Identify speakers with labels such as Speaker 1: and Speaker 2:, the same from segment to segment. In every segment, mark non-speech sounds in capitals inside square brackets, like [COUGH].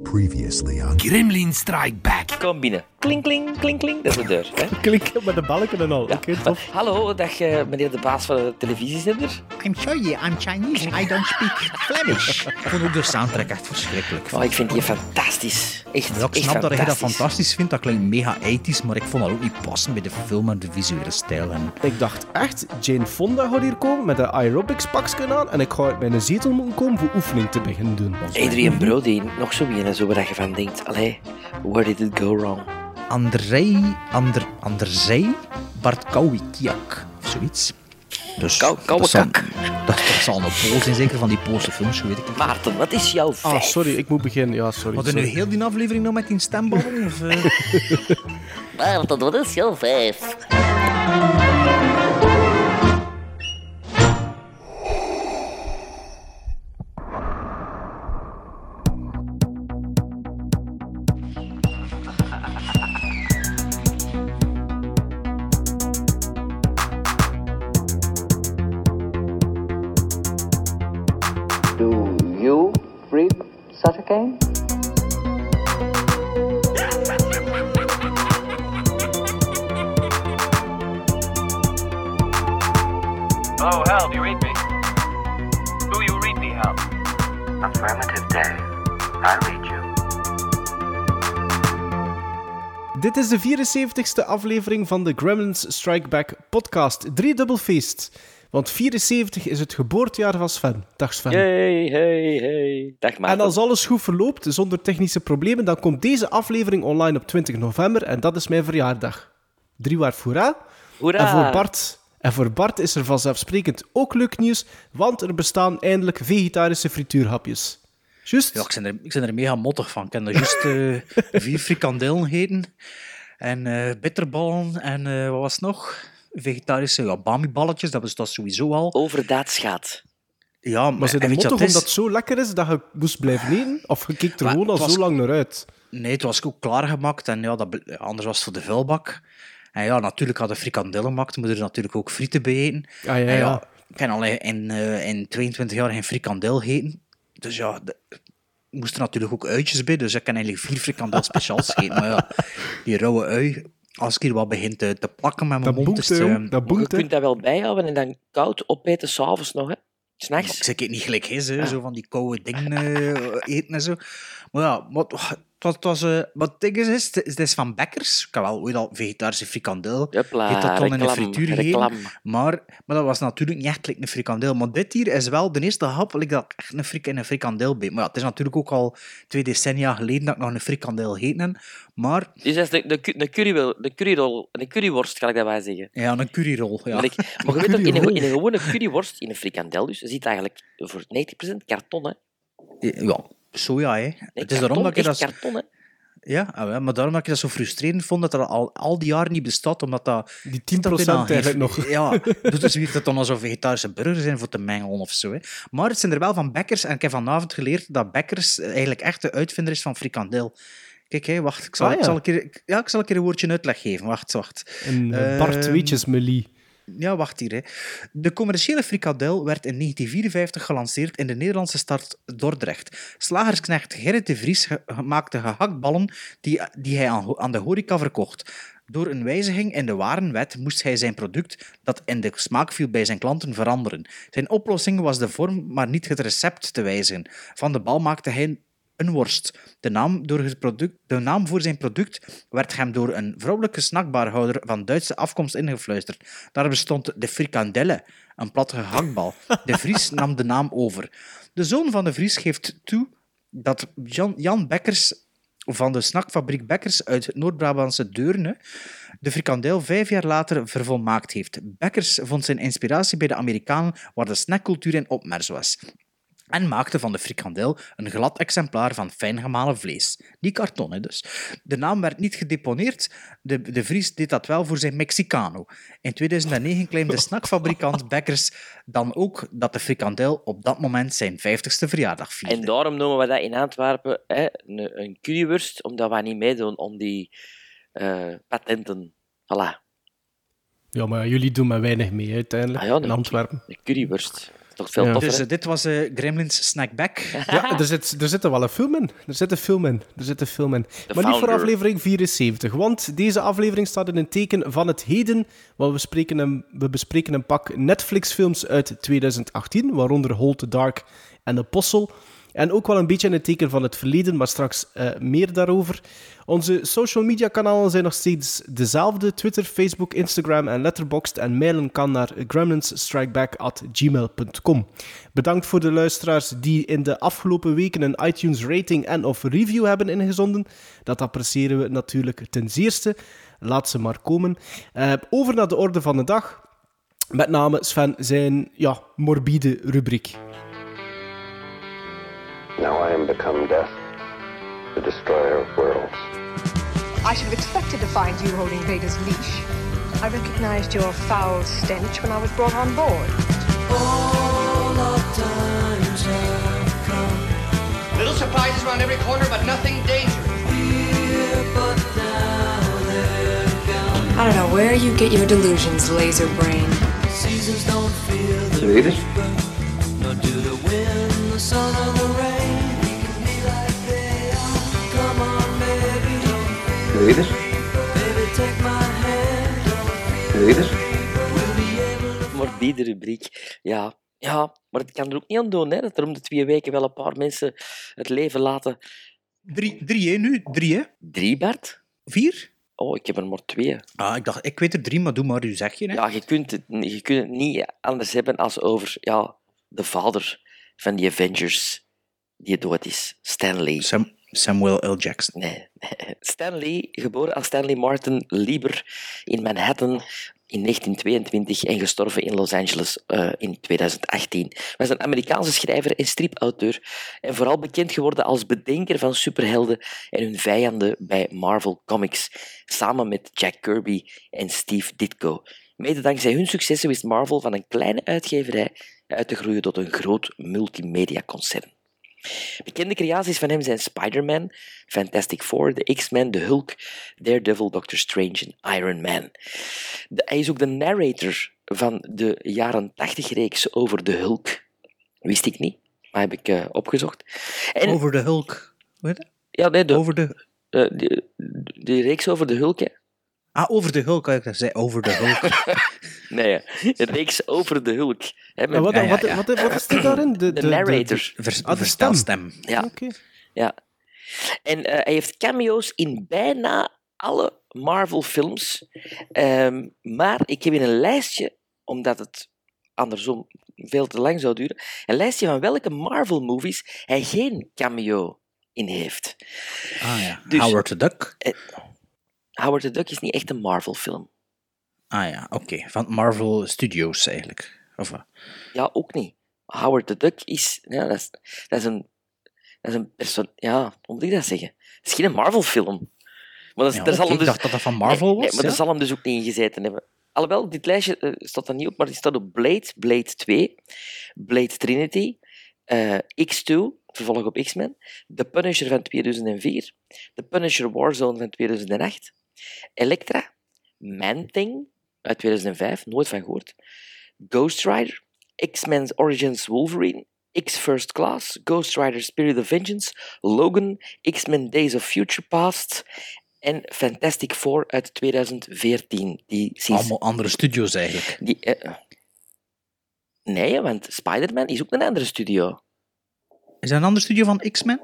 Speaker 1: Previously on
Speaker 2: Gremlin Strike Back.
Speaker 3: Kom binnen. Kling, kling, kling, kling. Dat is de deur. Hè?
Speaker 4: Klinken met de balken en al.
Speaker 3: Ja.
Speaker 4: Oké, tof.
Speaker 3: Hallo, dag eh, meneer de baas van de televisiezender.
Speaker 5: I'm sorry, I'm Chinese. I don't speak Flemish. [LAUGHS] Ik vond ook de soundtrack echt verschrikkelijk.
Speaker 3: Oh, ik vind die fantastisch. Echt,
Speaker 5: Ja, ik
Speaker 3: echt
Speaker 5: snap dat je dat
Speaker 3: fantastisch.
Speaker 5: vindt, dat klinkt mega 80s, maar ik vond dat ook niet passen bij de film en de visuele stijl. En
Speaker 4: Ik dacht echt, Jane Fonda gaat hier komen met een aerobics pakje aan en ik ga uit mijn zetel moeten komen voor oefening te beginnen doen.
Speaker 3: Adrian Brody, nog zo een en zo waar je van denkt. Allee, where did it go wrong?
Speaker 5: Andrei, Ander, Andrzej Bartkowiak, of zoiets. Dus
Speaker 3: Kou-
Speaker 5: dat zal-. Dat, dat zal een Pool zijn, zeker van die Poolse films, weet ik niet.
Speaker 3: Maarten, wat is jouw
Speaker 4: Ah,
Speaker 3: vijf?
Speaker 4: sorry, ik moet beginnen. Ja, sorry.
Speaker 5: We nu heel die aflevering nog met die stemballen? Of, eh? [LAUGHS]
Speaker 3: Maarten, wat is jouw vijf?
Speaker 4: 74ste aflevering van de Gremlins Strike Back podcast. Driedubbel feest. Want 74 is het geboortejaar van Sven. Dag Sven.
Speaker 3: Hey, hey, hey. Dag
Speaker 4: En
Speaker 3: Maarten.
Speaker 4: als alles goed verloopt, zonder technische problemen, dan komt deze aflevering online op 20 november en dat is mijn verjaardag. Drie waar voor
Speaker 3: Hoera.
Speaker 4: En voor, Bart, en voor Bart is er vanzelfsprekend ook leuk nieuws, want er bestaan eindelijk vegetarische frituurhapjes. Juist?
Speaker 5: Ja, ik ben er, ik ben er mega mottig van. Ik heb er juist eh, [LAUGHS] vier frikandellen gegeten. En eh bitterballen. En eh, wat was het nog? Vegetarische ja, bami-balletjes. Dat was dat sowieso al.
Speaker 3: Overdaad schaadt.
Speaker 5: Ja,
Speaker 4: maar ze motto
Speaker 5: wat
Speaker 4: omdat
Speaker 5: het
Speaker 4: zo lekker is dat je moest blijven eten? Of je keek er
Speaker 5: Maar
Speaker 4: gewoon al
Speaker 5: was-
Speaker 4: zo lang naar uit?
Speaker 5: Nee, het was ook klaargemaakt. En ja, dat, ja, anders was het voor de vuilbak. En ja, natuurlijk hadden frikandellen gemaakt. Moet er natuurlijk ook frieten bij eten.
Speaker 4: Ah, ja,
Speaker 5: En
Speaker 4: ja.
Speaker 5: ja, ik heb al in, eh, in 22 jaar geen frikandel gegeten. Dus ja, de, moesten natuurlijk ook uitjes bij. Dus ik kan eigenlijk vier frikandel speciaals gegeten. Maar ja, die rauwe ui, als ik hier wat begint te, te plakken met mijn
Speaker 4: Dat
Speaker 5: mond,
Speaker 4: boekt,
Speaker 5: is het, eh,
Speaker 4: Dat
Speaker 3: Maar je
Speaker 4: boekt, hè.
Speaker 3: kunt dat wel bijhouden en dan koud opeten s'avonds nog, hè.
Speaker 5: Ik
Speaker 3: S'nachts.
Speaker 5: zeg het niet gelijk is, hè, zo van die koude dingen eh, eten en zo. Maar ja, wat, wat, het was, eh, wat het ding is, is, het is van Bekkers. Ik heb wel ooit al vegetarische frikandel. Heeft dat dan in de frituur
Speaker 3: reclame.
Speaker 5: Maar, maar dat was natuurlijk niet echt like een frikandel. Maar dit hier is wel de eerste hap like, dat ik echt een, frik, in een frikandel ben. Maar ja, het is natuurlijk ook al twee decennia geleden dat ik nog een frikandel heb. Maar
Speaker 3: Dus dat is de, de, de, currywil- de curryrol, de curryworst, kan ik dat wel zeggen.
Speaker 5: ja, een curryrol. Ja.
Speaker 3: Maar, ik, [LAUGHS] maar je weet ook, in een,
Speaker 4: curryrol.
Speaker 3: in een gewone curryworst, in een frikandel dus, je ziet eigenlijk voor 90% karton, hè.
Speaker 5: ja, soja, hè.
Speaker 3: Nee,
Speaker 5: het is daarom dat ik
Speaker 3: echt
Speaker 5: dat...
Speaker 3: karton, hè.
Speaker 5: Ja, ah, maar daarom dat ik dat zo frustrerend vond dat dat al, al die jaren niet bestaat, omdat dat...
Speaker 4: Die 10%
Speaker 5: dat bijna
Speaker 4: eigenlijk nog. [LAUGHS]
Speaker 5: Ja, dus het weer dat dan al zo vegetarische burgers zijn voor te mengelen of zo. Hè. Maar het zijn er wel van Bekkers, en ik heb vanavond geleerd dat Bekkers eigenlijk echt de uitvinder is van frikandel. Kijk, hè, wacht, ik zal,
Speaker 4: Ah,
Speaker 5: ik zal een keer, ja, ik zal een keer een woordje uitleg geven. Wacht, wacht.
Speaker 4: Een eh, Bart
Speaker 5: Ehm,
Speaker 4: Weetjesmelie.
Speaker 5: Ja, wacht hier. De commerciële frikandel werd in 1954 gelanceerd in de Nederlandse stad Dordrecht. Slagersknecht Gerrit de Vries maakte gehaktballen die, die hij aan de horeca verkocht. Door een wijziging in de warenwet moest hij zijn product, dat in de smaak viel bij zijn klanten, veranderen. Zijn oplossing was de vorm, maar niet het recept te wijzigen. Van de bal maakte hij een worst. De naam, door het product, de naam voor zijn product werd hem door een vrouwelijke snackbarhouder van Duitse afkomst ingefluisterd. Daar bestond de frikandelle, een platte gehaktbal. De Vries [LAUGHS] nam de naam over. De zoon van de Vries geeft toe dat Jan, Jan Bekkers van de snackfabriek Bekkers uit het Noord-Brabantse Deurne de frikandel vijf jaar later vervolmaakt heeft. Bekkers vond zijn inspiratie bij de Amerikanen waar de snackcultuur in opmars was en maakte van de frikandel een glad exemplaar van fijn gemalen vlees. Die kartonnen dus. De naam werd niet gedeponeerd, de, de Vries deed dat wel voor zijn Mexicano. In 2009 claimde snackfabrikant [LAUGHS] Bekkers dan ook dat de frikandel op dat moment zijn 50ste verjaardag vierde.
Speaker 3: En daarom noemen we dat in Antwerpen hè, een, een currywurst, omdat we niet meedoen om die eh, patenten. Voilà.
Speaker 4: Ja, maar jullie doen maar weinig mee uiteindelijk
Speaker 3: Ah ja,
Speaker 4: in. Antwerpen.
Speaker 3: Een currywurst. Toch veel
Speaker 4: Ja.
Speaker 3: toffer,
Speaker 5: Dus eh, dit was eh, Gremlins Snackback.
Speaker 4: Ja, er zit, er zit er wel een film in. Er zit een film in. Er zit een film in. maar niet voor aflevering 74, want deze aflevering staat in een teken van het heden. Want we, spreken een, we bespreken een pak Netflix-films uit 2018, waaronder Hold the Dark en Apostle. En ook wel een beetje in het teken van het verleden, maar straks eh, meer daarover. Onze social media kanalen zijn nog steeds dezelfde: Twitter, Facebook, Instagram en Letterboxd. En mailen kan naar gremlinsstrikeback.gmail.com. Bedankt voor de luisteraars die in de afgelopen weken een iTunes rating en of review hebben ingezonden. Dat appreciëren we natuurlijk ten zeerste. Laat ze maar komen. Eh, over naar de orde van de dag. Met name Sven zijn ja, morbide rubriek.
Speaker 1: Now I am become death, the destroyer of worlds.
Speaker 2: I should have expected to find you holding Vader's leash. I recognized your foul stench when I was brought on board.
Speaker 6: Little surprises around every corner, but nothing dangerous.
Speaker 7: I don't know where you get your delusions, laser brain.
Speaker 1: Read it? Read it? Read it?
Speaker 3: Morbide rubriek. Ja. ja, maar het kan er ook niet aan doen hè, dat er om de twee weken wel een paar mensen het leven laten.
Speaker 5: Drie, drie hè, nu? Drie, hè?
Speaker 3: Drie, Bart?
Speaker 5: Vier?
Speaker 3: Oh, ik heb er maar twee.
Speaker 5: Ah, ik dacht, ik weet er drie, maar doe maar uw zegje. Hè?
Speaker 3: Ja, je kunt, het, je kunt het niet anders hebben als over ja, de vader van die Avengers die dood is, Stan Lee.
Speaker 5: Sam, Samuel L. Jackson.
Speaker 3: Nee, [LAUGHS] geboren als Stanley Martin Lieber in Manhattan in 1922 en gestorven in Los Angeles eh, in 2018. Was een Amerikaanse schrijver en stripauteur en vooral bekend geworden als bedenker van superhelden en hun vijanden bij Marvel Comics, samen met Jack Kirby en Steve Ditko. Mede dankzij hun successen wist Marvel van een kleine uitgeverij uit te groeien tot een groot multimedia-concern. Bekende creaties van hem zijn Spider-Man, Fantastic Four, de X-Men, de Hulk, Daredevil, Doctor Strange en Iron Man. De- hij is ook de narrator van de jaren 80-reeks over de Hulk. Wist ik niet, maar heb ik eh, opgezocht. En,
Speaker 5: Over de Hulk. Weet je?
Speaker 3: ja, nee, de,
Speaker 5: Over de...
Speaker 3: eh, die, die reeks over de Hulk, hè.
Speaker 5: Ah, over de Hulk. Ik zei over de Hulk. [LAUGHS]
Speaker 3: Nee, de reeks over de Hulk. Hè, met-
Speaker 4: wat,
Speaker 5: ja, ja,
Speaker 4: wat,
Speaker 5: ja.
Speaker 4: wat, wat is er daarin? De,
Speaker 3: de narrator.
Speaker 5: Vers,
Speaker 4: Ah, de
Speaker 5: vertelstem.
Speaker 3: Ja.
Speaker 4: Oké.
Speaker 3: Ja. En eh, hij heeft cameo's in bijna alle Marvel-films. Ehm, maar ik heb hier een lijstje, omdat het andersom veel te lang zou duren, een lijstje van welke Marvel-movies hij geen cameo in heeft.
Speaker 5: Ah ja.
Speaker 3: Dus-
Speaker 5: Howard the Duck.
Speaker 3: Howard the Duck is niet echt een Marvel-film.
Speaker 5: Ah ja, oké. Van Marvel Studios eigenlijk. Of?
Speaker 3: Ja, ook niet. Howard the Duck is... Ja, dat, is dat is een... Dat is een. Ja, hoe moet ik dat zeggen? Het is geen Marvel-film. Maar dat, is-
Speaker 5: ja,
Speaker 3: daar zal
Speaker 5: oké,
Speaker 3: hem
Speaker 5: Ik
Speaker 3: dus...
Speaker 5: dacht dat dat van Marvel was.
Speaker 3: Nee, maar
Speaker 5: ja?
Speaker 3: daar zal hem dus ook niet in gezeten hebben. Alhoewel, dit lijstje eh, staat er niet op, maar die staat op Blade, Blade 2, Blade Trinity, eh, X2, vervolg op X-Men, The Punisher van 2004, The Punisher Warzone van 2008, Elektra, Man-Thing uit 2005, nooit van gehoord, Ghost Rider, X-Men Origins Wolverine, X First Class, Ghost Rider Spirit of Vengeance, Logan, X-Men Days of Future Past en Fantastic Four uit 2014. Die.
Speaker 5: Allemaal andere studios eigenlijk.
Speaker 3: Die, eh, nee, want Spider-Man is ook een andere studio.
Speaker 5: Is dat een andere studio van X-Men?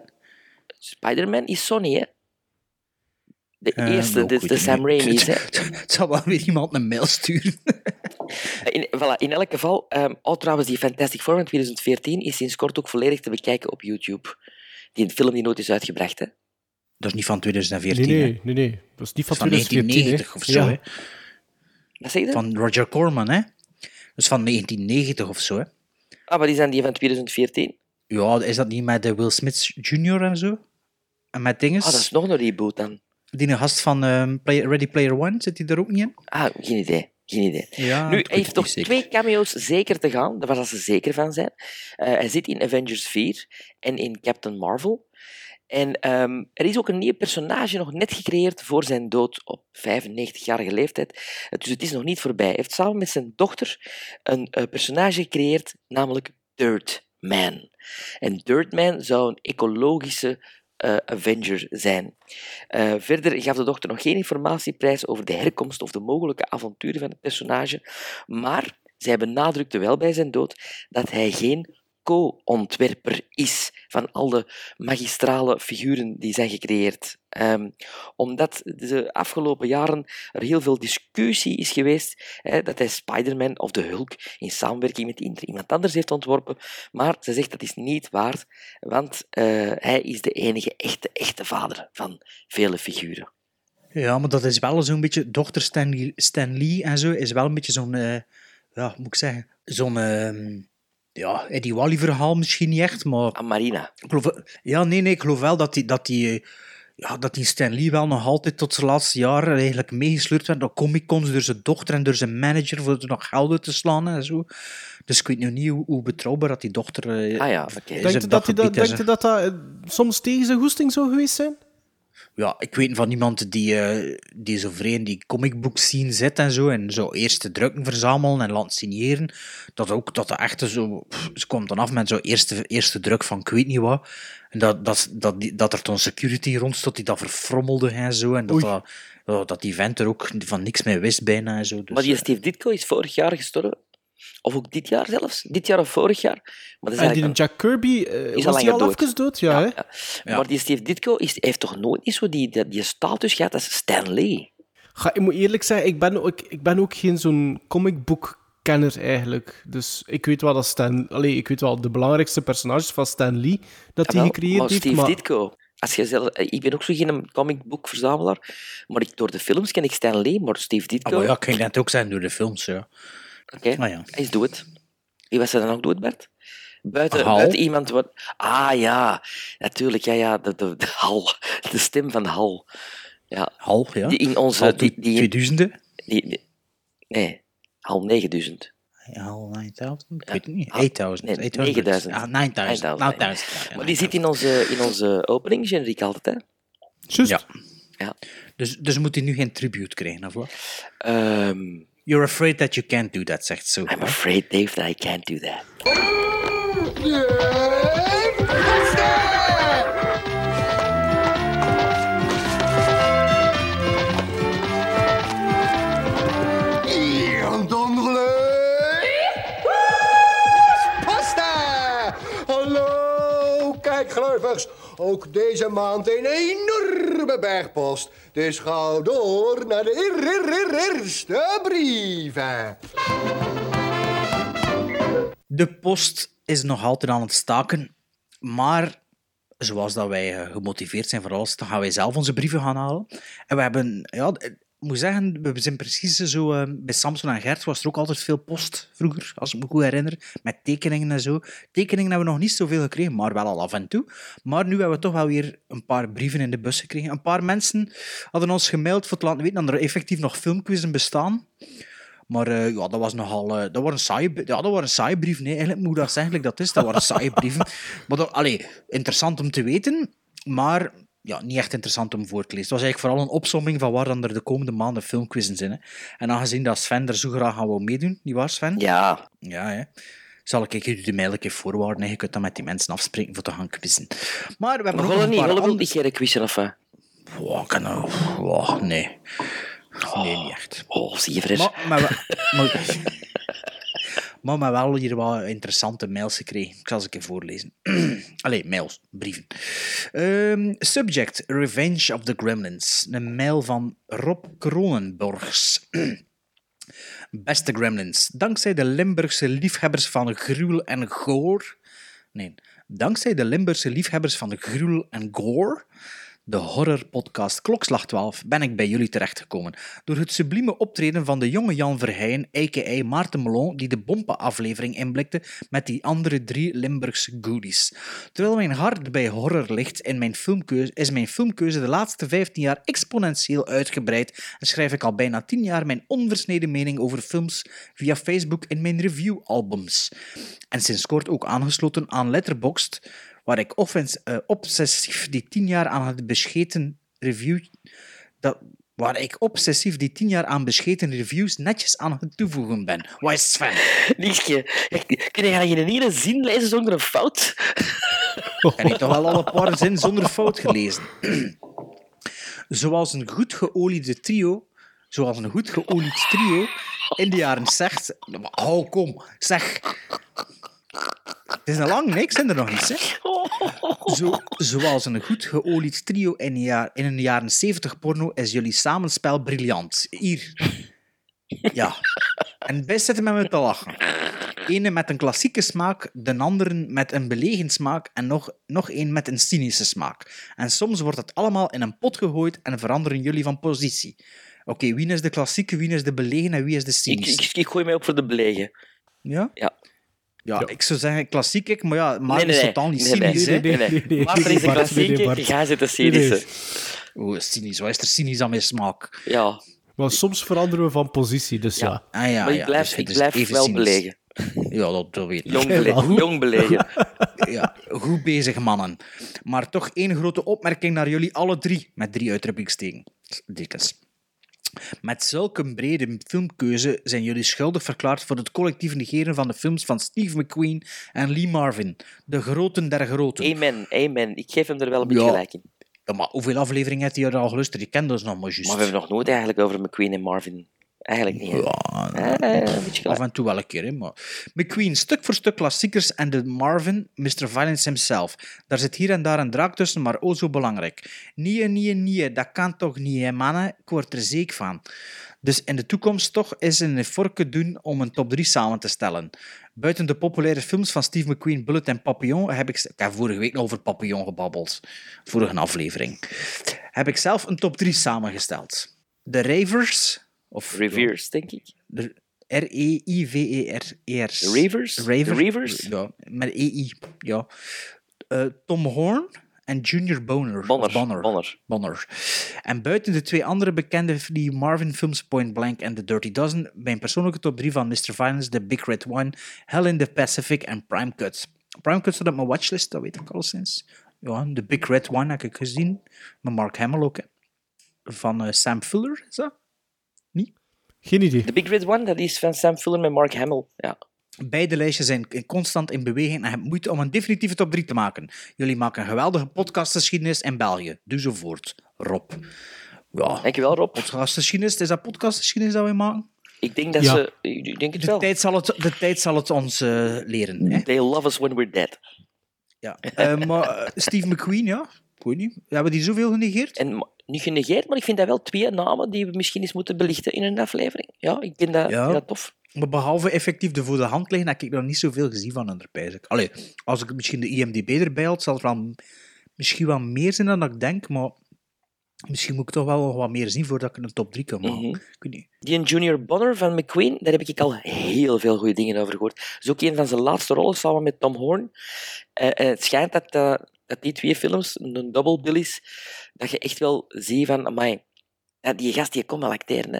Speaker 3: Spider-Man is Sony, hè? De
Speaker 5: Eh,
Speaker 3: eerste,
Speaker 5: nou,
Speaker 3: de, Sam. [LAUGHS] Raimi's? [LAUGHS]
Speaker 5: Het zal wel weer iemand een mail sturen. [LAUGHS]
Speaker 3: In, voilà, in elk geval, ehm oh, trouwens, die Fantastic Four van 2014 is sinds kort ook volledig te bekijken op YouTube. Die film die nooit is uitgebracht, hè?
Speaker 5: Dat is niet van 2014,
Speaker 4: Nee,
Speaker 5: hè?
Speaker 4: nee, nee, nee. Dat is niet van,
Speaker 5: Dat is van
Speaker 4: 2014.
Speaker 5: 1990
Speaker 4: hè.
Speaker 5: of zo,
Speaker 4: Ja.
Speaker 5: hè?
Speaker 3: Wat zeg je?
Speaker 5: Van Roger Corman, hè? Dat is van 1990 of zo, hè?
Speaker 3: Ah, maar die zijn die van 2014.
Speaker 5: Ja, is dat niet met de Will Smith Jr. en zo? En met dinges?
Speaker 3: Ah, dat is nog een reboot dan.
Speaker 5: Die gast van ehm, Play- Ready Player One, zit die er ook niet in?
Speaker 3: Ah, geen idee. Geen idee.
Speaker 5: Ja,
Speaker 3: nu, hij heeft nog
Speaker 5: zeker.
Speaker 3: twee cameo's zeker te gaan, daar waar ze zeker van zijn. Eh, hij zit in Avengers 4 en in Captain Marvel. En ehm, er is ook een nieuw personage nog net gecreëerd voor zijn dood op 95-jarige leeftijd. Dus het is nog niet voorbij. Hij heeft samen met zijn dochter een eh, personage gecreëerd, namelijk Dirt Man. En Dirt Man zou een ecologische eh, Avenger zijn. Eh, verder gaf de dochter nog geen informatie prijs over de herkomst of de mogelijke avonturen van het personage, maar zij benadrukte wel bij zijn dood dat hij geen co-ontwerper is van al de magistrale figuren die zijn gecreëerd. Ehm, omdat de afgelopen jaren er heel veel discussie is geweest hè, dat hij Spider-Man of de Hulk in samenwerking met iemand anders heeft ontworpen. Maar ze zegt dat is niet waar, want uh, hij is de enige echte, echte vader van vele figuren.
Speaker 5: Ja, maar dat is wel zo'n beetje... Dochter Stan, Lee en zo is wel een beetje zo'n... Uh, ja, moet ik zeggen? Zo'n... Uh, ja, Eddie Wally-verhaal misschien niet echt, maar...
Speaker 3: Aan Marina.
Speaker 5: Ik geloof, ja, nee, nee, ik geloof wel dat die, dat die, ja, dat die Stan Lee wel nog altijd tot zijn laatste jaren eigenlijk meegesleurd werd door Comic-Cons, door zijn dochter en door zijn manager voor er nog geld uit te slaan en zo. Dus ik weet nu niet hoe, hoe betrouwbaar dat die dochter uh,
Speaker 3: ah, ja,
Speaker 4: okay. Denkt u dat, dat, dat, dat dat soms tegen zijn goesting zou geweest zijn?
Speaker 5: Ja, ik weet van iemand die, uh, die zo vreemd die comicbook scene zit en zo, en zo eerste drukken verzamelen en laten signeren, dat ook, dat de echte zo, ze komt dan af met zo'n eerste, eerste druk van ik weet niet wat, en dat, dat, dat, die, dat er toen security rond stond die dat verfrommelde en zo, en dat, dat, dat die vent er ook van niks mee wist bijna en zo. Dus,
Speaker 3: maar die Steve Ditko is vorig jaar gestorven. Of ook dit jaar zelfs. Dit jaar of vorig jaar. Maar
Speaker 4: dat is en die Jack Kirby uh, is was al, die al dood. dood? Ja, ja,
Speaker 3: ja, Maar die Steve Ditko is, heeft toch nooit niet zo die, die, die status gehad als Stan Lee?
Speaker 4: Ga, ik moet eerlijk zeggen, ik ben ook, ik ben ook geen zo'n comicbook kenner eigenlijk. Dus ik weet wel dat Stan... Allee, ik weet wel de belangrijkste personages van Stan Lee dat hij gecreëerd
Speaker 3: maar
Speaker 4: heeft.
Speaker 3: Steve Ditko... Als je zelf, eh, ik ben ook zo geen comicboekverzamelaar, maar ik, door de films ken ik Stan Lee, maar Steve Ditko...
Speaker 5: Oh, ja, kan je net ook zijn door de films, ja.
Speaker 3: Oké, okay. ah, ja. hij is dood. Wie was er dan ook dood, Bert? Buiten, buiten iemand wat... Ah ja, natuurlijk, ja, ja, de, de, de Hal. [LAUGHS] De stem van Hal. Ja.
Speaker 5: Hal, ja.
Speaker 3: Die in onze...
Speaker 5: Hal die, die, 2000
Speaker 3: die, die, nee, Hal 9000.
Speaker 5: Hal 9000? Ik weet het niet. 8000.
Speaker 3: Nee, 9000.
Speaker 5: Ah, 9000. 9000.
Speaker 3: Ja, maar die zit in onze, in onze opening, generiek altijd, hè?
Speaker 4: Just.
Speaker 5: Ja.
Speaker 3: ja.
Speaker 5: Dus, dus moet hij nu geen tribute krijgen, of wat?
Speaker 3: Um,
Speaker 5: You're afraid that you can't do that, zegt zo.
Speaker 3: I'm afraid, Dave, that I can't do that.
Speaker 8: Hallo, kijkgluivers. Ook deze maand een enorme bergpost. Dus ga door naar de eerste brieven.
Speaker 5: De post is nog altijd aan het staken, maar zoals dat wij eh, gemotiveerd zijn voor alles, dan gaan wij zelf onze brieven gaan halen. En we hebben, ja, moet zeggen, we zijn precies zo... Uh, bij Samson en Gert was er ook altijd veel post vroeger, als ik me goed herinner. Met tekeningen en zo. Tekeningen hebben we nog niet zoveel gekregen, maar wel al af en toe. Maar nu hebben we toch wel weer een paar brieven in de bus gekregen. Een paar mensen hadden ons gemaild voor te laten weten dat er effectief nog filmquizzen bestaan. Maar uh, ja, dat was nogal... Uh, dat waren saaie, ja, dat waren saaie brieven. Nee, eigenlijk moet dat eigenlijk dat is. Dat waren saaie brieven. [LAUGHS] Maar dat, allee, interessant om te weten. Maar ja, niet echt interessant om voor te lezen. Het was eigenlijk vooral een opsomming van waar dan er de komende maanden filmquizzen zijn. Hè. En aangezien dat Sven er zo graag gaan wil meedoen, niet waar Sven?
Speaker 3: Ja.
Speaker 5: Ja, hè. Zal ik je de mail een keer voorwaarden je kunt dan met die mensen afspreken voor te gaan quizzen. Maar we hebben
Speaker 3: nog een paar... Willen niet geen quizzen wat?
Speaker 5: Wow, kan nou... Wow, nee. Nee, niet echt.
Speaker 3: Oh, zie je
Speaker 5: maar, maar, [LAUGHS] maar, maar wel hier wat interessante mails gekregen. Ik zal ze een keer voorlezen. [CLEARS THROAT] Allee, mails, brieven. Um, subject, Revenge of the Gremlins. Een mail van Rob Kronenborgs. [CLEARS THROAT] Beste Gremlins, dankzij de Limburgse liefhebbers van gruwel en goor... Nee, dankzij de Limburgse liefhebbers van gruwel en gore de horrorpodcast Klokslag 12, ben ik bij jullie terechtgekomen. Door het sublieme optreden van de jonge Jan Verheyen, a.k.a. Maarten Melon, die de Bompa-aflevering inblikte met die andere drie Limburgse goodies. Terwijl mijn hart bij horror ligt, in mijn filmkeuze, is mijn filmkeuze de laatste 15 jaar exponentieel uitgebreid en schrijf ik al bijna 10 jaar mijn onversneden mening over films via Facebook in mijn review-albums. En sinds kort ook aangesloten aan Letterboxd, waar ik uh, obsessief die tien jaar aan het bescheten review... Dat, waar ik obsessief die tien jaar aan bescheten reviews netjes aan het toevoegen ben. Wat is Sven?
Speaker 3: Niksje. Kun je geen ene zin lezen zonder een fout?
Speaker 5: Ik heb toch wel al een paar zinnen zonder fout gelezen. Zoals een goed geoliede trio, zoals een goed geolied trio in de jaren zegt. Oh, kom, zeg. Het is een lang niks en er nog iets, hè? Zo, zoals een goed geolied trio in, een jaar, in een jaren 70 porno is jullie samenspel briljant. Hier. Ja. En best zitten met me te lachen. Ene met een klassieke smaak, de andere met een belegen smaak en nog, nog één met een cynische smaak. En soms wordt het allemaal in een pot gegooid en veranderen jullie van positie. Oké, wie is de klassieke, wie is de belegen en wie is de cynische?
Speaker 3: ik, ik gooi mij op voor de belegen.
Speaker 5: Ja?
Speaker 3: Ja.
Speaker 5: Ja, ik zou zeggen klassiek, ik, maar ja, maar
Speaker 3: Nee, nee,
Speaker 5: is
Speaker 3: nee.
Speaker 5: totaal niet
Speaker 3: Nee, nee,
Speaker 5: cynisch,
Speaker 3: nee, nee, nee. Maarten is klassieke,
Speaker 4: Bart.
Speaker 3: jij zit de
Speaker 4: Nee, nee.
Speaker 3: cynische.
Speaker 5: Oeh, cynisch. Wat is er cynisch aan mijn smaak?
Speaker 3: Ja,
Speaker 4: Maar soms veranderen we van positie, dus ja.
Speaker 3: Ja.
Speaker 5: Ah, ja,
Speaker 3: maar ik
Speaker 5: ja,
Speaker 3: blijf,
Speaker 5: dus
Speaker 3: ik blijf
Speaker 5: even
Speaker 3: wel
Speaker 5: cynisch.
Speaker 3: belegen.
Speaker 5: Ja, dat, dat weet ik.
Speaker 3: Jong, [LAUGHS] bele-
Speaker 4: wel.
Speaker 3: jong belegen. [LAUGHS]
Speaker 5: Ja, goed bezig, mannen. Maar toch één grote opmerking naar jullie alle drie, met drie uitroepingstekens. Met zulke brede filmkeuze zijn jullie schuldig verklaard voor het collectief negeren van de films van Steve McQueen en Lee Marvin, de groten der groten.
Speaker 3: Amen, amen. Ik geef hem er wel een beetje
Speaker 5: Ja.
Speaker 3: gelijk in.
Speaker 5: Ja, maar hoeveel afleveringen heeft hij er al geluisterd? Je kent ons nog maar juist.
Speaker 3: Maar we hebben nog nooit eigenlijk over McQueen en Marvin. Eigenlijk niet.
Speaker 5: Ja,
Speaker 3: Eh, gelijk.
Speaker 5: Af en toe wel een keer, hè, maar... McQueen, stuk voor stuk klassiekers en de Marvin, Mr. Violence himself. Daar zit hier en daar een draak tussen, maar oh zo belangrijk. Nee, nee, nee, dat kan toch niet, hè, mannen? Ik word er zeker van. Dus in de toekomst toch is een forke doen om een top 3 samen te stellen. Buiten de populaire films van Steve McQueen, Bullet en Papillon heb ik... Ik heb vorige week nog over Papillon gebabbeld. Vorige aflevering. Heb ik zelf een top 3 samengesteld. De Ravers... Of
Speaker 3: Reverse, denk ik.
Speaker 5: R-E-I-V-E-R-E-R.
Speaker 3: De Ravers?
Speaker 5: Ja, met E-I. Ja. Eh, Tom Horn en Junior Bonner.
Speaker 3: Bonner,
Speaker 5: Bonner.
Speaker 3: Bonner.
Speaker 5: Bonner. En buiten de twee andere bekende die Marvin-films, Point Blank en The Dirty Dozen, mijn persoonlijke top 3 van Mr. Violence, The Big Red One, Hell in the Pacific en Prime Cuts. Prime Cuts staat op mijn watchlist, dat weet ik al sinds. Ja, The Big Red One heb ik gezien. Met Mark Hamill ook. hè. Van eh, Sam Fuller, is dat?
Speaker 4: Geen idee.
Speaker 3: The Big Red One, dat is van Sam Fuller met Mark Hamill. Ja.
Speaker 5: Beide lijstjes zijn constant in beweging en hebben moeite om een definitieve top 3 te maken. Jullie maken een geweldige podcastgeschiedenis in België. Doe zo voort. Rob. Ja,
Speaker 3: Dankjewel, Rob.
Speaker 5: podcastgeschiedenis, is dat podcastgeschiedenis dat wij maken?
Speaker 3: Ik denk dat
Speaker 4: Ja.
Speaker 3: ze... Ik denk het
Speaker 5: De
Speaker 3: wel.
Speaker 5: tijd zal het, de tijd zal het ons eh, leren. Hè?
Speaker 3: They love us when we're dead.
Speaker 5: Ja. Eh, maar eh, Steve McQueen, ja. Ik weet niet. Hebben die zoveel genegeerd?
Speaker 3: En niet genegeerd, maar ik vind dat wel twee namen die we misschien eens moeten belichten in een aflevering. Ja, ik vind dat,
Speaker 5: Ja.
Speaker 3: vind dat tof.
Speaker 5: Maar behalve effectief de voor de hand liggen, heb ik nog niet zoveel gezien van hun pijs. Allee, als ik misschien de IMDb erbij had, zal het wel misschien wel meer zijn dan ik denk, maar misschien moet ik toch wel nog wat meer zien voordat ik een top 3 kan maken. Ik weet niet.
Speaker 3: Die Junior Bonner van McQueen, daar heb ik al heel veel goede dingen over gehoord. Dat is ook een van zijn laatste rollen samen met Tom Horn. Eh, en het schijnt dat, eh, dat die twee films, een double bill is, dat je echt wel ziet van, amai, die gast die kon wel acteren. Hè.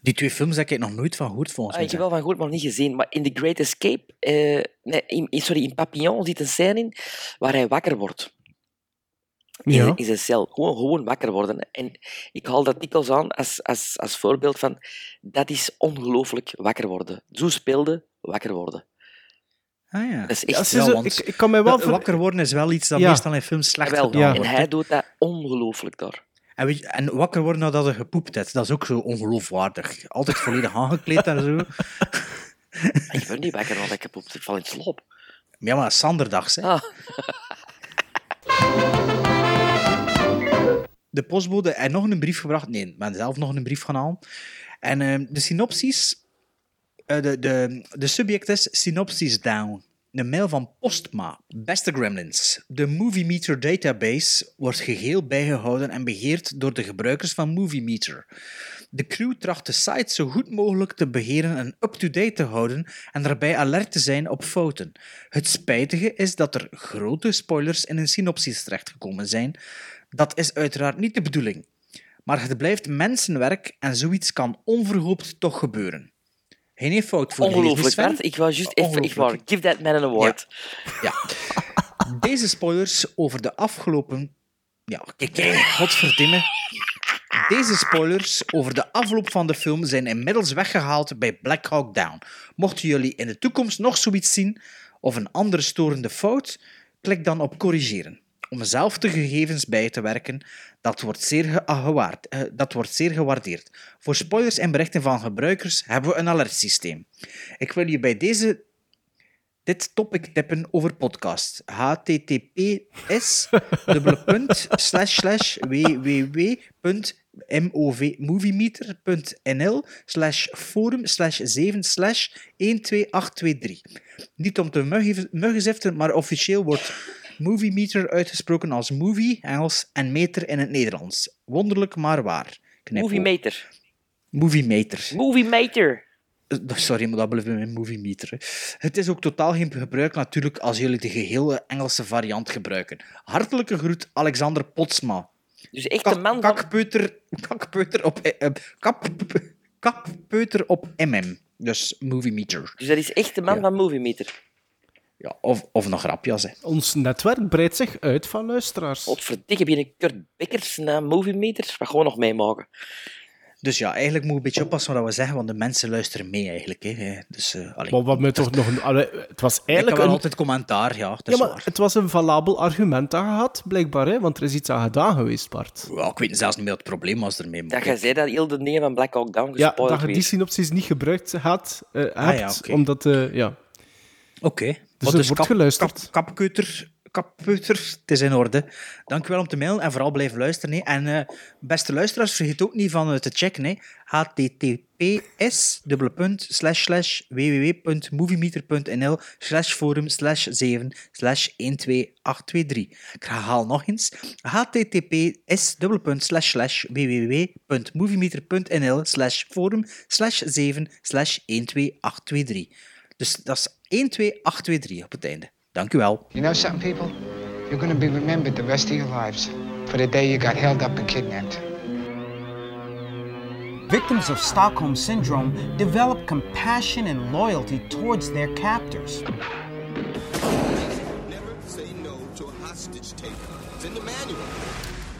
Speaker 5: Die twee films heb ik nog nooit van gehoord, volgens
Speaker 3: Ah,
Speaker 5: mij.
Speaker 3: ik heb wel van gehoord, maar nog niet gezien. Maar in The Great Escape, eh, nee, in, sorry, in Papillon zit een scène in waar hij wakker wordt. In,
Speaker 4: Ja.
Speaker 3: in zijn cel. Gewoon, gewoon wakker worden. En ik haal dat dikwijls aan als, als, als voorbeeld van dat is ongelooflijk wakker worden. Zo speelde wakker worden.
Speaker 5: Ah ja.
Speaker 3: Dat is
Speaker 4: Ja,
Speaker 3: echt
Speaker 5: want-
Speaker 4: ik, ik kan mij wel... Ver-
Speaker 5: Wakker worden is wel iets dat
Speaker 4: Ja.
Speaker 5: meestal in films slecht
Speaker 3: wel.
Speaker 5: gedaan
Speaker 4: Ja.
Speaker 3: En hij doet dat ongelooflijk daar.
Speaker 5: En, weet je- en wakker worden nadat je gepoept hebt, dat is ook zo ongeloofwaardig. Altijd volledig [LAUGHS] aangekleed en zo.
Speaker 3: Ik ben niet wakker, want ik heb op ik val in slaap.
Speaker 5: Ja, maar Sanderdags, hè.
Speaker 3: Ah, [LAUGHS]
Speaker 5: de postbode en nog een brief gebracht. Nee, ik ben zelf nog een brief gaan halen. En eh, de synopsis, eh, de, de, subject is Synopsis Down. Een mail van Postma. Beste Gremlins, de Movie Meter database wordt geheel bijgehouden en beheerd door de gebruikers van Movie Meter. De crew tracht de site zo goed mogelijk te beheren en up-to-date te houden en daarbij alert te zijn op fouten. Het spijtige is dat er grote spoilers in een synopsis terechtgekomen zijn. Dat is uiteraard niet de bedoeling. Maar het blijft mensenwerk en zoiets kan onverhoopt toch gebeuren. Geen fout voor
Speaker 3: ongelooflijk. Ik wou juist even... Ik wou, give that man an award.
Speaker 5: Ja. Deze spoilers over de afgelopen... Ja, kijk, godverdimme. Deze spoilers over de afloop van de film zijn inmiddels weggehaald bij Black Hawk Down. Mochten jullie in de toekomst nog zoiets zien of een andere storende fout, klik dan op corrigeren. Om zelf de gegevens bij te werken, dat wordt zeer, ge- ah, eh, dat wordt zeer gewaardeerd. Voor spoilers en berichten van gebruikers hebben we een alertsysteem. Ik wil je bij deze dit topic tippen over podcast. https www.moviemeter.nl slash forum slash 7 slash 12823. Niet om te muggen- muggenziften, maar officieel wordt Movie Meter uitgesproken als movie, Engels en meter in het Nederlands. Wonderlijk, maar waar. Knipoog.
Speaker 3: Movie Meter.
Speaker 5: Movie Meter.
Speaker 3: Movie Meter.
Speaker 5: Eh, Sorry, maar dat blijft bij mijn movie meter. hè. Het is ook totaal geen gebruik natuurlijk als jullie de gehele Engelse variant gebruiken. Hartelijke groet, Alexander Potsma.
Speaker 3: Dus echt een man van...
Speaker 5: kakpeuter, kakpeuter op... eh, eh, kap, kakpeuter op MM. Dus movie meter.
Speaker 3: Dus dat is echt de man
Speaker 5: Ja.
Speaker 3: van Movie Meter.
Speaker 5: Ja, of, of nog grapjas, hè.
Speaker 4: Ons netwerk breidt zich uit van luisteraars.
Speaker 3: Godverdikke, binnen Kurt naar Movie Meter. Wat gewoon nog meemaken.
Speaker 5: Dus ja, eigenlijk moeten we een beetje oppassen wat we zeggen, want de mensen luisteren mee eigenlijk. Hè. Dus, eh allee.
Speaker 4: Maar wat mij toch nog... een- allee, het was
Speaker 5: Ik heb
Speaker 4: eigenlijk
Speaker 5: wel
Speaker 4: een...
Speaker 5: altijd commentaar, ja. Dat
Speaker 4: Ja, maar
Speaker 5: waar.
Speaker 4: het was een valabel argument dat je had, blijkbaar, hè? want er is iets aan gedaan geweest, Bart.
Speaker 5: Ja, ik weet zelfs niet meer wat het probleem was ermee. maar
Speaker 3: Dat jij
Speaker 5: kijk.
Speaker 3: zei dat heel de dingen van Black Hawk Down
Speaker 4: Ja, dat je die synopsis niet gebruikt had, eh, hebt,
Speaker 5: Ah, ja,
Speaker 4: omdat... eh, ja.
Speaker 5: Oké.
Speaker 4: Dus wordt geluisterd.
Speaker 5: Kap, kapkeuter, het is in orde. Dank u wel om te mailen en vooral blijven luisteren. Hè. En eh, beste luisteraars, vergeet ook niet van eh, te checken. Hè. https www.moviemeter.nl slash forum slash 7 slash 12823. Ik herhaal nog eens. https www.moviemeter.nl slash forum slash 7 slash 12823. Dus dat is 12823 op het einde. Dank u wel.
Speaker 9: You know something, people? You're going to be remembered the rest of your lives for the day you got held up and kidnapped.
Speaker 10: Victims of Stockholm Syndrome develop compassion and loyalty towards their captors.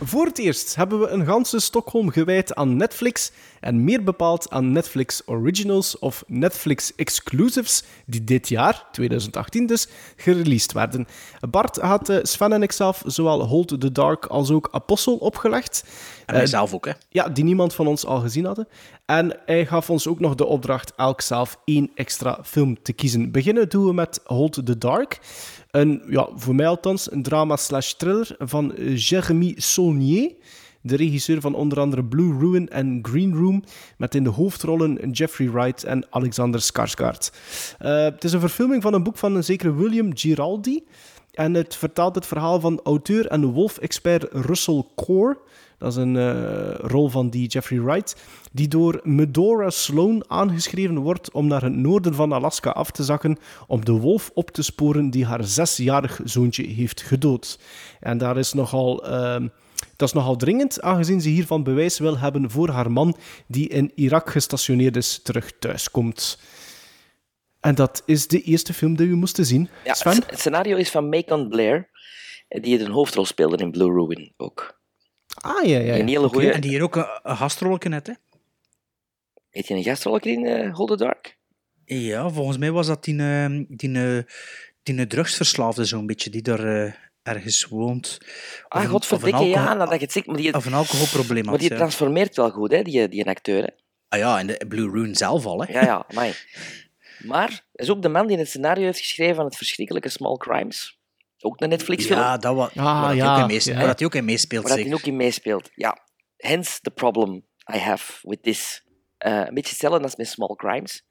Speaker 4: Voor het eerst hebben we een ganse Stockholm gewijd aan Netflix en meer bepaald aan Netflix Originals of Netflix Exclusives die dit jaar, 2018 dus, gereleased werden. Bart had eh, Sven en ikzelf zowel Hold the Dark als ook Apostle opgelegd.
Speaker 5: En
Speaker 4: Eh,
Speaker 5: mijzelf ook, hè.
Speaker 4: ja, die niemand van ons al gezien hadden. En hij gaf ons ook nog de opdracht elk zelf één extra film te kiezen. Beginnen doen we met Hold the Dark. Een, ja, voor mij althans, een drama slash thriller van Jérémy Saulnier. De regisseur van onder andere Blue Ruin en Green Room. Met in de hoofdrollen Jeffrey Wright en Alexander Skarsgård. Eh, het is een verfilming van een boek van een zekere William Giraldi. En het vertaalt het verhaal van auteur en wolf-expert Russell Core. Dat is een eh, rol van die Jeffrey Wright, die door Medora Sloan aangeschreven wordt om naar het noorden van Alaska af te zakken om de wolf op te sporen die haar zesjarig zoontje heeft gedood. En daar is nogal... ehm, dat is nogal dringend, aangezien ze hiervan bewijs wil hebben voor haar man, die in Irak gestationeerd is, terug thuiskomt. En dat is de eerste film die we moesten zien.
Speaker 3: Ja,
Speaker 4: Sven?
Speaker 3: het, het scenario is van Macon Blair, die een hoofdrol speelde in Blue Ruin ook.
Speaker 4: Ah, ja, ja.
Speaker 3: Een hele goede.
Speaker 5: En die hier ook een, een gastrolletje net, hè?
Speaker 3: Heet hij een gastrol in eh Hold the Dark?
Speaker 5: Ja, volgens mij was dat die, eh, die, eh, die, drugsverslaafde zo'n beetje, die daar eh, ergens woont.
Speaker 3: Ah,
Speaker 5: een-
Speaker 3: godverdikke,
Speaker 5: een
Speaker 3: ja,
Speaker 5: alcohol-
Speaker 3: nadat ik het zeg. Maar die,
Speaker 5: Of een alcoholprobleem
Speaker 3: maar
Speaker 5: had,
Speaker 3: die
Speaker 5: ja.
Speaker 3: transformeert wel goed, hè, die, die acteur. Hè?
Speaker 5: Ah ja, en de Blue Rune zelf al, hè?
Speaker 3: Ja, ja, amai. Maar hij is ook de man die het scenario heeft geschreven van het verschrikkelijke Small Crimes. Ook een Netflix-film.
Speaker 5: Ja, dat was,
Speaker 4: Ah,
Speaker 5: waar dat hij
Speaker 4: ja,
Speaker 5: ook in
Speaker 4: ja.
Speaker 5: dat hij ook in meespeelt,
Speaker 3: Waar dat hij ook in meespeelt. Ja. Hence the problem I have with this. Eh, een beetje hetzelfde als met Small Crimes.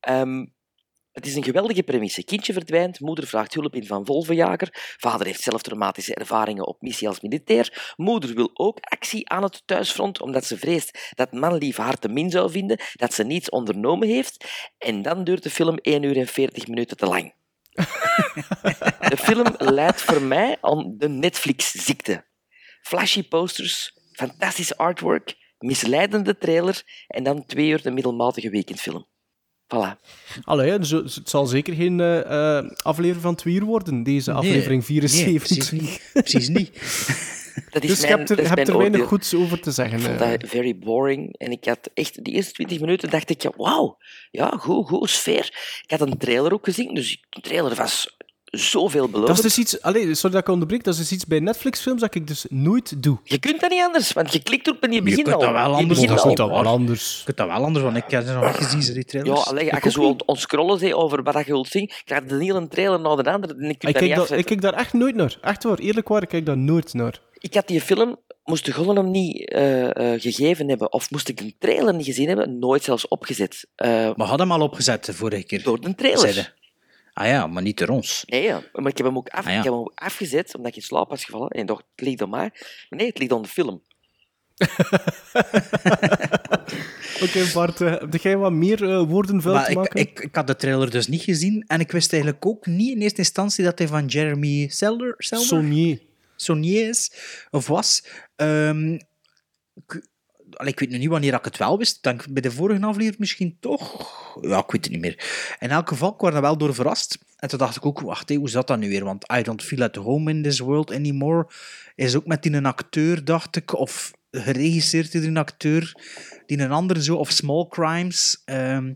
Speaker 3: Ehm, het is een geweldige premisse. Kindje verdwijnt, moeder vraagt hulp in van wolvenjager. Vader heeft zelf traumatische ervaringen op missie als militair. Moeder wil ook actie aan het thuisfront, omdat ze vreest dat manlief haar te min zou vinden, dat ze niets ondernomen heeft. En dan duurt de film 1 uur en 40 minuten te lang. De film leidt voor mij aan de Netflix-ziekte. Flashy posters, fantastisch artwork, misleidende trailer en dan twee uur de middelmatige weekendfilm. Voilà.
Speaker 4: Allee, dus het zal zeker geen eh, eh, aflevering van twee uur worden, deze
Speaker 5: Nee,
Speaker 4: aflevering
Speaker 5: nee,
Speaker 4: 74.
Speaker 5: precies niet. Precies niet. [LAUGHS]
Speaker 3: Dat is
Speaker 4: Dus je
Speaker 3: mijn,
Speaker 4: hebt er,
Speaker 3: dat
Speaker 4: je hebt er weinig
Speaker 3: oordeel.
Speaker 4: goeds over te zeggen.
Speaker 3: Ik vond
Speaker 4: eh.
Speaker 3: dat very boring. En ik had echt, de eerste 20 minuten dacht ik, ja, wauw, ja, goed, goed, sfeer. Ik had een trailer ook gezien, dus de trailer was zoveel
Speaker 4: Dat
Speaker 3: belovend.
Speaker 4: is dus iets... Allee, sorry dat ik onderbreek. Dat is dus iets bij Netflix-films dat ik dus nooit doe.
Speaker 3: Je kunt dat niet anders, want je klikt op en je
Speaker 5: Je
Speaker 3: begint
Speaker 5: kunt
Speaker 3: al.
Speaker 5: dat wel
Speaker 3: Je
Speaker 5: anders
Speaker 3: al.
Speaker 5: dat
Speaker 4: dat wel anders.
Speaker 5: Ik heb dat wel anders, want ik heb ze nog niet gezien, ze, die
Speaker 3: Ja,
Speaker 5: trailers.
Speaker 3: allee, als
Speaker 5: Ik
Speaker 3: je zo
Speaker 5: niet.
Speaker 3: on, on scrollen bent over wat je wilt zien, krijg je de hele trailer na de andere en ik kan
Speaker 4: Ik
Speaker 3: dat
Speaker 4: kijk, dat, ik kijk daar echt nooit naar. Echt waar, eerlijk waar, ik kijk daar nooit naar.
Speaker 3: Ik had die film, moest de Golem hem niet eh, eh, gegeven hebben, of moest ik een trailer niet gezien hebben, nooit zelfs opgezet. Eh,
Speaker 5: Maar had hem al opgezet de vorige keer.
Speaker 3: door de trailer.
Speaker 5: Ah ja, maar niet door ons.
Speaker 3: Nee, ja. maar ik heb hem ook, af,
Speaker 5: Ah, ja.
Speaker 3: ik heb hem ook afgezet, omdat ik in slaap was gevallen. En dacht, het ligt aan mij. Maar nee, het ligt aan de film. [LAUGHS]
Speaker 4: Oké, Bart, eh, heb jij wat meer eh, woorden vuil
Speaker 5: Maar
Speaker 4: te
Speaker 5: ik,
Speaker 4: maken?
Speaker 5: ik, ik had de trailer dus niet gezien en ik wist eigenlijk ook niet in eerste instantie dat hij van Jeremy Selder.
Speaker 4: Saunier
Speaker 5: is, of was. Ehm, allee, ik weet nu niet wanneer ik het wel wist. Ik Denk bij de vorige aflevering misschien toch. Ja, ik weet het niet meer. In elk geval, ik was er wel door verrast. En toen dacht ik ook, wacht, hé, hoe zat dat nu weer? Want I don't feel at home in this world anymore. Is ook met die een acteur, dacht ik, of geregisseerd door een acteur, die een andere zo, of Small Crimes. ehm,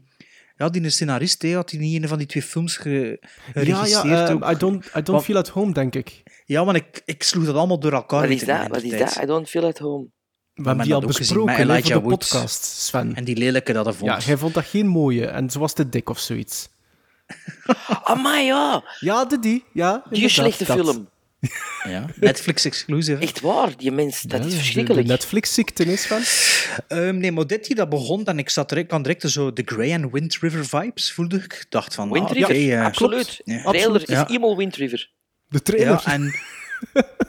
Speaker 5: ja, die een scenarist, hè, had hij niet in een van die twee films ge,
Speaker 4: Ja, ja,
Speaker 5: geregisseerd
Speaker 4: eh,
Speaker 5: ook.
Speaker 4: I don't, I don't feel at home, denk ik.
Speaker 5: Ja, want ik, ik sloeg dat allemaal door elkaar.
Speaker 3: Wat
Speaker 5: in
Speaker 3: is Wat dat? I don't feel at home.
Speaker 4: We hebben die al besproken
Speaker 5: Elijah
Speaker 4: de
Speaker 5: Woods.
Speaker 4: podcast, Sven.
Speaker 5: En die lelijke dat hij vond.
Speaker 4: Ja, jij vond dat geen mooie en ze was te dik of zoiets. [LAUGHS]
Speaker 3: Amai, ja.
Speaker 4: Ja, de die. Ja,
Speaker 3: Die slechte
Speaker 4: dat.
Speaker 3: film.
Speaker 5: Ja, Netflix exclusive.
Speaker 3: Echt waar, die mens, dat
Speaker 4: Ja,
Speaker 3: is verschrikkelijk.
Speaker 4: Netflix-ziekte is van.
Speaker 5: Ehm, nee, maar dit hier dat begon en ik zat direct, kan direct zo de Grey and Wind River vibes voelde ik. Ik dacht van,
Speaker 3: Wind
Speaker 5: ah,
Speaker 3: River,
Speaker 5: eh,
Speaker 3: absoluut.
Speaker 5: Ja.
Speaker 3: Trailer is
Speaker 5: Ja.
Speaker 3: eenmaal Wind River.
Speaker 4: De trailer.
Speaker 5: Ja, en,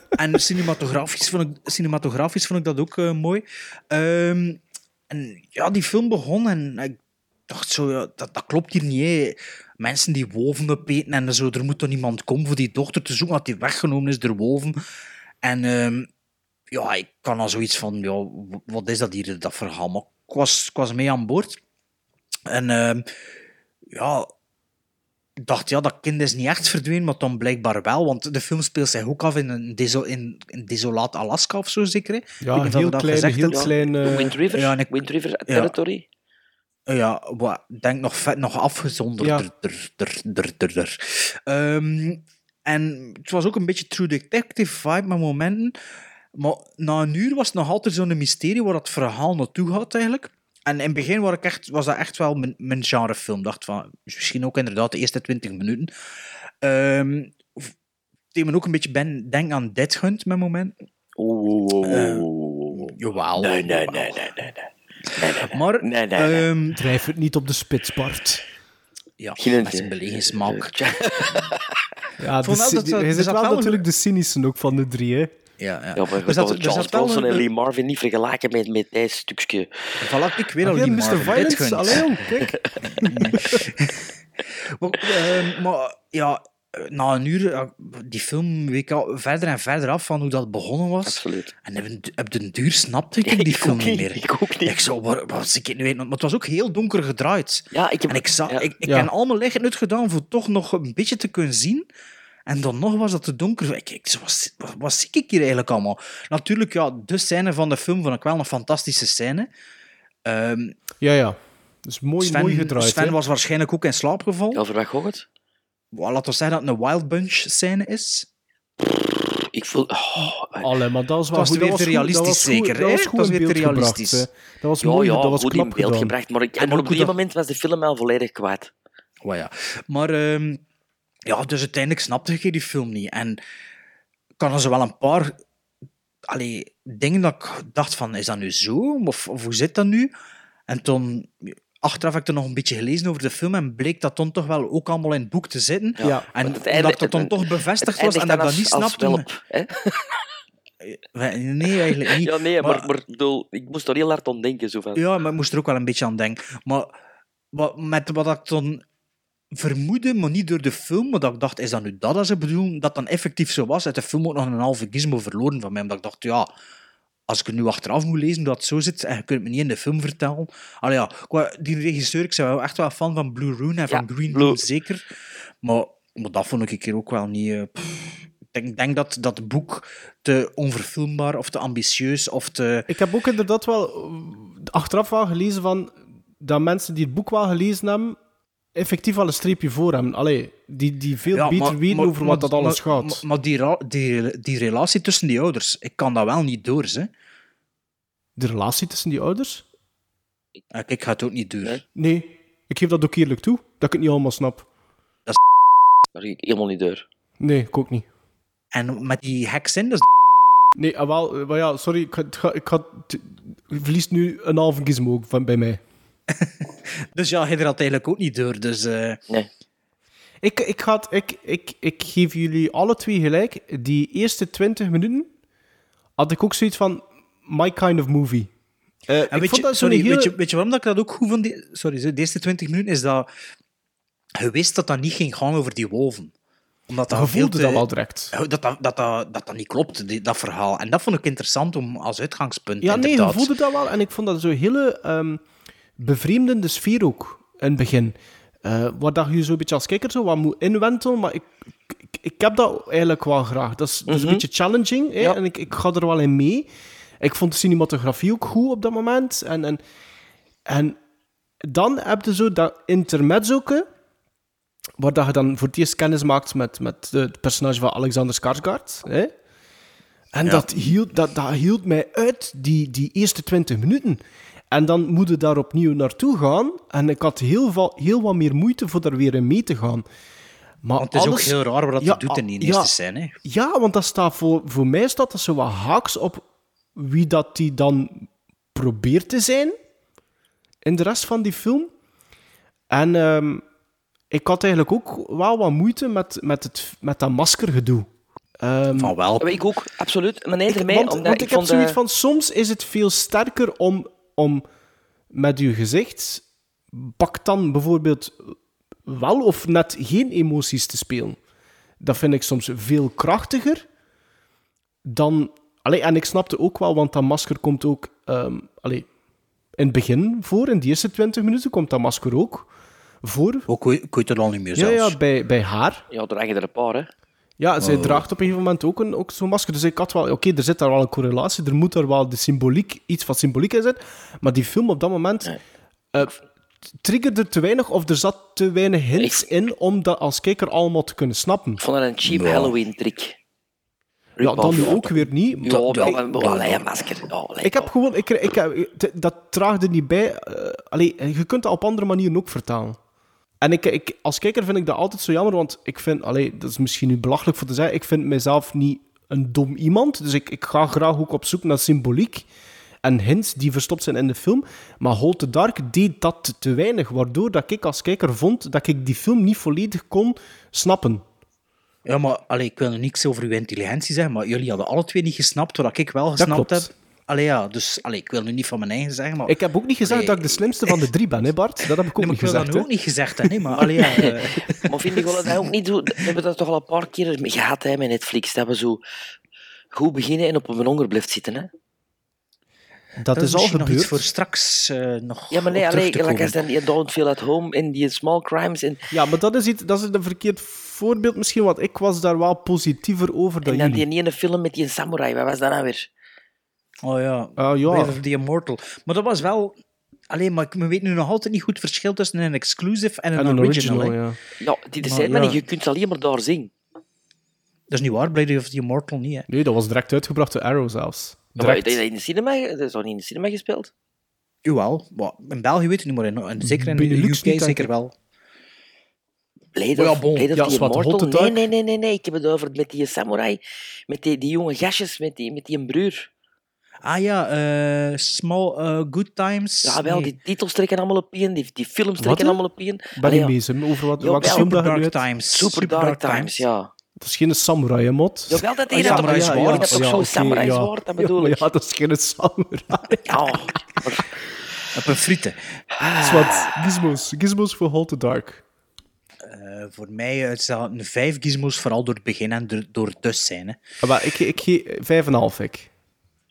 Speaker 5: en cinematografisch, vond ik, cinematografisch vond ik dat ook eh, mooi. Ehm, en ja, die film begon en ik dacht zo, ja, dat, dat klopt hier niet. Mensen die wolven opeten en zo, er moet toch iemand komen voor die dochter te zoeken, dat die weggenomen is door wolven. En ehm, ja, ik kan al zoiets van, wat is dat hier, dat verhaal? Maar ik was, mee aan boord. En ehm, ja, dacht, ja, dat kind is niet echt verdwenen, maar dan blijkbaar wel, want de film speelt zich ook af in een, deso in een desolaat Alaska of zo, zeker? hè?
Speaker 4: Ja, heel
Speaker 5: dat
Speaker 4: klein,
Speaker 5: gezegd
Speaker 4: heel klein... eh,
Speaker 3: Wind River,
Speaker 5: ja, en ik-
Speaker 3: Wind River territory.
Speaker 5: Ja, wat, ik denk nog vet, nog afgezonderd.
Speaker 4: Ja.
Speaker 5: Der, der, der, der, der, der. Ehm, en het was ook een beetje True Detective vibe met momenten. Maar na een uur was het nog altijd zo'n mysterie waar het verhaal naartoe gaat eigenlijk. En in het begin was, ik echt, was dat echt wel mijn, mijn genrefilm. dacht van, misschien ook inderdaad de eerste 20 minuten. Ehm deed me ook een beetje ben, denk aan Dead Hunt met momenten.
Speaker 3: Oeh.
Speaker 5: Jawel.
Speaker 3: Nee, nee, nee, nee, nee. nee.
Speaker 5: Maar,
Speaker 3: Nee, nee, nee.
Speaker 5: ehm,
Speaker 4: Drijf het niet op de spits, Bart.
Speaker 5: ja,
Speaker 3: Geen-
Speaker 5: met zijn belegingsmaak. [LAUGHS]
Speaker 4: Ja, de,
Speaker 5: dat er-
Speaker 4: hij
Speaker 5: er
Speaker 4: zit wel
Speaker 5: een-
Speaker 4: natuurlijk de cynische ook van de drie, hè.
Speaker 5: Ja, ja.
Speaker 3: Ja, maar we
Speaker 5: zat-
Speaker 3: zouden Charles Bronson en Lee Marvin niet vergelijken met, met deze stukje.
Speaker 5: Voilà, ik weer al
Speaker 4: Oké,
Speaker 5: die
Speaker 4: Mr.
Speaker 5: Marvin,
Speaker 4: Violence,
Speaker 5: dit gunt.
Speaker 4: allee jong, kijk. [LAUGHS]
Speaker 5: Maar, ehm, maar ja, na een uur, die film week al verder en verder af van hoe dat begonnen was.
Speaker 3: Absoluut.
Speaker 5: En op den- den duur snapte ik [LAUGHS]
Speaker 3: Ja,
Speaker 5: die
Speaker 3: ik
Speaker 5: film niet meer.
Speaker 3: ik ook niet.
Speaker 5: Ik zo, waar, was ik nu weten? Maar het was ook heel donker gedraaid.
Speaker 3: Ja, ik heb...
Speaker 5: En ik, zag,
Speaker 3: ja.
Speaker 5: ik, ik
Speaker 4: Ja.
Speaker 5: heb allemaal lichten uitgedaan voor toch nog een beetje te kunnen zien. En dan nog was dat te donker. Ik, ik, wat, wat, wat zie ik hier eigenlijk allemaal? Natuurlijk, ja, de scène van de film vond ik wel een fantastische scène. Ehm,
Speaker 4: Ja, ja. Dus mooi,
Speaker 5: Sven,
Speaker 4: mooi gedraaid,
Speaker 5: Sven was waarschijnlijk ook in slaap gevallen.
Speaker 3: Wat gaat het?
Speaker 5: Well, laten we zeggen dat het een Wild Bunch scène is.
Speaker 3: Ik voel... Oh,
Speaker 4: Allee, maar dat was wel
Speaker 5: was
Speaker 4: goed.
Speaker 5: weer
Speaker 4: dat
Speaker 5: te
Speaker 4: goed- dat
Speaker 5: realistisch
Speaker 4: was goed-
Speaker 5: zeker,
Speaker 4: Dat was goed
Speaker 5: Dat was weer te
Speaker 4: gebracht,
Speaker 5: realistisch.
Speaker 4: Dat was
Speaker 3: ja,
Speaker 4: mooi,
Speaker 3: ja,
Speaker 4: dat was
Speaker 3: goed in beeld
Speaker 4: gedaan.
Speaker 3: gebracht, maar,
Speaker 5: ook
Speaker 3: op die
Speaker 5: dat-
Speaker 3: moment was de film al volledig kwijt.
Speaker 5: Oh ja. Maar ehm, ja, dus uiteindelijk snapte ik die film niet. En ik kan er zo wel een paar allee, dingen dat ik dacht van, is dat nu zo? Of, of hoe zit dat nu? En toen, achteraf heb ik er nog een beetje gelezen over de film en bleek dat dan toch wel ook allemaal in het boek te zitten.
Speaker 4: Ja.
Speaker 5: En
Speaker 3: Want het
Speaker 5: dat toch bevestigd was en dat ik dat niet snapte.
Speaker 3: welp, hè?
Speaker 5: Nee, eigenlijk niet.
Speaker 3: Ja, nee, maar,
Speaker 5: Maar-
Speaker 3: bedoel, ik moest er heel hard aan denken. Zo van.
Speaker 5: Ja, maar ik moest er ook wel een beetje aan denken. Maar wat, met wat ik dan vermoedde, maar niet door de film, maar dat ik dacht, is dat nu dat als ze bedoelen, dat dan effectief zo was? Uit de film ook nog een halve gizmo verloren van mij, omdat ik dacht, ja, als ik het nu achteraf moet lezen dat het zo zit, en je kunt het me niet in de film vertellen. Allee, ja, qua, die regisseur, ik ben wel echt wel fan van Blue Ruin en van Green
Speaker 3: Blue-
Speaker 5: Room, zeker. Maar, maar dat vond ik een keer ook wel niet... eh, pff, denk, denk dat dat boek te onverfilmbaar of te ambitieus of te...
Speaker 4: Ik heb ook inderdaad wel eh, achteraf wel gelezen van dat mensen die het boek wel gelezen hebben, effectief wel een streepje voor hebben. Allee, die, die veel
Speaker 5: Ja,
Speaker 4: beter
Speaker 5: maar-
Speaker 4: over wat dat alles
Speaker 5: maar-
Speaker 4: gaat.
Speaker 5: Maar, maar die, ra- die, die relatie tussen die ouders, ik kan dat wel niet door, hè.
Speaker 4: De relatie tussen die ouders?
Speaker 5: Ja, Ik ga het ook niet door.
Speaker 4: Nee, ik geef dat ook eerlijk toe, dat ik het niet allemaal snap.
Speaker 3: Daar ging ik helemaal niet door.
Speaker 4: Nee, ik ook niet.
Speaker 5: En met die heksin, dat is
Speaker 4: Nee, ah, wel, eh, maar ja, sorry, ik, ga, ik, ga, ik nu een halve gizmo ook van, bij mij. [LAUGHS]
Speaker 5: Dus ja, hij er had eigenlijk ook niet door. Dus, eh,
Speaker 3: Nee.
Speaker 4: Ik, ik, het- ik, ik, ik geef jullie alle twee gelijk. Die eerste 20 minuten had ik ook zoiets van my kind of movie. Eh,
Speaker 5: En
Speaker 4: ik
Speaker 5: weet,
Speaker 4: vond
Speaker 5: je,
Speaker 4: dat zo'n
Speaker 5: sorry,
Speaker 4: hele-
Speaker 5: weet, je, weet je waarom dat ik dat ook goed vond? Die, sorry, de eerste 20 minuten is dat je wist dat dat niet ging gaan over die wolven. Omdat dat
Speaker 4: Je
Speaker 5: veel te-
Speaker 4: dat wel direct.
Speaker 5: Dat dat, dat, dat, dat dat niet klopt, die- dat verhaal. En dat vond ik interessant om als uitgangspunt.
Speaker 4: Ja, nee, je voelde dat wel. En ik vond dat zo'n hele ehm bevreemdende sfeer ook in het begin. Eh waar dat je zo'n beetje als kijker zo wat moet inwentelen, maar ik, ik, ik heb dat eigenlijk wel graag. Dat is, dat is een
Speaker 3: Mhm.
Speaker 4: beetje challenging hè?
Speaker 3: Ja.
Speaker 4: en ik, ik ga er wel in mee. Ik vond de cinematografie ook goed op dat moment. En, en, en dan heb je zo dat intermezzoke, waar dat je dan voor het eerst kennis maakt met, met de- het personage van Alexander Skarsgård. Hè? En
Speaker 5: Ja.
Speaker 4: dat, hield, dat, dat hield mij uit, die, die eerste 20 minuten. En dan moet je daar opnieuw naartoe gaan. En ik had heel, va- heel wat meer moeite voor daar weer in mee te gaan. Maar
Speaker 5: Want het is
Speaker 4: alles-
Speaker 5: ook heel raar wat dat
Speaker 4: Ja,
Speaker 5: doet in die
Speaker 4: ja.
Speaker 5: eerste scène. hè.
Speaker 4: Ja, want dat staat voor, voor mij staat dat zo wat haaks op wie dat die dan probeert te zijn in de rest van die film. En ehm, ik had eigenlijk ook wel wat moeite met, met, het, met dat maskergedoe. Ehm,
Speaker 5: Van wel.
Speaker 3: Ik ook, absoluut. Maar nee,
Speaker 4: ik,
Speaker 3: ermee,
Speaker 4: want,
Speaker 3: omdat
Speaker 4: want ik, heb
Speaker 3: vond,
Speaker 4: zoiets van, soms is het veel sterker om, om met je gezicht, pak dan bijvoorbeeld wel of net geen emoties te spelen. Dat vind ik soms veel krachtiger dan... Allee, en ik snapte ook wel, want dat masker komt ook... ehm allee, in het begin voor, in de eerste 20 minuten, komt dat masker ook voor.
Speaker 5: Ook ik weet het al niet meer
Speaker 4: Ja,
Speaker 5: zelfs.
Speaker 4: ja bij, bij haar.
Speaker 3: Ja, er hangen er een paar, hè.
Speaker 4: Ja, zij
Speaker 5: Oh.
Speaker 4: draagt op een gegeven moment ook, een, ook zo'n masker. Dus ik had wel... Oké, er zit daar wel een correlatie. Er moet daar wel de symboliek, iets van symboliek in zitten. Maar die film op dat moment... eh, triggerde te weinig of er zat te weinig hints in om dat als kijker allemaal te kunnen snappen.
Speaker 3: Ik vond dat een cheap
Speaker 5: Ja.
Speaker 3: Halloween-trick.
Speaker 4: Ja, dan nu ook weer niet.
Speaker 3: Ja,
Speaker 4: Dat- ik-
Speaker 3: een masker. Ja, allee,
Speaker 4: Ik heb gewoon... Ik, ik, dat draagde niet bij. allee, je kunt dat op andere manieren ook vertalen. En ik, ik, als kijker vind ik dat altijd zo jammer, want ik vind... Allee, dat is misschien nu belachelijk voor te zeggen. Ik vind mezelf niet een dom iemand. Dus ik, ik ga graag ook op zoek naar symboliek en hints die verstopt zijn in de film. Maar Hold the Dark deed dat te weinig, waardoor dat ik als kijker vond dat ik die film niet volledig kon snappen.
Speaker 5: Ja, maar allee, ik wil nu niks over uw intelligentie zeggen, maar jullie hadden alle twee niet gesnapt wat ik wel gesnapt heb. Allee, ja, dus allee, ik wil nu niet van mijn eigen zeggen, maar...
Speaker 4: Ik heb ook niet gezegd
Speaker 5: Allee,
Speaker 4: dat ik de slimste van de drie ben, hè Bart? Dat heb ik ook
Speaker 5: Nee,
Speaker 4: niet
Speaker 5: ik wil dat
Speaker 4: gezegd. hè.
Speaker 5: ook niet gezegd hebben, nee, maar allee, ja, [LAUGHS] eh,
Speaker 3: Maar vind ik wel dat hij ook niet. We hebben dat toch al een paar keer gehad hè, met Netflix. Dat we zo goed beginnen en op een honger blijft zitten. Hè?
Speaker 4: Dat, is al
Speaker 5: misschien nog iets
Speaker 4: gebeurd.
Speaker 5: voor straks eh, nog
Speaker 3: Ja, maar nee, alleen, like dan die Don't Feel at Home en die Small Crimes. En,
Speaker 4: Ja, maar dat is, iets, dat is een verkeerd voorbeeld misschien, want ik was daar wel positiever over dan
Speaker 3: en dan
Speaker 4: jullie.
Speaker 3: die ene film met die samurai. Wat was dat nou weer?
Speaker 5: Oh ja,
Speaker 4: Ah, ja.
Speaker 5: Blade of the Immortal. Maar dat was wel... Alleen, maar ik weet nu nog altijd niet goed het verschil tussen een exclusive en een,
Speaker 4: En een
Speaker 5: original.
Speaker 4: ja.
Speaker 3: Ja, die
Speaker 5: Maar
Speaker 3: zijn maar
Speaker 5: ja.
Speaker 3: niet. Je kunt ze alleen maar daar zien.
Speaker 5: Dat is niet waar, Blade of the Immortal niet, hè.
Speaker 4: Nee, dat was direct uitgebracht door Arrow zelfs.
Speaker 3: Maar
Speaker 4: Direct.
Speaker 3: dat is in de cinema, dat is toch niet in de cinema gespeeld?
Speaker 5: Jawel, maar in België weet ik niet, maar in, in- zeker in de UK zeker wel.
Speaker 3: Blade
Speaker 5: Ja,
Speaker 3: of,
Speaker 5: bon.
Speaker 3: Blade of
Speaker 4: Ja,
Speaker 3: the
Speaker 4: zwart,
Speaker 3: Immortal? Nee, nee, nee, nee, nee. Ik heb het over met die samurai. Met die, die jonge gastjes, met die, met die broer.
Speaker 5: Ah ja, eh, Small eh, Good Times.
Speaker 3: Ja, wel,
Speaker 5: Nee.
Speaker 3: die titels trekken allemaal op in, die, die films
Speaker 4: Wat,
Speaker 3: trekken allemaal op in.
Speaker 4: ben
Speaker 3: Allee,
Speaker 4: niet
Speaker 3: ja.
Speaker 4: bezig over wat,
Speaker 3: Jawel,
Speaker 4: welke film dat
Speaker 5: Super
Speaker 4: je
Speaker 5: Dark. Times.
Speaker 3: Super Dark Times, ja.
Speaker 4: Dat is geen samurai, hè, mot.
Speaker 3: Jawel, dat
Speaker 5: Ah,
Speaker 3: is dat
Speaker 5: samurai.
Speaker 3: Ja, dat is
Speaker 4: ja,
Speaker 3: zo'n
Speaker 4: oké,
Speaker 3: samurai
Speaker 4: ja.
Speaker 3: zwaard, dat bedoel ik.
Speaker 4: Ja, dat is geen samurai.
Speaker 3: Ja,
Speaker 5: Op een frieten.
Speaker 4: Dat is wat. Gizmos. Gizmos voor Hold the Dark.
Speaker 5: Eh, voor mij is dat een vijf gizmos, vooral door het begin en door, door het dus zijn. Hè.
Speaker 4: Ah, maar ik, ik geef vijf en een half, ik.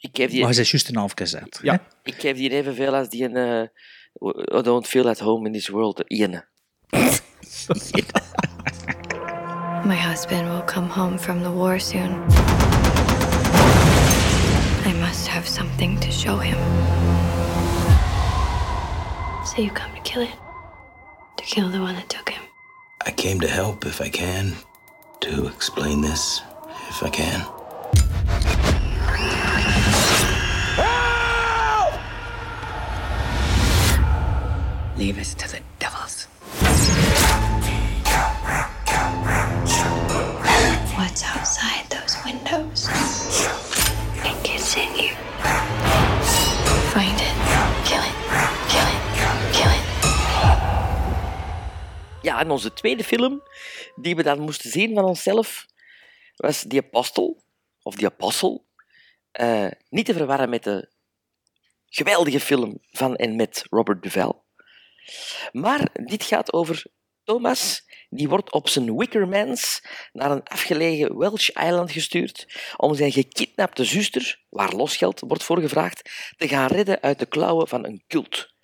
Speaker 3: Ik geef die,
Speaker 5: Maar je bent juist een half gezet.
Speaker 4: Ja.
Speaker 3: ik geef die evenveel als die een uh, Don't Feel at Home in This World, de ene. [LAUGHS]
Speaker 7: My husband will come home from the war soon. I must have something to show him. So you come to kill it? To kill the one that took him?
Speaker 11: I came to help if I can, to explain this if I can.
Speaker 9: Leave us to the devils.
Speaker 7: What's outside those windows? It gets in you. Find it. Kill it. Kill it. Kill it.
Speaker 3: Ja, en onze tweede film, die we dan moesten zien van onszelf, was The Apostle, of The Apostle. Eh, niet te verwarren met de geweldige film van en met Robert Duvall. Maar dit gaat over Thomas, die wordt op zijn Wickermans naar een afgelegen Welsh eiland gestuurd om zijn gekidnapte zuster, waar losgeld wordt voor gevraagd, te gaan redden uit de klauwen van een cult.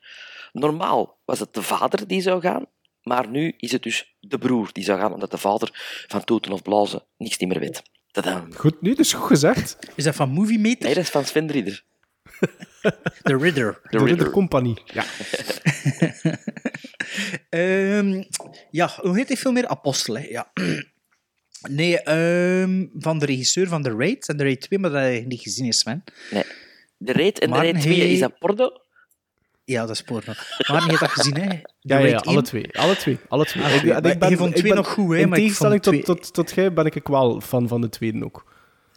Speaker 3: Normaal was het de vader die zou gaan, maar nu is het dus de broer die zou gaan, omdat de vader van toeten of blazen niks niet meer weet. Tadam.
Speaker 4: Goed, nee, dat is goed gezegd.
Speaker 5: Is dat van Movie Meter?
Speaker 3: Nee, dat is van Sven Rieder.
Speaker 5: The Ridder.
Speaker 4: De Ridder Company. Ja. [LAUGHS]
Speaker 5: Ehm, ja, hoe heet die film meer? Apostel, hè? Ja. Nee, ehm, van de regisseur van The Raid. En The Raid 2, maar dat heb je niet gezien, is Sven.
Speaker 3: Nee. De Raid en de Raid 2,
Speaker 5: hij-
Speaker 3: is dat porno?
Speaker 5: Ja, dat is porno. Maar je hebt dat gezien, hè? The
Speaker 4: Ja, ja, alle
Speaker 5: 1.
Speaker 4: twee. Alle twee. Alle twee.
Speaker 5: Ah. Maar je vond twee nog goed, hè,
Speaker 4: In
Speaker 5: maar ik
Speaker 4: tegenstelling
Speaker 5: vond
Speaker 4: tot, tot, tot jij ben ik wel fan van de tweede ook.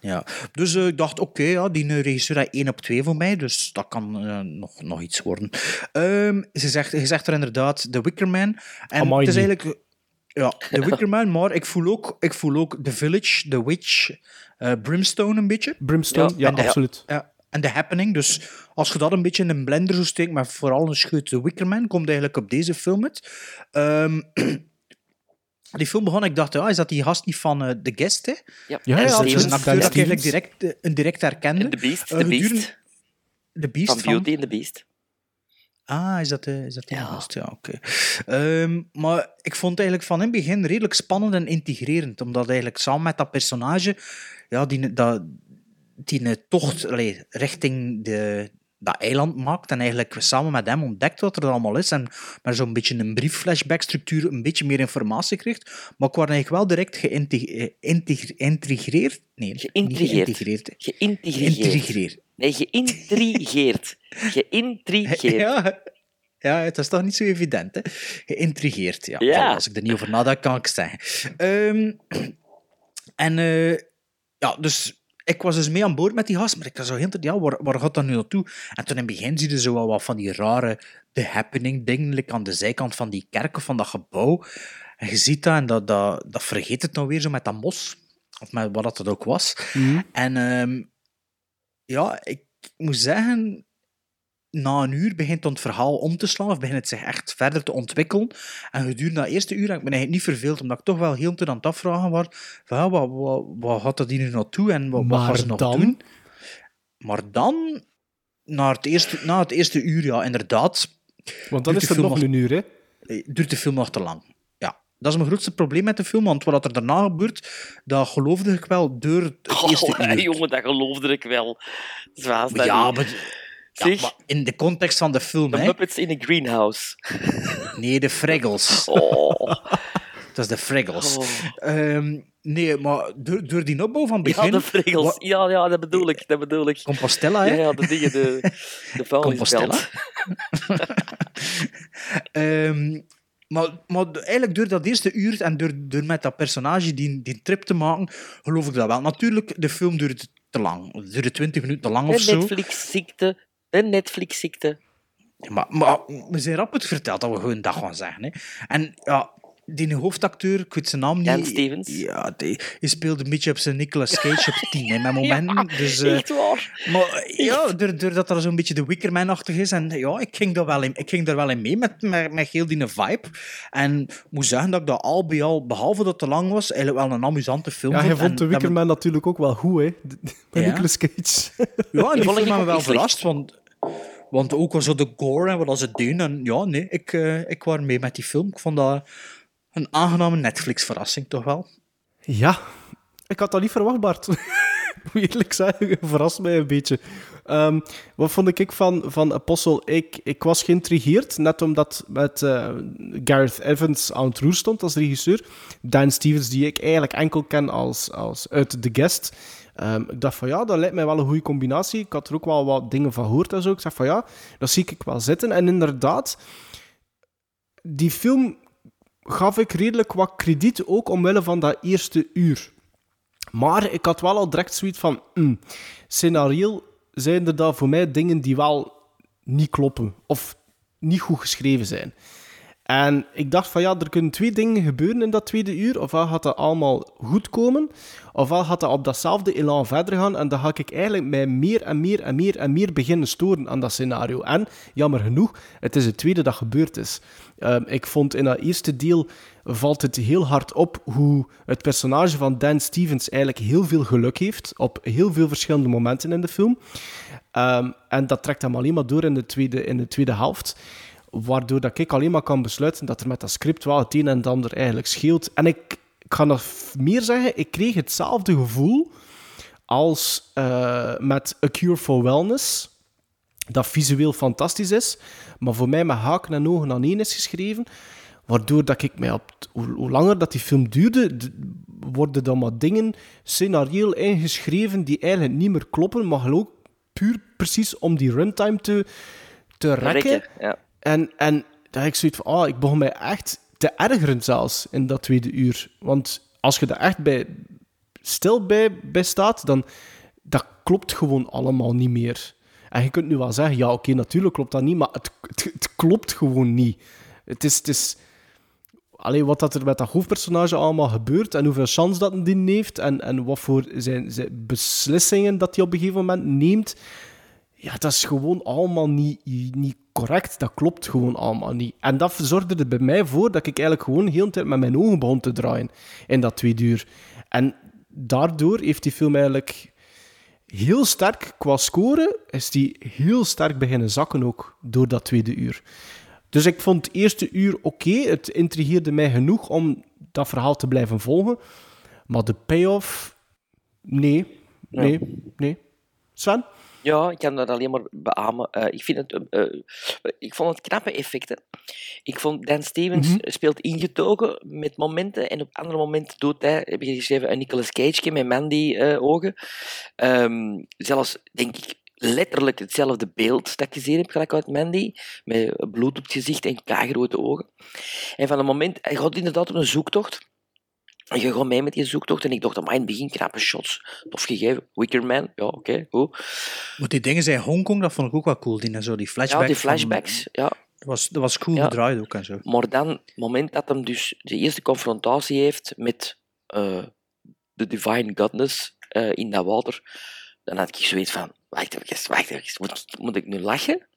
Speaker 5: Ja, dus eh, ik dacht, oké, ja, die eh, regisseur had 1 op 2 voor mij, dus dat kan eh, nog, nog iets worden. Ehm, ze zegt, je zegt er inderdaad The Wicker Man. En
Speaker 4: Amai,
Speaker 5: het is eigenlijk... Ja, The Wicker Man, maar ik voel ook, ik voel ook The Village, The Witch, eh, Brimstone een beetje.
Speaker 4: Brimstone, ja,
Speaker 5: de-
Speaker 4: absoluut.
Speaker 5: Ja, en The Happening, dus als je dat een beetje in een blender zo steekt, maar vooral een scheut The Wicker Man, komt eigenlijk op deze film uit. Ehm, [CLEARS THROAT] die film begon, ik dacht, ja, is dat die gast niet van eh The Guest, hè?
Speaker 3: Ja,
Speaker 4: Ja, ja,
Speaker 5: dat is een acteur
Speaker 4: Dan
Speaker 5: dat ik eigenlijk direct, eh, een direct herkende.
Speaker 3: The Beast,
Speaker 5: Eh,
Speaker 3: The Beast.
Speaker 5: The Beast
Speaker 3: Van Beauty and the Beast.
Speaker 5: Ah, is dat, de, is dat die gast? Ja, oké. Ehm, maar ik vond het eigenlijk van in het begin redelijk spannend en integrerend. Omdat eigenlijk samen met dat personage, ja, die, dat, die een tocht allee, richting de, dat eiland maakt. En eigenlijk samen met hem ontdekt wat er allemaal is. En maar zo'n beetje een brief-flashback-structuur, een beetje meer informatie krijgt. Maar ik was eigenlijk wel direct geïntegreerd. Nee, geïntegreerd.
Speaker 3: Geïntegreerd. Nee, geïntrigeerd. [LAUGHS] Geïntrigeerd.
Speaker 5: Ja, ja, het is toch niet zo evident, hè? Geïntrigeerd, ja.
Speaker 3: Ja.
Speaker 5: Voilà, als ik er niet over nadenk, kan ik het zeggen. Ehm, en eh, ja, dus ik was dus mee aan boord met die gast, maar ik was zo heel ja, waar, waar gaat dat nu naartoe? En toen in het begin zie je zo wel wat van die rare The Happening dingen, like aan de zijkant van die kerk of van dat gebouw. En je ziet dat en dat, dat, dat vergeet het nou weer zo met dat mos. Of met wat dat het ook was. En ehm, ja, ik moet zeggen, na een uur begint het verhaal om te slaan, of begint het zich echt verder te ontwikkelen. En gedurende dat eerste uur heb ik me eigenlijk niet verveeld, omdat ik toch wel heel te aan het afvragen was, van, ja, wat, wat, wat gaat dat hier nu naartoe en wat, wat gaan ze nog
Speaker 4: dan?
Speaker 5: doen? Maar dan, na het eerste, na het eerste uur, ja, inderdaad...
Speaker 4: Want dan
Speaker 5: duurt
Speaker 4: is
Speaker 5: de
Speaker 4: het
Speaker 5: film
Speaker 4: nog een uur, hè?
Speaker 5: eh, duurt de film nog te lang. Ja, dat is mijn grootste probleem met de film, want wat er daarna gebeurt, dat geloofde ik wel door het [LAUGHS] eerste
Speaker 3: Oh,
Speaker 5: uur.
Speaker 3: jongen, dat geloofde ik wel. Zwaas dat
Speaker 5: Ja, maar, ja, in de context van de film,
Speaker 3: de
Speaker 5: hè?
Speaker 3: Muppets in a greenhouse.
Speaker 5: Nee, de Fraggles.
Speaker 3: Oh. [LAUGHS]
Speaker 5: Dat is de Fraggles.
Speaker 3: Oh.
Speaker 5: Ehm, nee, maar door, door die opbouw van begin...
Speaker 3: Ja, de Fraggles.
Speaker 5: wa-
Speaker 3: Ja, ja, dat bedoel ik. Dat bedoel ik.
Speaker 5: Compostela,
Speaker 3: Ja,
Speaker 5: hè?
Speaker 3: ja, de dingen, de, de vuilnisbelt. [LAUGHS]
Speaker 5: Ehm, maar, maar eigenlijk door dat eerste uur en door, door met dat personage die, die trip te maken, geloof ik dat wel. Natuurlijk, de film duurt te lang. Het duurde 20 minuten te lang of
Speaker 3: De
Speaker 5: zo.
Speaker 3: Netflix-ziekte. De Netflix-ziekte.
Speaker 5: Maar, maar we zijn rap het verteld dat we gewoon dat gaan zeggen. Hè. En ja, die hoofdacteur, ik weet zijn naam niet.
Speaker 3: Dan Stevens.
Speaker 5: Ja, die, die speelde een beetje op zijn Nicolas Cage op 10 hè, met [LAUGHS] momenten. dus, eh,
Speaker 3: Echt waar.
Speaker 5: maar eh, ja, door- doordat er zo'n beetje de Wickerman-achtig is. En ja, ik ging, daar wel in, ik ging daar wel in mee met, met, met heel die vibe. En ik moet zeggen dat ik dat al bij al, behalve dat het te lang was, eigenlijk wel een amusante film
Speaker 4: Ja, hij
Speaker 5: vond.
Speaker 4: vond de Wickerman natuurlijk ook wel goed, hè? [LAUGHS] Met
Speaker 5: Ja.
Speaker 4: Nicolas Cage.
Speaker 5: Ja, en die
Speaker 3: vond ik
Speaker 5: me wel verrast, want, want ook wel zo de gore en wat ze doen. En ja, nee, ik, eh, ik was mee met die film. Ik vond dat een aangename Netflix-verrassing, toch wel.
Speaker 4: Ja, ik had dat niet verwacht, Bart. [LAUGHS] Moet eerlijk zeggen, verrast mij een beetje. Ehm, wat vond ik van, van Apostle? Ik, ik was geïntrigeerd, net omdat met eh, Gareth Evans aan het roer stond als regisseur. Dan Stevens, die ik eigenlijk enkel ken als, als uit The Guest. Ehm, ik dacht van ja, dat lijkt mij wel een goede combinatie. Ik had er ook wel wat dingen van gehoord en. Ik zeg van ja, dat zie ik wel zitten. En inderdaad, die film gaf ik redelijk wat krediet, ook omwille van dat eerste uur. Maar ik had wel al direct zoiets van... Mm, scenario zijn er daar voor mij dingen die wel niet kloppen. Of niet goed geschreven zijn. En ik dacht van ja, er kunnen twee dingen gebeuren in dat tweede uur. Ofwel gaat dat allemaal goed komen, ofwel gaat dat op datzelfde elan verder gaan. En dan ga ik eigenlijk mij meer en meer en meer en meer beginnen storen aan dat scenario. En, jammer genoeg, het is het tweede dat gebeurd is. Ehm, ik vond in dat eerste deel valt het heel hard op hoe het personage van Dan Stevens eigenlijk heel veel geluk heeft op heel veel verschillende momenten in de film. Ehm, en dat trekt hem alleen maar door in de tweede, in de tweede helft. Waardoor dat ik alleen maar kan besluiten dat er met dat script wel het een en ander eigenlijk scheelt. En ik, ik ga nog meer zeggen, ik kreeg hetzelfde gevoel als uh, met A Cure for Wellness. Dat visueel fantastisch is, maar voor mij met haken en ogen aan één is geschreven. Waardoor dat ik mij op hoe, hoe langer dat die film duurde, worden dan maar dingen scenarioel ingeschreven die eigenlijk niet meer kloppen, maar ook puur precies om die runtime te, te rekken.
Speaker 3: Rekken, ja.
Speaker 4: En, en dan heb ik zoiets van, oh, ik begon mij echt te ergeren zelfs in dat tweede uur. Want als je daar echt bij stil bij, bij staat, dan dat klopt gewoon allemaal niet meer. En je kunt nu wel zeggen, ja, oké, natuurlijk klopt dat niet, maar het, het, klopt gewoon niet. Het is... Het is Alleen wat dat er met dat hoofdpersonage allemaal gebeurt en hoeveel chance dat die heeft en, en wat voor zijn, zijn beslissingen dat hij op een gegeven moment neemt, ja, dat is gewoon allemaal niet, niet correct. Dat klopt gewoon allemaal niet. En dat zorgde er bij mij voor dat ik eigenlijk gewoon heel de tijd met mijn ogen begon te draaien in dat twee uur. En daardoor heeft die film eigenlijk heel sterk qua score, is die heel sterk beginnen zakken ook door dat tweede uur. Dus ik vond het eerste uur oké. Het intrigeerde mij genoeg om dat verhaal te blijven volgen. Maar de payoff, nee, nee, nee. Sven?
Speaker 3: Ja, ik kan dat alleen maar beamen. Eh, ik, vind het, eh, eh, ik vond het knappe effecten. Ik vond Dan Stevens
Speaker 4: Mhm.
Speaker 3: speelt ingetogen met momenten en op andere momenten doet hij, heb je geschreven, een Nicolas Cage met Mandy-ogen. Ehm, zelfs, denk ik, letterlijk hetzelfde beeld dat ik gezien heb, gelijk uit Mandy, met bloed op het gezicht en kagerrode ogen. En van een moment, hij gaat inderdaad op een zoektocht. En je gaat mee met die zoektocht en ik dacht, amai, in het begin knappe shots. Tof gegeven. Wickerman, ja, oké, goed.
Speaker 5: Want die dingen zijn Hongkong, dat vond ik ook wel cool. Die, zo, die flashbacks.
Speaker 3: Ja, die
Speaker 5: van-
Speaker 3: flashbacks, ja.
Speaker 5: dat, was, dat was cool
Speaker 3: Ja.
Speaker 5: gedraaid ook en zo.
Speaker 3: Maar dan, het moment dat hem dus de eerste confrontatie heeft met eh, de divine godness eh, in dat water, dan had ik zoiets van, wacht even, wacht even, moet, ik- moet ik nu lachen?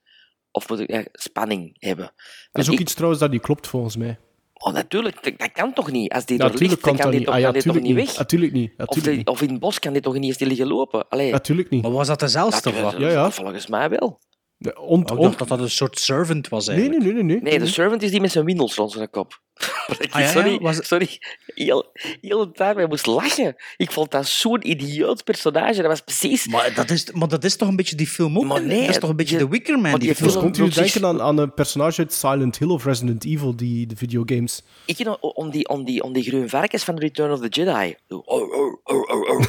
Speaker 3: Of moet ik spanning hebben?
Speaker 4: Dat is ook
Speaker 3: ik-
Speaker 4: iets trouwens dat niet klopt volgens mij.
Speaker 3: Oh, natuurlijk, dat, kan toch niet? Als die
Speaker 4: Ja,
Speaker 3: er ligt,
Speaker 4: kan
Speaker 3: kan
Speaker 4: dat
Speaker 3: die
Speaker 4: niet.
Speaker 3: toch,
Speaker 4: Ah, ja,
Speaker 3: kan die toch niet
Speaker 4: niet.
Speaker 3: weg?
Speaker 4: Natuurlijk niet.
Speaker 3: Of,
Speaker 4: Natuurlijk
Speaker 3: die-
Speaker 4: niet.
Speaker 3: of in het bos kan die toch niet eens liggen lopen? Allee,
Speaker 4: Natuurlijk niet.
Speaker 5: Maar was dat dezelfde?
Speaker 3: dat,
Speaker 5: of?
Speaker 4: Ja, ja.
Speaker 3: Volgens mij wel.
Speaker 4: De ont,
Speaker 5: Oh, ik dacht dat dat een soort servant was
Speaker 4: nee,
Speaker 5: eigenlijk.
Speaker 4: nee, nee, nee. nee.
Speaker 3: Nee, de servant is die met zijn windels rond zijn kop. [LAUGHS] Dat ik-
Speaker 5: Ah, ja, ja,
Speaker 3: sorry,
Speaker 5: was-
Speaker 3: sorry. Heel, heel de tijd moest lachen. Ik vond dat zo'n idioot personage. Dat was precies...
Speaker 5: Maar dat, is, maar dat is toch een beetje die film ook?
Speaker 3: Maar nee,
Speaker 5: dat is toch een beetje
Speaker 3: je-
Speaker 5: de Wicker Man, die
Speaker 3: die
Speaker 5: film.
Speaker 4: Dus komt u denken aan, aan een personage uit Silent Hill of Resident Evil, die, de videogames.
Speaker 3: Ik know, om die, om die, om die groene varkens van Return of the Jedi. Oh, oh, oh, oh, oh,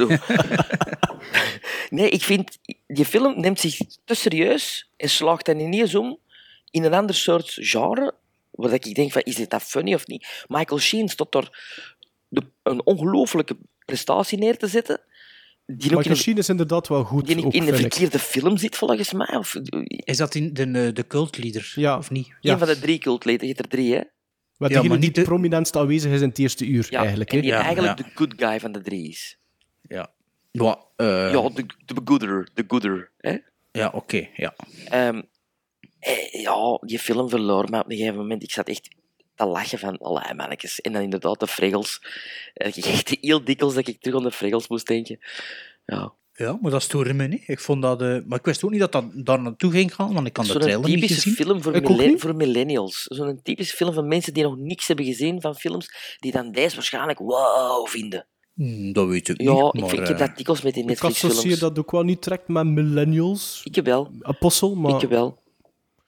Speaker 3: oh. [LAUGHS] Nee, ik vind... Die film neemt zich te serieus en slaagt dan ineens om in een ander soort genre. Waar ik denk van, is dit dat funny of niet? Michael Sheen stond er de, een ongelooflijke prestatie neer te zetten. Die
Speaker 4: Michael
Speaker 3: een,
Speaker 4: Sheen is inderdaad wel goed.
Speaker 3: die
Speaker 4: ook,
Speaker 3: in de
Speaker 4: ik.
Speaker 3: verkeerde film zit, volgens mij. Of,
Speaker 5: Is dat in de, de, de cultleader?
Speaker 4: Ja.
Speaker 5: Of niet?
Speaker 4: Ja.
Speaker 3: Een van de drie cultleden. Je hebt er drie, hè?
Speaker 4: Wat
Speaker 5: Ja,
Speaker 4: degene
Speaker 5: maar
Speaker 4: die
Speaker 5: niet de-
Speaker 4: prominentst aanwezig is in het eerste uur,
Speaker 3: Ja,
Speaker 4: eigenlijk.
Speaker 3: en
Speaker 4: Hè?
Speaker 3: die
Speaker 5: Ja,
Speaker 3: eigenlijk
Speaker 5: ja.
Speaker 3: de good guy van de drie is.
Speaker 5: Ja. Ja, eh,
Speaker 3: Ja, de, de gooder. De gooder. Hè?
Speaker 5: ja oké. ja.
Speaker 3: Ehm, eh, ja, die film verloor me op een gegeven moment. Ik zat echt te lachen van allerlei mannetjes. En dan inderdaad de fregels. Eh, Echt heel dikwijls dat ik terug aan de fregels moest denken. Ja.
Speaker 5: Ja, maar dat stoorde me niet. Ik vond dat, eh, maar ik wist ook niet dat dat daar naartoe ging gaan, want ik kan de
Speaker 3: Zo'n
Speaker 5: trailer niet
Speaker 3: typische
Speaker 5: gezien.
Speaker 3: film voor,
Speaker 5: ook
Speaker 3: millen-
Speaker 5: niet.
Speaker 3: voor millennials. Zo'n typische film van mensen die nog niks hebben gezien van films, die dan deze waarschijnlijk wow vinden.
Speaker 5: Hmm, dat weet ik
Speaker 3: Ja,
Speaker 5: niet.
Speaker 3: ik, vind- ik heb
Speaker 5: eh,
Speaker 3: dat dikwijls met die
Speaker 4: Ik
Speaker 3: Netflix-films.
Speaker 4: associeer dat ook wel niet direct met millennials.
Speaker 3: Ik wel.
Speaker 4: Apostel, maar...
Speaker 3: Ik wel.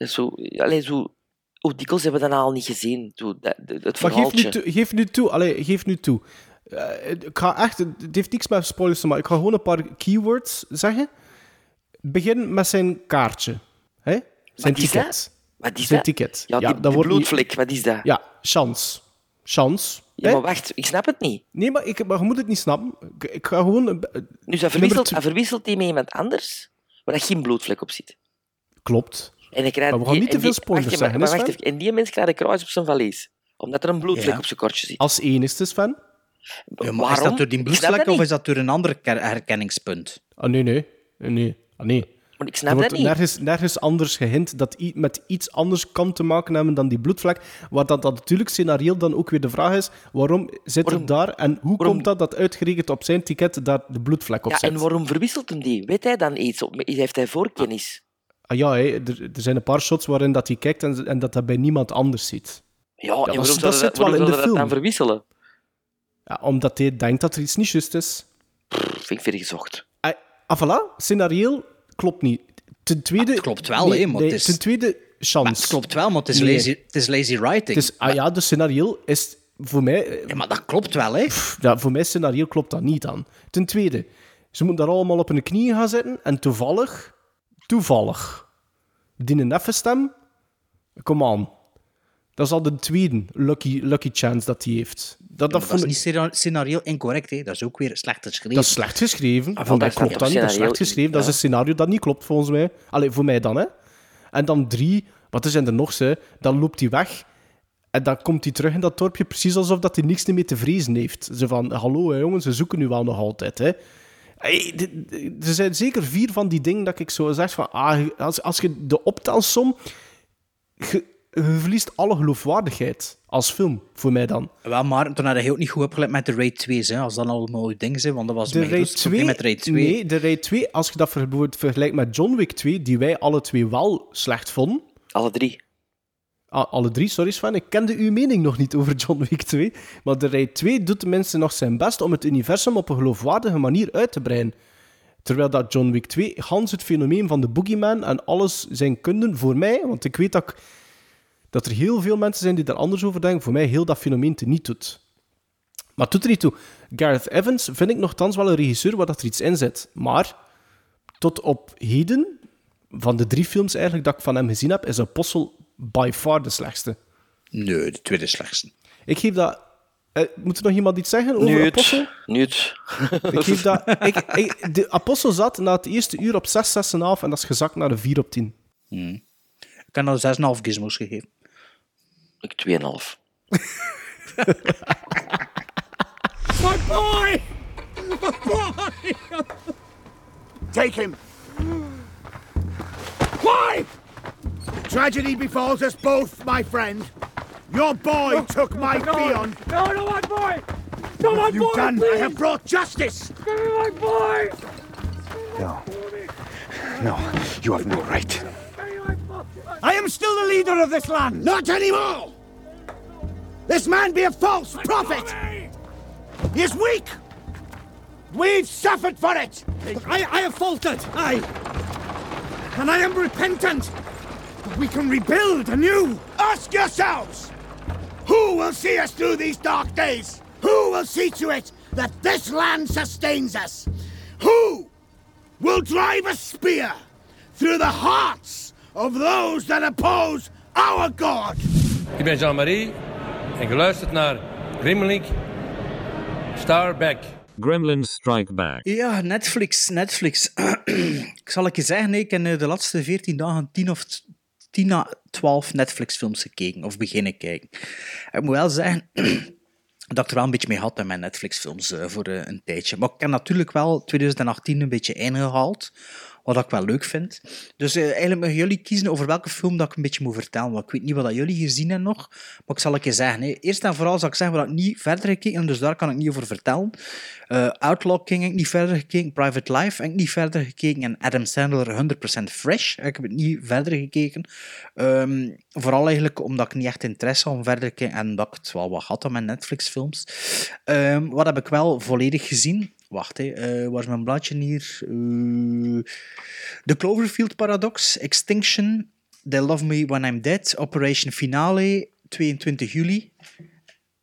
Speaker 3: Is Zo, alleen zo, hoe dikwijls hebben we dat al niet gezien? Zo, dat, het
Speaker 4: Maar geef nu toe. Geef nu toe. Allee, geef nu toe. Eh, ik ga echt... Het heeft niks met spoilers te maken. Ik ga gewoon een paar keywords zeggen. Begin met zijn kaartje. Hè? Zijn
Speaker 3: is
Speaker 4: ticket.
Speaker 3: dat? Wat is
Speaker 4: zijn
Speaker 3: dat?
Speaker 4: ticket.
Speaker 3: Ja, die,
Speaker 4: dat
Speaker 3: die
Speaker 4: wordt niet-
Speaker 3: bloedvlek, wat is dat?
Speaker 4: Ja, chance. Chance.
Speaker 3: Ja,
Speaker 4: Hè?
Speaker 3: maar wacht, ik snap het niet.
Speaker 4: Nee, maar, ik, maar je moet het niet snappen. Ik, ik ga gewoon...
Speaker 3: Dus hij verwisselt, hij verwisselt die met iemand anders, waar dat geen bloedvlek op zit.
Speaker 4: Klopt.
Speaker 3: En, ik krijg,
Speaker 4: Maar we gaan
Speaker 3: die-
Speaker 4: niet te veel
Speaker 3: die-
Speaker 4: spoilers
Speaker 3: wacht,
Speaker 4: zeggen,
Speaker 3: Maar,
Speaker 4: hè,
Speaker 3: maar wacht
Speaker 4: Sven?
Speaker 3: even. En die mens krijgt een kruis op zijn valies. Omdat er een bloedvlek
Speaker 5: Ja.
Speaker 3: op zijn kortje zit.
Speaker 4: Als enigste, Sven.
Speaker 5: Ja, maar is dat door die bloedvlek of is dat door een ander her- herkenningspunt?
Speaker 4: Ah, nee, nee. Nee. Ah, nee.
Speaker 3: Maar ik
Speaker 4: Er
Speaker 3: snap
Speaker 4: wordt
Speaker 3: dat niet.
Speaker 4: nergens, nergens anders gehint dat i- met iets anders kan te maken hebben dan die bloedvlek. Waar dat, dat natuurlijk scenario dan ook weer de vraag is, waarom zit
Speaker 3: Waarom-
Speaker 4: het daar en hoe
Speaker 3: waarom-
Speaker 4: komt dat dat uitgerekend op zijn ticket daar de bloedvlek op
Speaker 3: Ja,
Speaker 4: zit?
Speaker 3: en waarom verwisselt hem die? Weet hij dan iets? Op- Heeft hij voorkennis?
Speaker 4: Ah, ja, er, er zijn een paar shots waarin dat hij kijkt en, en dat hij bij niemand anders ziet.
Speaker 3: Ja, en
Speaker 4: dat
Speaker 3: waarom
Speaker 4: is-
Speaker 3: zou
Speaker 4: dat
Speaker 3: dat,
Speaker 4: zit wel
Speaker 3: waarom
Speaker 4: in de
Speaker 3: zou dat dan
Speaker 4: film.
Speaker 3: verwisselen?
Speaker 4: Ja, omdat hij denkt dat er iets niet juist is.
Speaker 3: Pff, vind ik ver gezocht.
Speaker 4: Ah, ah, voilà, scenario klopt niet. Ten tweede...
Speaker 5: het klopt wel, hè, maar het is-
Speaker 4: Ten tweede, chance.
Speaker 5: Maar het klopt wel, maar het is,
Speaker 4: Nee.
Speaker 5: lazy, het is lazy writing.
Speaker 4: Het is, ah ja, de scenario is voor mij...
Speaker 5: Ja, maar dat klopt wel, hè?
Speaker 4: Ja, voor mij scenario klopt dat niet aan. Ten tweede, ze moeten daar allemaal op hun knieën gaan zitten en toevallig, toevallig, die een effe stem, kom aan. Dat is al de tweede lucky, lucky chance dat hij heeft. Dat, dat,
Speaker 5: Dat, dat
Speaker 4: vond
Speaker 5: is
Speaker 4: ik-
Speaker 5: niet scena- scenario incorrect, hè? Dat is ook weer slecht geschreven.
Speaker 4: dat is slecht geschreven.
Speaker 3: Ah, dat
Speaker 4: klopt
Speaker 3: op
Speaker 4: dat niet. Dat is slecht geschreven. Dat is een scenario dat niet klopt, volgens mij. Allee, voor mij dan, hè. En dan drie, wat zijn er nog, ze? Dan loopt hij weg. En dan komt hij terug in dat dorpje, precies alsof dat hij niks meer te vrezen heeft. Ze van, hallo hè, jongens, ze zoeken nu wel nog altijd. Hè. Hey, er zijn zeker vier van die dingen dat ik zo zeg van, ah, als, als je de optelsom, je, je verliest alle geloofwaardigheid als film, voor mij dan.
Speaker 5: Wel, maar toen had hij ook niet goed opgelet met de Raid 2's, hè? Als dat allemaal uw dingen zijn, want dat was
Speaker 4: De
Speaker 5: mijn
Speaker 4: Raid
Speaker 5: grootste probleem
Speaker 4: 2,
Speaker 5: met Raid 2.
Speaker 4: nee, de Raid 2, als je dat ver- bijvoorbeeld vergelijkt met John Wick 2, die wij alle twee wel slecht vonden,
Speaker 3: Alle drie.
Speaker 4: Ah, alle drie, sorry Sven. Ik kende uw mening nog niet over John Wick 2. Maar de Raid 2 doet tenminste nog zijn best om het universum op een geloofwaardige manier uit te breiden. Terwijl dat John Wick 2 gans het fenomeen van de boogeyman en alles zijn kunden voor mij, want ik weet dat, ik- dat er heel veel mensen zijn die daar anders over denken, voor mij heel dat fenomeen te niet doet. Maar het doet er niet toe. Gareth Evans vind ik nogthans wel een regisseur waar dat er iets in zit. Maar tot op heden, van de drie films eigenlijk dat ik van hem gezien heb, is Apostle by far de slechtste.
Speaker 5: Nee, de tweede slechtste.
Speaker 4: Ik geef dat... eh, moet er nog iemand iets zeggen over
Speaker 3: Niet.
Speaker 4: Apostle?
Speaker 3: Niet.
Speaker 4: Ik geef dat... Ik, ik- de Apostle zat na het eerste uur op 6, 6,5 en dat is gezakt naar een 4 op 10.
Speaker 5: Ik heb al 6,5 gizmos gegeven.
Speaker 3: Ik 2,5.
Speaker 12: My boy! My boy! Take him. Why? Tragedy befalls us both, my friend. Your boy took my peon. No, no, my boy! No, my boy! Done? I have brought justice. Give me my boy!
Speaker 13: No. No, you have no right.
Speaker 12: I am still the leader of this land. Not anymore. This man be a false prophet. He is weak. We've suffered for it. I, I have faltered. I. And I am repentant. We can rebuild anew. Ask yourselves who will see us through these dark days? Who will see to it that this land sustains us? Who will drive a spear through the hearts of those that oppose our God?
Speaker 14: Ik ben Jean-Marie en geluisterd naar Grimmelink Starback.
Speaker 15: Gremlins Strike Back.
Speaker 5: Ja, Netflix, Netflix. [CLEARS THROAT] ik zal ik je zeggen, ik heb eh, de laatste 14 dagen 10 of 10 à 12 Netflix-films gekeken, of beginnen kijken. Ik moet wel zeggen [CLEARS THROAT] dat ik er wel een beetje mee had met mijn Netflix-films eh, voor eh, een tijdje. Maar ik heb natuurlijk wel 2018 een beetje ingehaald, Wat ik wel leuk vind. Dus eh, eigenlijk mogen jullie kiezen over welke film dat ik een beetje moet vertellen. Want ik weet niet wat dat jullie hier zien en nog. Maar ik zal een keer zeggen. Hè. Eerst en vooral zal ik zeggen wat ik niet verder gekeken. Dus daar kan ik niet over vertellen. Eh, Outlaw heb ik niet verder gekeken. Private Life heb ik niet verder gekeken. En Adam Sandler 100% Fresh. Ik heb het niet verder gekeken. Ehm, vooral eigenlijk omdat ik niet echt interesse had om verder te kijken. En dat ik het wel wat had aan mijn Netflix-films. Ehm, wat heb ik wel volledig gezien? Wacht, hè. eh, waar is mijn blaadje hier? Eh, The Cloverfield Paradox, Extinction, They Love Me When I'm Dead, Operation Finale, 22 juli,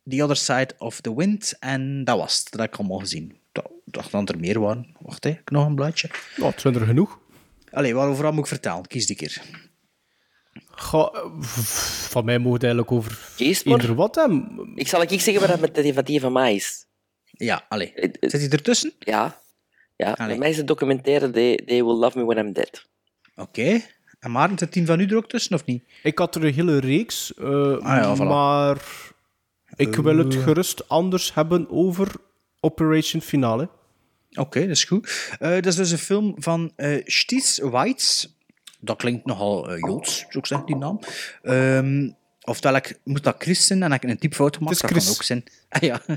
Speaker 5: The Other Side of the Wind. En dat was het. Dat heb ik allemaal gezien. Ik dacht dat er meer waren. Wacht, ik nog een blaadje?
Speaker 4: Nou, het zijn er genoeg.
Speaker 5: Allee, waarover moet ik vertellen? Kies die keer.
Speaker 4: Ga, van mij mogen het eigenlijk over
Speaker 3: Kies maar.
Speaker 4: eender wat hebben.
Speaker 3: Ik zal ik zeggen wat dat met die van mij is.
Speaker 5: Ja, allee. Zit hij ertussen?
Speaker 3: Ja. Ja, bij mij is het documentaire They, They Will Love Me When I'm Dead.
Speaker 5: Oké. En Maarten, zit die van u er ook tussen, of niet?
Speaker 4: Ik had er een hele reeks, eh,
Speaker 5: ja, voilà.
Speaker 4: maar ik wil het
Speaker 5: Eh.
Speaker 4: gerust anders hebben over Operation Finale.
Speaker 5: Oké, dat is goed. Eh, dat is dus een film van eh Sties Weitz. Dat klinkt nogal Joods, zou ik zeggen, die naam. Ehm, oftewel, ik moet dat Chris zijn en heb ik een typfout gemaakt. Dat kan ook zijn. [LAUGHS] Ah, ja. [LAUGHS]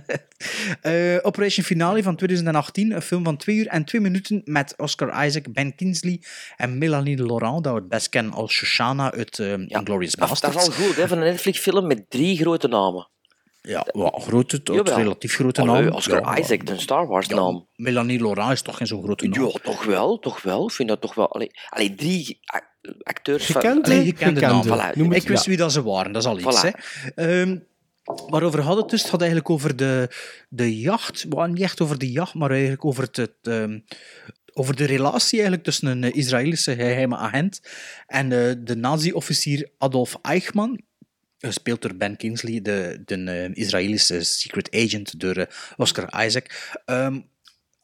Speaker 5: Eh, Operation Finale van 2018. Een film van 2 uur en 2 minuten met Oscar Isaac, Ben Kingsley en Melanie Laurent, dat we het best kennen als Shoshana uit uh, Inglourious
Speaker 3: Dat, dat is al goed, hè, van een Netflix-film met drie grote namen.
Speaker 5: Ja, wat grote, tot relatief grote
Speaker 3: Oh,
Speaker 5: naam.
Speaker 3: Oscar
Speaker 5: Ja,
Speaker 3: Isaac, de Star Wars-naam.
Speaker 5: Melanie Laurent is toch geen zo'n grote naam?
Speaker 3: Ja, toch wel, toch wel. Ik vind dat toch wel... Allee, allee drie acteurs van...
Speaker 5: Gekende,
Speaker 3: allee,
Speaker 5: gekende naam.
Speaker 3: Voilà.
Speaker 5: Noem ik wist wie dat ze waren, dat is al iets.
Speaker 3: Voilà.
Speaker 5: Hè. Ehm, waarover had het dus? Het had eigenlijk over de, de jacht. Maar niet echt over de jacht, maar eigenlijk over, het, het, ehm, over de relatie eigenlijk tussen een eh, Israëlische geheime agent en eh, de nazi-officier Adolf Eichmann. Gespeeld door Ben Kingsley, de, de eh, Israëlische secret agent door eh, Oscar Isaac. Ehm,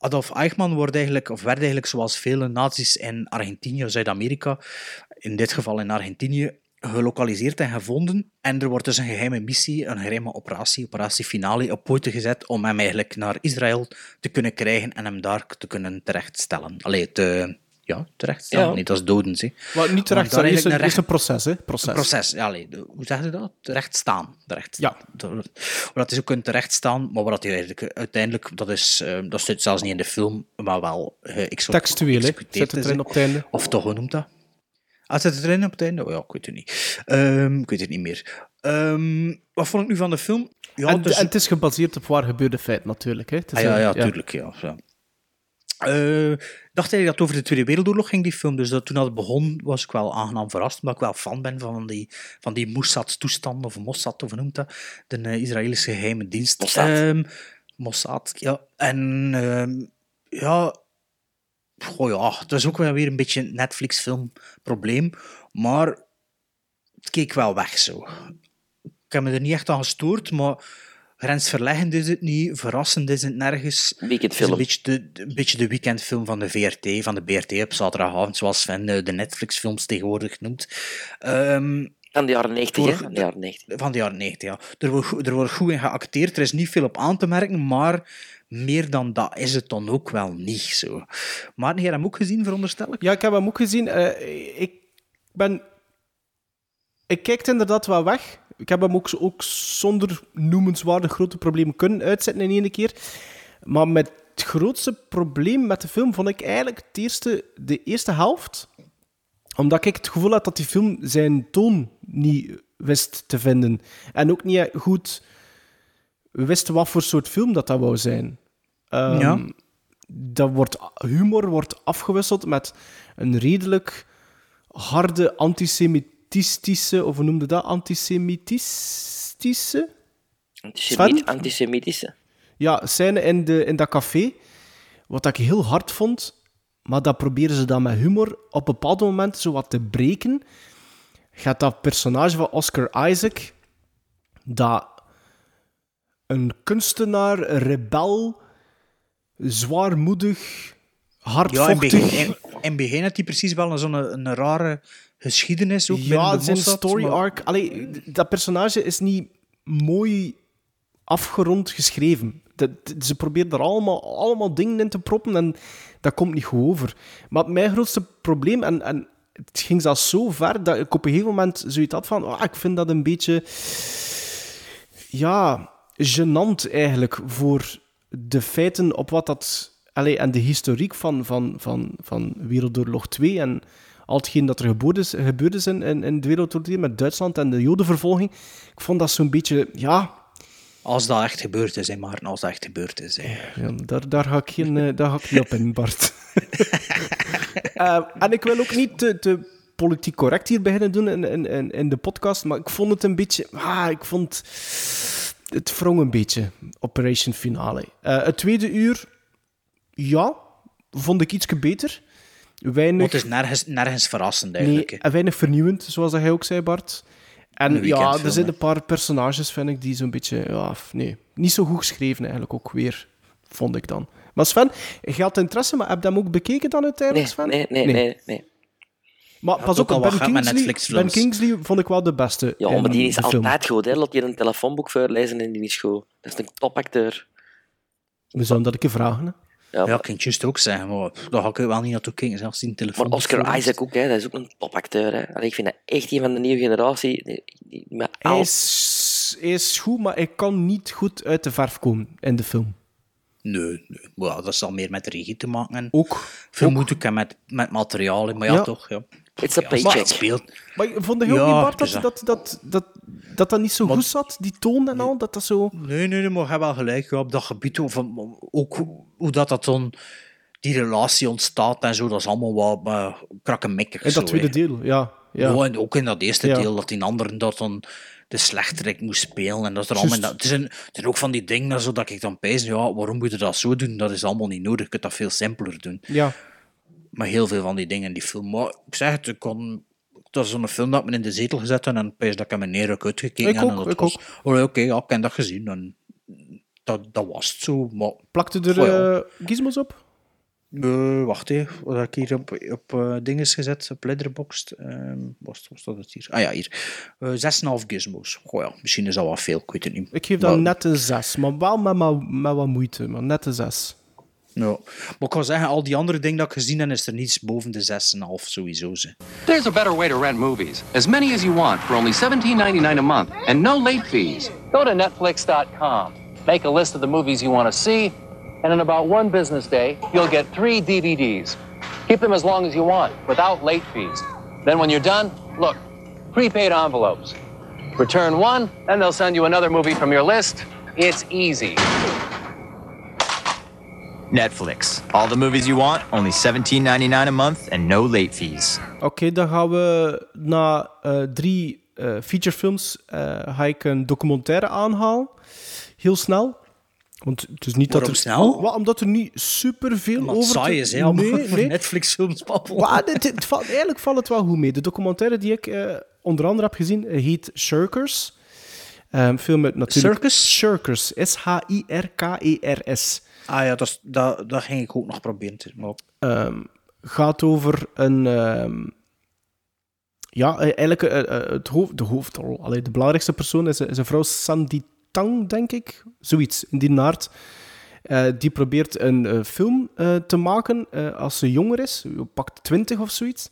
Speaker 5: Adolf Eichmann wordt eigenlijk, of werd eigenlijk zoals vele nazi's in Argentinië, Zuid-Amerika, in dit geval in Argentinië, gelokaliseerd en gevonden. En er wordt dus een geheime missie, een geheime operatie, operatie finale, op poten gezet om hem eigenlijk naar Israël te kunnen krijgen en hem daar te kunnen terechtstellen. Allee, te, ja, terechtstellen,
Speaker 4: Ja.
Speaker 5: niet als doden. Zie.
Speaker 4: Maar niet terecht, dat is een, is een proces, hè? Proces.
Speaker 5: een proces, ja, allee, de- hoe zeg je dat? Terecht staan. Terecht,
Speaker 4: Ja.
Speaker 5: Waar dat is ook kunnen terecht staan, maar hij eigenlijk uiteindelijk, dat, is, eh, dat zit zelfs niet in de film, maar wel uh,
Speaker 4: Textueel, hè? Zet het erin op het einde.
Speaker 5: Of toch, hoe noemt dat? Ah, zit het erin op het einde? Oh, ja, ik weet het niet. Ehm, ik weet het niet meer. Ehm, wat vond ik nu van de film? Ja,
Speaker 4: en,
Speaker 5: dus-
Speaker 4: en het is gebaseerd op waar gebeurde feit, natuurlijk. Hè? Het is
Speaker 5: Ah, ja,
Speaker 4: een-
Speaker 5: ja, tuurlijk. Ja, ja. Eh, ik dacht eigenlijk dat het over de Tweede Wereldoorlog ging, die film. Dus dat, toen dat begon, was ik wel aangenaam verrast. Omdat ik wel fan ben van die, van die Mossad-toestand, of Mossad, of hoe noemt dat? De eh, Israëlische geheime dienst.
Speaker 3: Mossad.
Speaker 5: Ehm, Mossad, ja. En ehm, ja... Goh ja, het is ook wel weer een beetje een Netflix-film-probleem. Maar het keek wel weg zo. Ik heb me er niet echt aan gestoord, maar grensverleggend is het niet, verrassend is het nergens.
Speaker 3: Weekendfilm.
Speaker 5: Het is een beetje de, een beetje de weekendfilm van de VRT, van de BRT op zaterdagavond, zoals Sven eh, de Netflix-films tegenwoordig noemt. Ehm,
Speaker 3: Van de jaren 90, hè? Van de jaren 90.
Speaker 5: van de jaren 90, ja. Er wordt, goed- er wordt goed in geacteerd, er is niet veel op aan te merken, maar meer dan dat is het dan ook wel niet zo. Maar heb je hem ook gezien, veronderstel ik?
Speaker 4: Ja, ik heb hem ook gezien. Eh, ik ben... Ik kijk inderdaad wel weg. Ik heb hem ook, ook zonder noemenswaardig grote problemen kunnen uitzetten in één keer. Maar met het grootste probleem met de film vond ik eigenlijk het eerste, de eerste helft. Omdat ik het gevoel had dat die film zijn toon niet wist te vinden. En ook niet goed wist wat voor soort film dat dat wou zijn. Ehm,
Speaker 5: Ja.
Speaker 4: dat wordt, humor wordt afgewisseld met een redelijk harde antisemitistische, of hoe noemde dat? Antisemitistische?
Speaker 3: Antisemiet, antisemitische.
Speaker 4: Ja, scène in, de, in dat café. Wat ik heel hard vond, maar dat proberen ze dan met humor op een bepaald moment zo wat te breken. Gaat dat personage van Oscar Isaac, dat een kunstenaar, een rebel, zwaarmoedig,
Speaker 5: Ja, in
Speaker 4: hardvochtig...
Speaker 5: begin, in, in begin had hij precies wel een, zo'n een rare geschiedenis ook
Speaker 4: Ja,
Speaker 5: binnen de
Speaker 4: zijn
Speaker 5: Mossad,
Speaker 4: story
Speaker 5: maar-
Speaker 4: arc. Allee, dat personage is niet mooi afgerond geschreven. Ze proberen er allemaal, allemaal dingen in te proppen en dat komt niet goed over. Maar mijn grootste probleem, en, en het ging zelfs zo ver dat ik op een gegeven moment zoiets had van, ah, ik vind dat een beetje, ja, gênant eigenlijk voor de feiten op wat dat, allee, en de historiek van, van, van, van Wereldoorlog 2 en al hetgeen dat er gebeurd is, gebeurd is in, in, in de Wereldoorlog 2 met Duitsland en de Jodenvervolging. Ik vond dat zo'n beetje, ja,
Speaker 5: Als dat echt gebeurd is, hè, Maarten, als dat echt gebeurd is. Hè.
Speaker 4: Ja, daar, daar, ga ik geen, eh, daar ga ik niet op in, Bart. [LAUGHS] Eh, en ik wil ook niet te, te politiek correct hier beginnen doen in, in, in, in de podcast, maar ik vond het een beetje... Ah, ik vond... Het wrong een beetje, Operation Finale. Eh, het tweede uur, ja, vond ik iets beter. Weinig...
Speaker 5: Want het is nergens, nergens verrassend
Speaker 4: Nee,
Speaker 5: eigenlijk. hè.
Speaker 4: en weinig vernieuwend, zoals jij ook zei, Bart. En
Speaker 5: Een
Speaker 4: ja, er zijn een paar personages, vind ik, die zo'n beetje... Ja, nee, niet zo goed geschreven eigenlijk ook weer, vond ik dan. Maar Sven, je had interesse, maar heb je hem ook bekeken dan uiteindelijk,
Speaker 3: Nee,
Speaker 4: Sven?
Speaker 3: nee, nee, nee. nee.
Speaker 4: Maar pas
Speaker 5: ook
Speaker 4: op,
Speaker 5: al wat
Speaker 4: Ben Kingsley, ben Kingsley vond ik wel de beste
Speaker 3: Ja, maar die is altijd goed. Hè. Laat je een telefoonboek voorlezen en die is goed. Dat is een topacteur.
Speaker 4: We zouden dat een keer vragen. Hè.
Speaker 3: Ja,
Speaker 5: Ja, ik kan het juist ook zeggen, maar daar ga ik wel niet naartoe kijken, zelfs in telefoon.
Speaker 3: Maar Oscar Isaac ook, hè. dat is ook een topacteur. Hè. Allee, ik vind dat echt een van de nieuwe generatie.
Speaker 4: Hij is, hij is goed, maar hij kan niet goed uit de verf komen in de film.
Speaker 5: Nee, nee. Maar ja, dat zal meer met de regie te maken hebben.
Speaker 4: Ook.
Speaker 5: Vermoed ik en met, met materialen, maar ja,
Speaker 4: Ja.
Speaker 5: toch. Ja.
Speaker 3: It's a
Speaker 5: Ja,
Speaker 3: paycheck.
Speaker 5: het speelt.
Speaker 4: Maar vond je ook
Speaker 5: Ja,
Speaker 4: niet, Bart, dat
Speaker 5: dat-
Speaker 4: dat, dat, dat, dat, niet zo goed zat? Die toon en al, dat dat zo...
Speaker 5: Nee, nee, nee, maar je hebt wel gelijk. Ja, op dat gebied, of, um, ook hoe, dat, dat dan, die relatie ontstaat en zo, dat is allemaal wat uh, krakkemikkig.
Speaker 4: In dat
Speaker 5: zo,
Speaker 4: tweede deel, ja. ja.
Speaker 5: En ook in dat eerste
Speaker 4: Ja.
Speaker 5: deel, dat die anderen dat dan de slechterik moest spelen. En dat is er allemaal, dat, het, zijn ook van die dingen zo dat ik dan pijs, ja, waarom moet je dat zo doen? Dat is allemaal niet nodig. Je kunt dat veel simpeler doen.
Speaker 4: Ja.
Speaker 5: Maar heel veel van die dingen in die film. Maar ik zeg het, ik kon, dat is zo'n film dat me in de zetel gezet en dan pijs dat ik hem in neer ook uitgekeken
Speaker 4: Ik
Speaker 5: heb.
Speaker 4: ook,
Speaker 5: en dat
Speaker 4: ik
Speaker 5: was, oh, Oké, ja, ik heb dat gezien. En dat, dat was het zo. Maar,
Speaker 4: Plakte er
Speaker 5: ja.
Speaker 4: eh, gizmos op?
Speaker 5: Eh, wacht even, wat heb ik hier op, op eh dingen gezet? Op Letterboxd. Ehm was, was dat het hier? Ah ja, hier. Eh 6,5 gizmos. Goh ja, misschien is dat wel veel, ik weet het niet.
Speaker 4: Ik geef
Speaker 5: Maar-
Speaker 4: net een 6, maar wel met, met, met wat moeite, maar net een 6.
Speaker 5: Ja. Maar ik kan zeggen, al die andere dingen dat ik gezien heb, is er niets boven de 6,5 sowieso. Ze.
Speaker 16: There's a better way to rent movies. As many as you want for only $17.99 a month and no late fees.
Speaker 17: Go to Netflix.com. Make a list of the movies you want to see, and in about one business day, you'll get three DVDs. Keep them as long as you want, without late fees. Then when you're done, look, prepaid envelopes. Return one, and they'll send you another movie from your list. It's easy.
Speaker 18: Netflix. All the movies you want, only $17.99 a month and no late fees.
Speaker 4: Oké, dan gaan we na eh, drie eh, featurefilms eh, ga ik een documentaire aanhalen. Heel snel. Want het is niet
Speaker 5: Waarom
Speaker 4: dat er...
Speaker 5: snel?
Speaker 4: Wel, omdat er niet superveel over...
Speaker 5: het saai
Speaker 4: te-
Speaker 5: is, hè, allemaal
Speaker 4: Nee.
Speaker 5: Netflix-films babbelen.
Speaker 4: Eigenlijk valt het wel goed mee. De documentaire die ik eh, onder andere heb gezien eh, heet Shirkers. Ehm film met natuurlijk...
Speaker 5: Circus?
Speaker 4: Shirkers. S-H-I-R-K-E-R-S.
Speaker 5: Ah ja, dat, dat, dat ging ik ook nog proberen. te- Maar
Speaker 4: Ehm, gaat over een... ehm, ja, eh, eigenlijk het hoofd, de hoofdrol. Allee, de belangrijkste persoon is, is een vrouw Sandy Tang, denk ik. Zoiets, in die naart. Eh, die probeert een eh, film eh, te maken als ze jonger is. Pakt 20 of zoiets.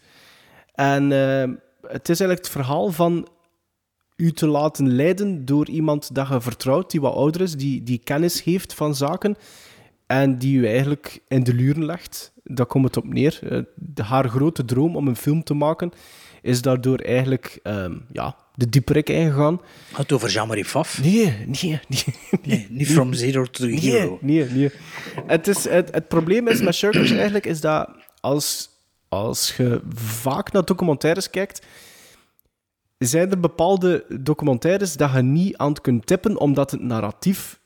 Speaker 4: En het is eigenlijk het verhaal van u te laten leiden door iemand dat je vertrouwt, die wat ouder is, die, die kennis heeft van zaken en die u eigenlijk in de luren legt. Daar komt het op neer. De, haar grote droom om een film te maken is daardoor eigenlijk ehm, ja, de dieperik ingegaan.
Speaker 5: Gaat het over Jean-Marie Pfaff?
Speaker 4: Nee, nee, nee.
Speaker 5: Nee, niet From Zero to Hero.
Speaker 4: Nee, nee, nee. Het, is, het, het probleem is met Shirkers eigenlijk is dat als, als je vaak naar documentaires kijkt, zijn er bepaalde documentaires dat je niet aan kunt tippen, omdat het narratief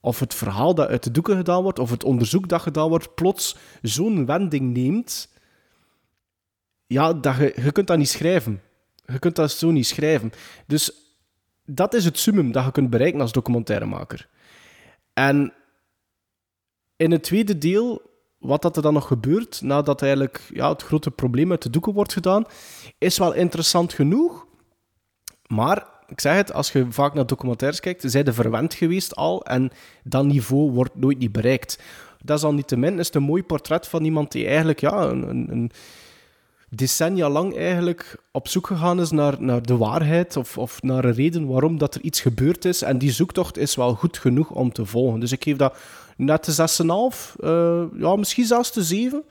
Speaker 4: of het verhaal dat uit de doeken gedaan wordt, of het onderzoek dat gedaan wordt, plots zo'n wending neemt, ja, dat je, je kunt dat niet schrijven. Je kunt dat zo niet schrijven. Dus dat is het summum dat je kunt bereiken als documentairemaker. En in het tweede deel, wat dat er dan nog gebeurt, nadat eigenlijk ja, het grote probleem uit de doeken wordt gedaan, is wel interessant genoeg. Maar ik zeg het, als je vaak naar documentaires kijkt, zijn er verwend geweest al en dat niveau wordt nooit niet bereikt. Dat is al niet te min, is een mooi portret van iemand die eigenlijk ja, een, een decennia lang eigenlijk op zoek gegaan is naar, naar de waarheid of, of naar een reden waarom dat er iets gebeurd is. En die zoektocht is wel goed genoeg om te volgen. Dus ik geef dat net de 6,5, eh ja, misschien zelfs de 7.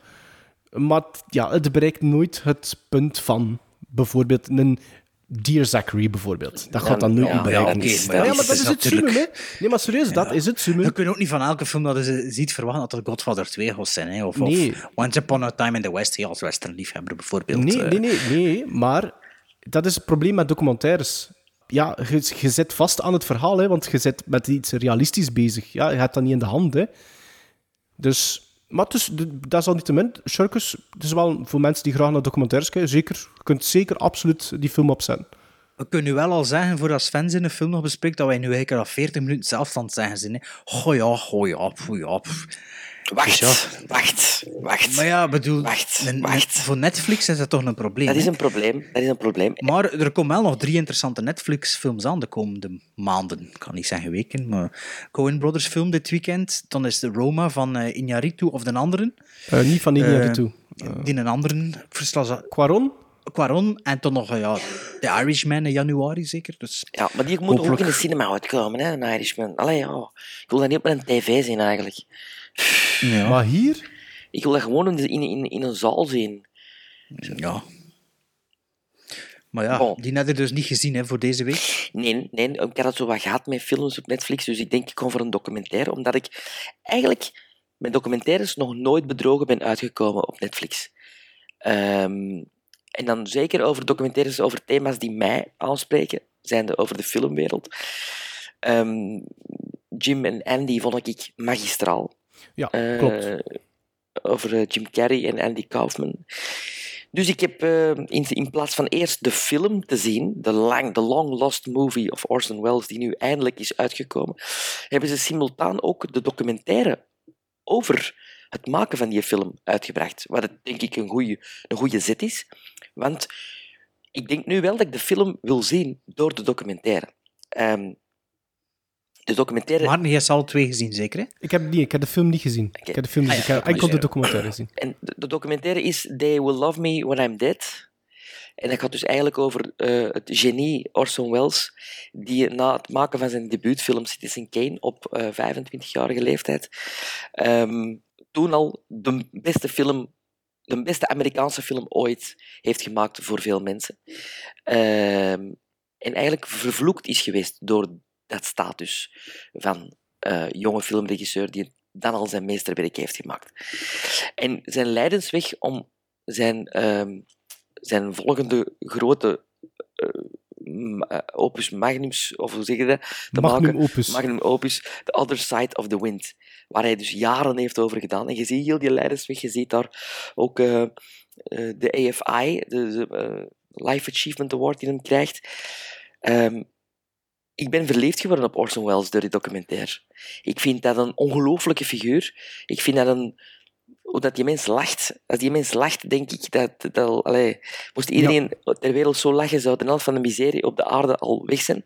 Speaker 4: Maar ja, het bereikt nooit het punt van bijvoorbeeld een Dear Zachary bijvoorbeeld. Dat gaat dan nooit
Speaker 5: ja, ja, oké, maar
Speaker 4: ja,
Speaker 5: ja,
Speaker 4: maar dat is het
Speaker 5: natuurlijk-
Speaker 4: summum, hè. Nee, maar serieus, dat is het summum.
Speaker 5: Je kunt ook niet van elke film dat je ziet verwachten dat er Godfather 2 gaat zijn. Hè? Of,
Speaker 4: Nee.
Speaker 5: of Once Upon a Time in the West, ja, als westernliefhebber bijvoorbeeld.
Speaker 4: Nee,
Speaker 5: eh.
Speaker 4: nee, nee, nee, maar dat is het probleem met documentaires. Ja, je, je zit vast aan het verhaal, hè, want je zit met iets realistisch bezig. Ja, je hebt dat niet in de hand. Hè. Dus, maar de- dat is al niet te min. Circus, is wel voor mensen die graag naar documentaires kijken, zeker. Je kunt zeker absoluut die film opzetten.
Speaker 5: We kunnen wel al zeggen, voor als Sven in een film nog bespreekt, dat wij nu eigenlijk al 40 minuten zelf aan het zeggen zijn. Hè. Goh ja, goh ja, goh ja.
Speaker 3: Wacht,
Speaker 5: Dus ja.
Speaker 3: wacht, wacht.
Speaker 5: Maar ja, bedoel,
Speaker 3: Wacht,
Speaker 5: een-
Speaker 3: wacht.
Speaker 5: voor Netflix is dat toch een probleem.
Speaker 3: Dat is een probleem. Dat is een probleem.
Speaker 5: Maar er komen wel nog drie interessante Netflix-films aan de komende maanden. Ik kan niet zeggen weken, maar Coen Brothers film dit weekend. Dan is de Roma van eh Iñárritu of de anderen.
Speaker 4: Eh, niet van Iñárritu.
Speaker 5: Eh, die een anderen.
Speaker 4: Quaron?
Speaker 5: Quaron. En dan nog ja, The Irishman in januari zeker. Dus
Speaker 3: Ja, maar die moet ook in de cinema uitkomen, hè, een Irishman. Allee, ja. Ik wil dat niet op een tv zien, eigenlijk.
Speaker 5: Ja.
Speaker 4: Maar hier?
Speaker 3: Ik wil dat gewoon in, in, in, in een zaal zien.
Speaker 5: Ja. Maar ja, die had je dus niet gezien hè, voor deze week.
Speaker 3: Nee, nee, ik had het zo wat gehad met films op Netflix, dus ik denk ik kom voor een documentaire, omdat ik eigenlijk met documentaires nog nooit bedrogen ben uitgekomen op Netflix. Ehm, en dan zeker over documentaires over thema's die mij aanspreken, zijnde over de filmwereld. Ehm, Jim en Andy vond ik magistraal.
Speaker 4: Ja,
Speaker 3: Eh,
Speaker 4: klopt.
Speaker 3: over eh, Jim Carrey en Andy Kaufman. Dus ik heb eh, in, in plaats van eerst de film te zien, de, lang, de Long Lost Movie of Orson Welles, die nu eindelijk is uitgekomen, hebben ze simultaan ook de documentaire over het maken van die film uitgebracht. Wat het, denk ik een goede een goede zet is. Want ik denk nu wel dat ik de film wil zien door de documentaire. Ehm, de documentaire...
Speaker 5: Maar je hebt ze alle twee gezien, zeker? Hè?
Speaker 4: Ik heb, niet, ik heb de film niet gezien. Ik heb de film niet
Speaker 5: Ah, ja,
Speaker 4: Ik heb enkel de documentaire gezien.
Speaker 3: En de, de documentaire is They Will Love Me When I'm Dead. En dat gaat dus eigenlijk over eh, het genie Orson Welles, die na het maken van zijn debuutfilm Citizen Kane op eh 25-jarige leeftijd, ehm, toen al de beste film, de beste Amerikaanse film ooit heeft gemaakt voor veel mensen. Ehm, en eigenlijk vervloekt is geweest door dat status van eh, jonge filmregisseur die dan al zijn meesterwerk heeft gemaakt. En zijn leidensweg om zijn, ehm, zijn volgende grote eh, eh, opus magnums, of hoe zeg je dat? Te
Speaker 4: Magnum
Speaker 3: maken.
Speaker 4: opus.
Speaker 3: Magnum opus, The Other Side of the Wind. Waar hij dus jaren heeft over gedaan. En je ziet heel die leidensweg, je ziet daar ook de AFI, de, de, Life Achievement Award die hem krijgt. Ehm, ik ben verliefd geworden op Orson Welles door die documentaire. Ik vind dat een ongelooflijke figuur. Ik vind dat een... Hoe dat die mens lacht. Als die mens lacht, denk ik dat... dat allee, moest iedereen ter wereld zo lachen, zou de helft van de miserie op de aarde al weg zijn.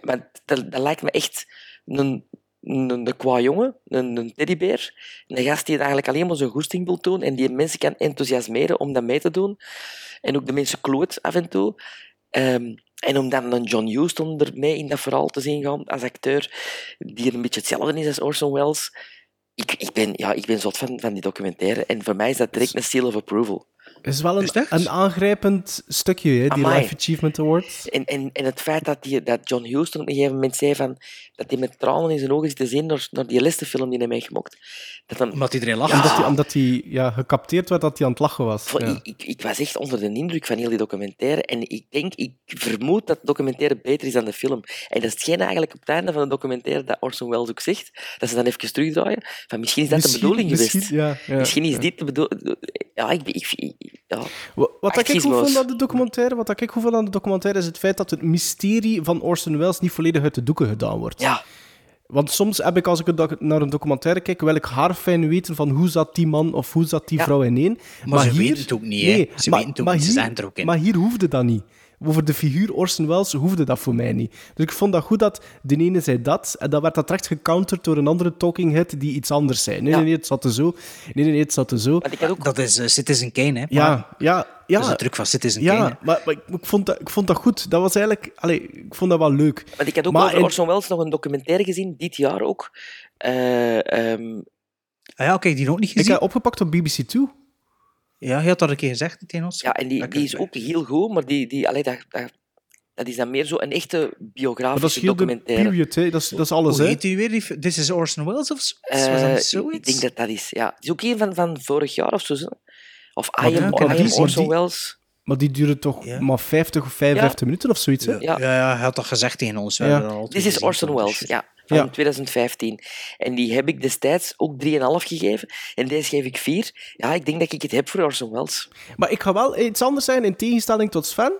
Speaker 3: Maar dat, dat lijkt me echt een, een, een qua jongen, een, een teddybeer. Een gast die eigenlijk alleen maar zijn goesting wil doen en die mensen kan enthousiasmeren om dat mee te doen. En ook de mensen kloot af en toe. Ehm, en om dan een John Huston ermee in dat verhaal te zien gaan als acteur, die een beetje hetzelfde is als Orson Welles. Ik, ik, ben, ja, ik ben zot van, van die documentaire. En voor mij is dat direct een seal of approval.
Speaker 4: Het is wel een, een aangrijpend stukje, hè, die
Speaker 3: Amai.
Speaker 4: Life Achievement Award.
Speaker 3: En, en, en het feit dat, die, dat John Huston op een gegeven moment zei van, dat hij met tranen in zijn ogen zit te zien naar, naar die film die hij heeft gemaakt. Dat dan,
Speaker 5: Omdat iedereen lacht.
Speaker 4: Omdat hij, omdat hij ja, gecapteerd werd dat hij aan het lachen was.
Speaker 3: Voor-
Speaker 4: Ja.
Speaker 3: ik, ik, ik was echt onder de indruk van heel die documentaire. En ik denk, ik vermoed dat de documentaire beter is dan de film. En dat is hetgeen eigenlijk op het einde van de documentaire dat Orson Welles ook zegt. Dat ze dan even terugdraaien. Van misschien is dat
Speaker 4: Misschien-
Speaker 3: de bedoeling
Speaker 4: misschien-
Speaker 3: geweest.
Speaker 4: ja, ja,
Speaker 3: misschien is
Speaker 4: ja.
Speaker 3: dit de bedoeling. Ja, ik, ik, ik- ja.
Speaker 4: Wat, ik goed vond aan de documentaire, wat ik goed vond aan de documentaire is het feit dat het mysterie van Orson Welles niet volledig uit de doeken gedaan wordt.
Speaker 3: Ja.
Speaker 4: Want soms heb ik, als ik naar een documentaire kijk, wil ik haarfijn weten van hoe zat die man of hoe zat die
Speaker 5: Ja.
Speaker 4: vrouw in één.
Speaker 5: Maar ze weten het ook niet, hè. Ze
Speaker 4: maar,
Speaker 5: weten het ook
Speaker 4: maar
Speaker 5: niet, ze
Speaker 4: hier,
Speaker 5: zijn er ook in.
Speaker 4: Maar hier hoefde dat niet. Over de figuur Orson Welles hoefde dat voor mij niet. Dus ik vond dat goed dat de ene zei dat, en dan werd dat direct gecounterd door een andere talking head die iets anders zei. Nee, nee, nee, het zat er zo. Nee, nee, nee, het zat er zo.
Speaker 5: Dat is uh, Citizen Kane, hè?
Speaker 4: Ja, ja, ja.
Speaker 5: Dat is de truc van Citizen
Speaker 4: ja,
Speaker 5: Kane. hè.
Speaker 4: maar, maar ik, ik vond dat, ik vond dat goed. Dat was eigenlijk... Allee, ik vond dat wel leuk.
Speaker 3: Want ik had ook
Speaker 4: Maar
Speaker 3: over
Speaker 4: in-
Speaker 3: Orson Welles nog een documentaire gezien, dit jaar ook. Eh, ehm,
Speaker 5: Ah ja, oké, die nog niet
Speaker 4: Ik
Speaker 5: gezien.
Speaker 4: heb opgepakt op BBC Two.
Speaker 5: Ja, je had dat een keer gezegd tegen ons.
Speaker 3: ja, en die, die is ook heel goed, maar die, die, allee, dat, dat, dat is dan meer zo een echte
Speaker 4: dat
Speaker 3: biografische
Speaker 4: is heel de
Speaker 3: documentaire.
Speaker 4: period, hè. Dat is, dat is alles,
Speaker 5: Hoe
Speaker 4: hè.
Speaker 5: heet die weer? Die- This is Orson Welles of zo?
Speaker 3: Eh,
Speaker 5: was dat
Speaker 3: ik denk dat dat is, ja. Het is ook een van, van vorig jaar of zo. Of I am,
Speaker 4: die-
Speaker 3: I
Speaker 4: maar
Speaker 3: am
Speaker 4: die-
Speaker 3: Orson Welles.
Speaker 4: Maar die duren toch maar 50 of 55 minuten of zoiets, hè?
Speaker 5: Ja, ja, ja, hij had dat gezegd tegen ons.
Speaker 3: Dit is Orson Welles, ja. Van
Speaker 4: Ja.
Speaker 3: 2015. En die heb ik destijds ook 3,5 gegeven. En deze geef ik 4. Ja, ik denk dat ik het heb voor Orson Welles.
Speaker 4: Maar ik ga wel iets anders zijn, in tegenstelling tot Sven.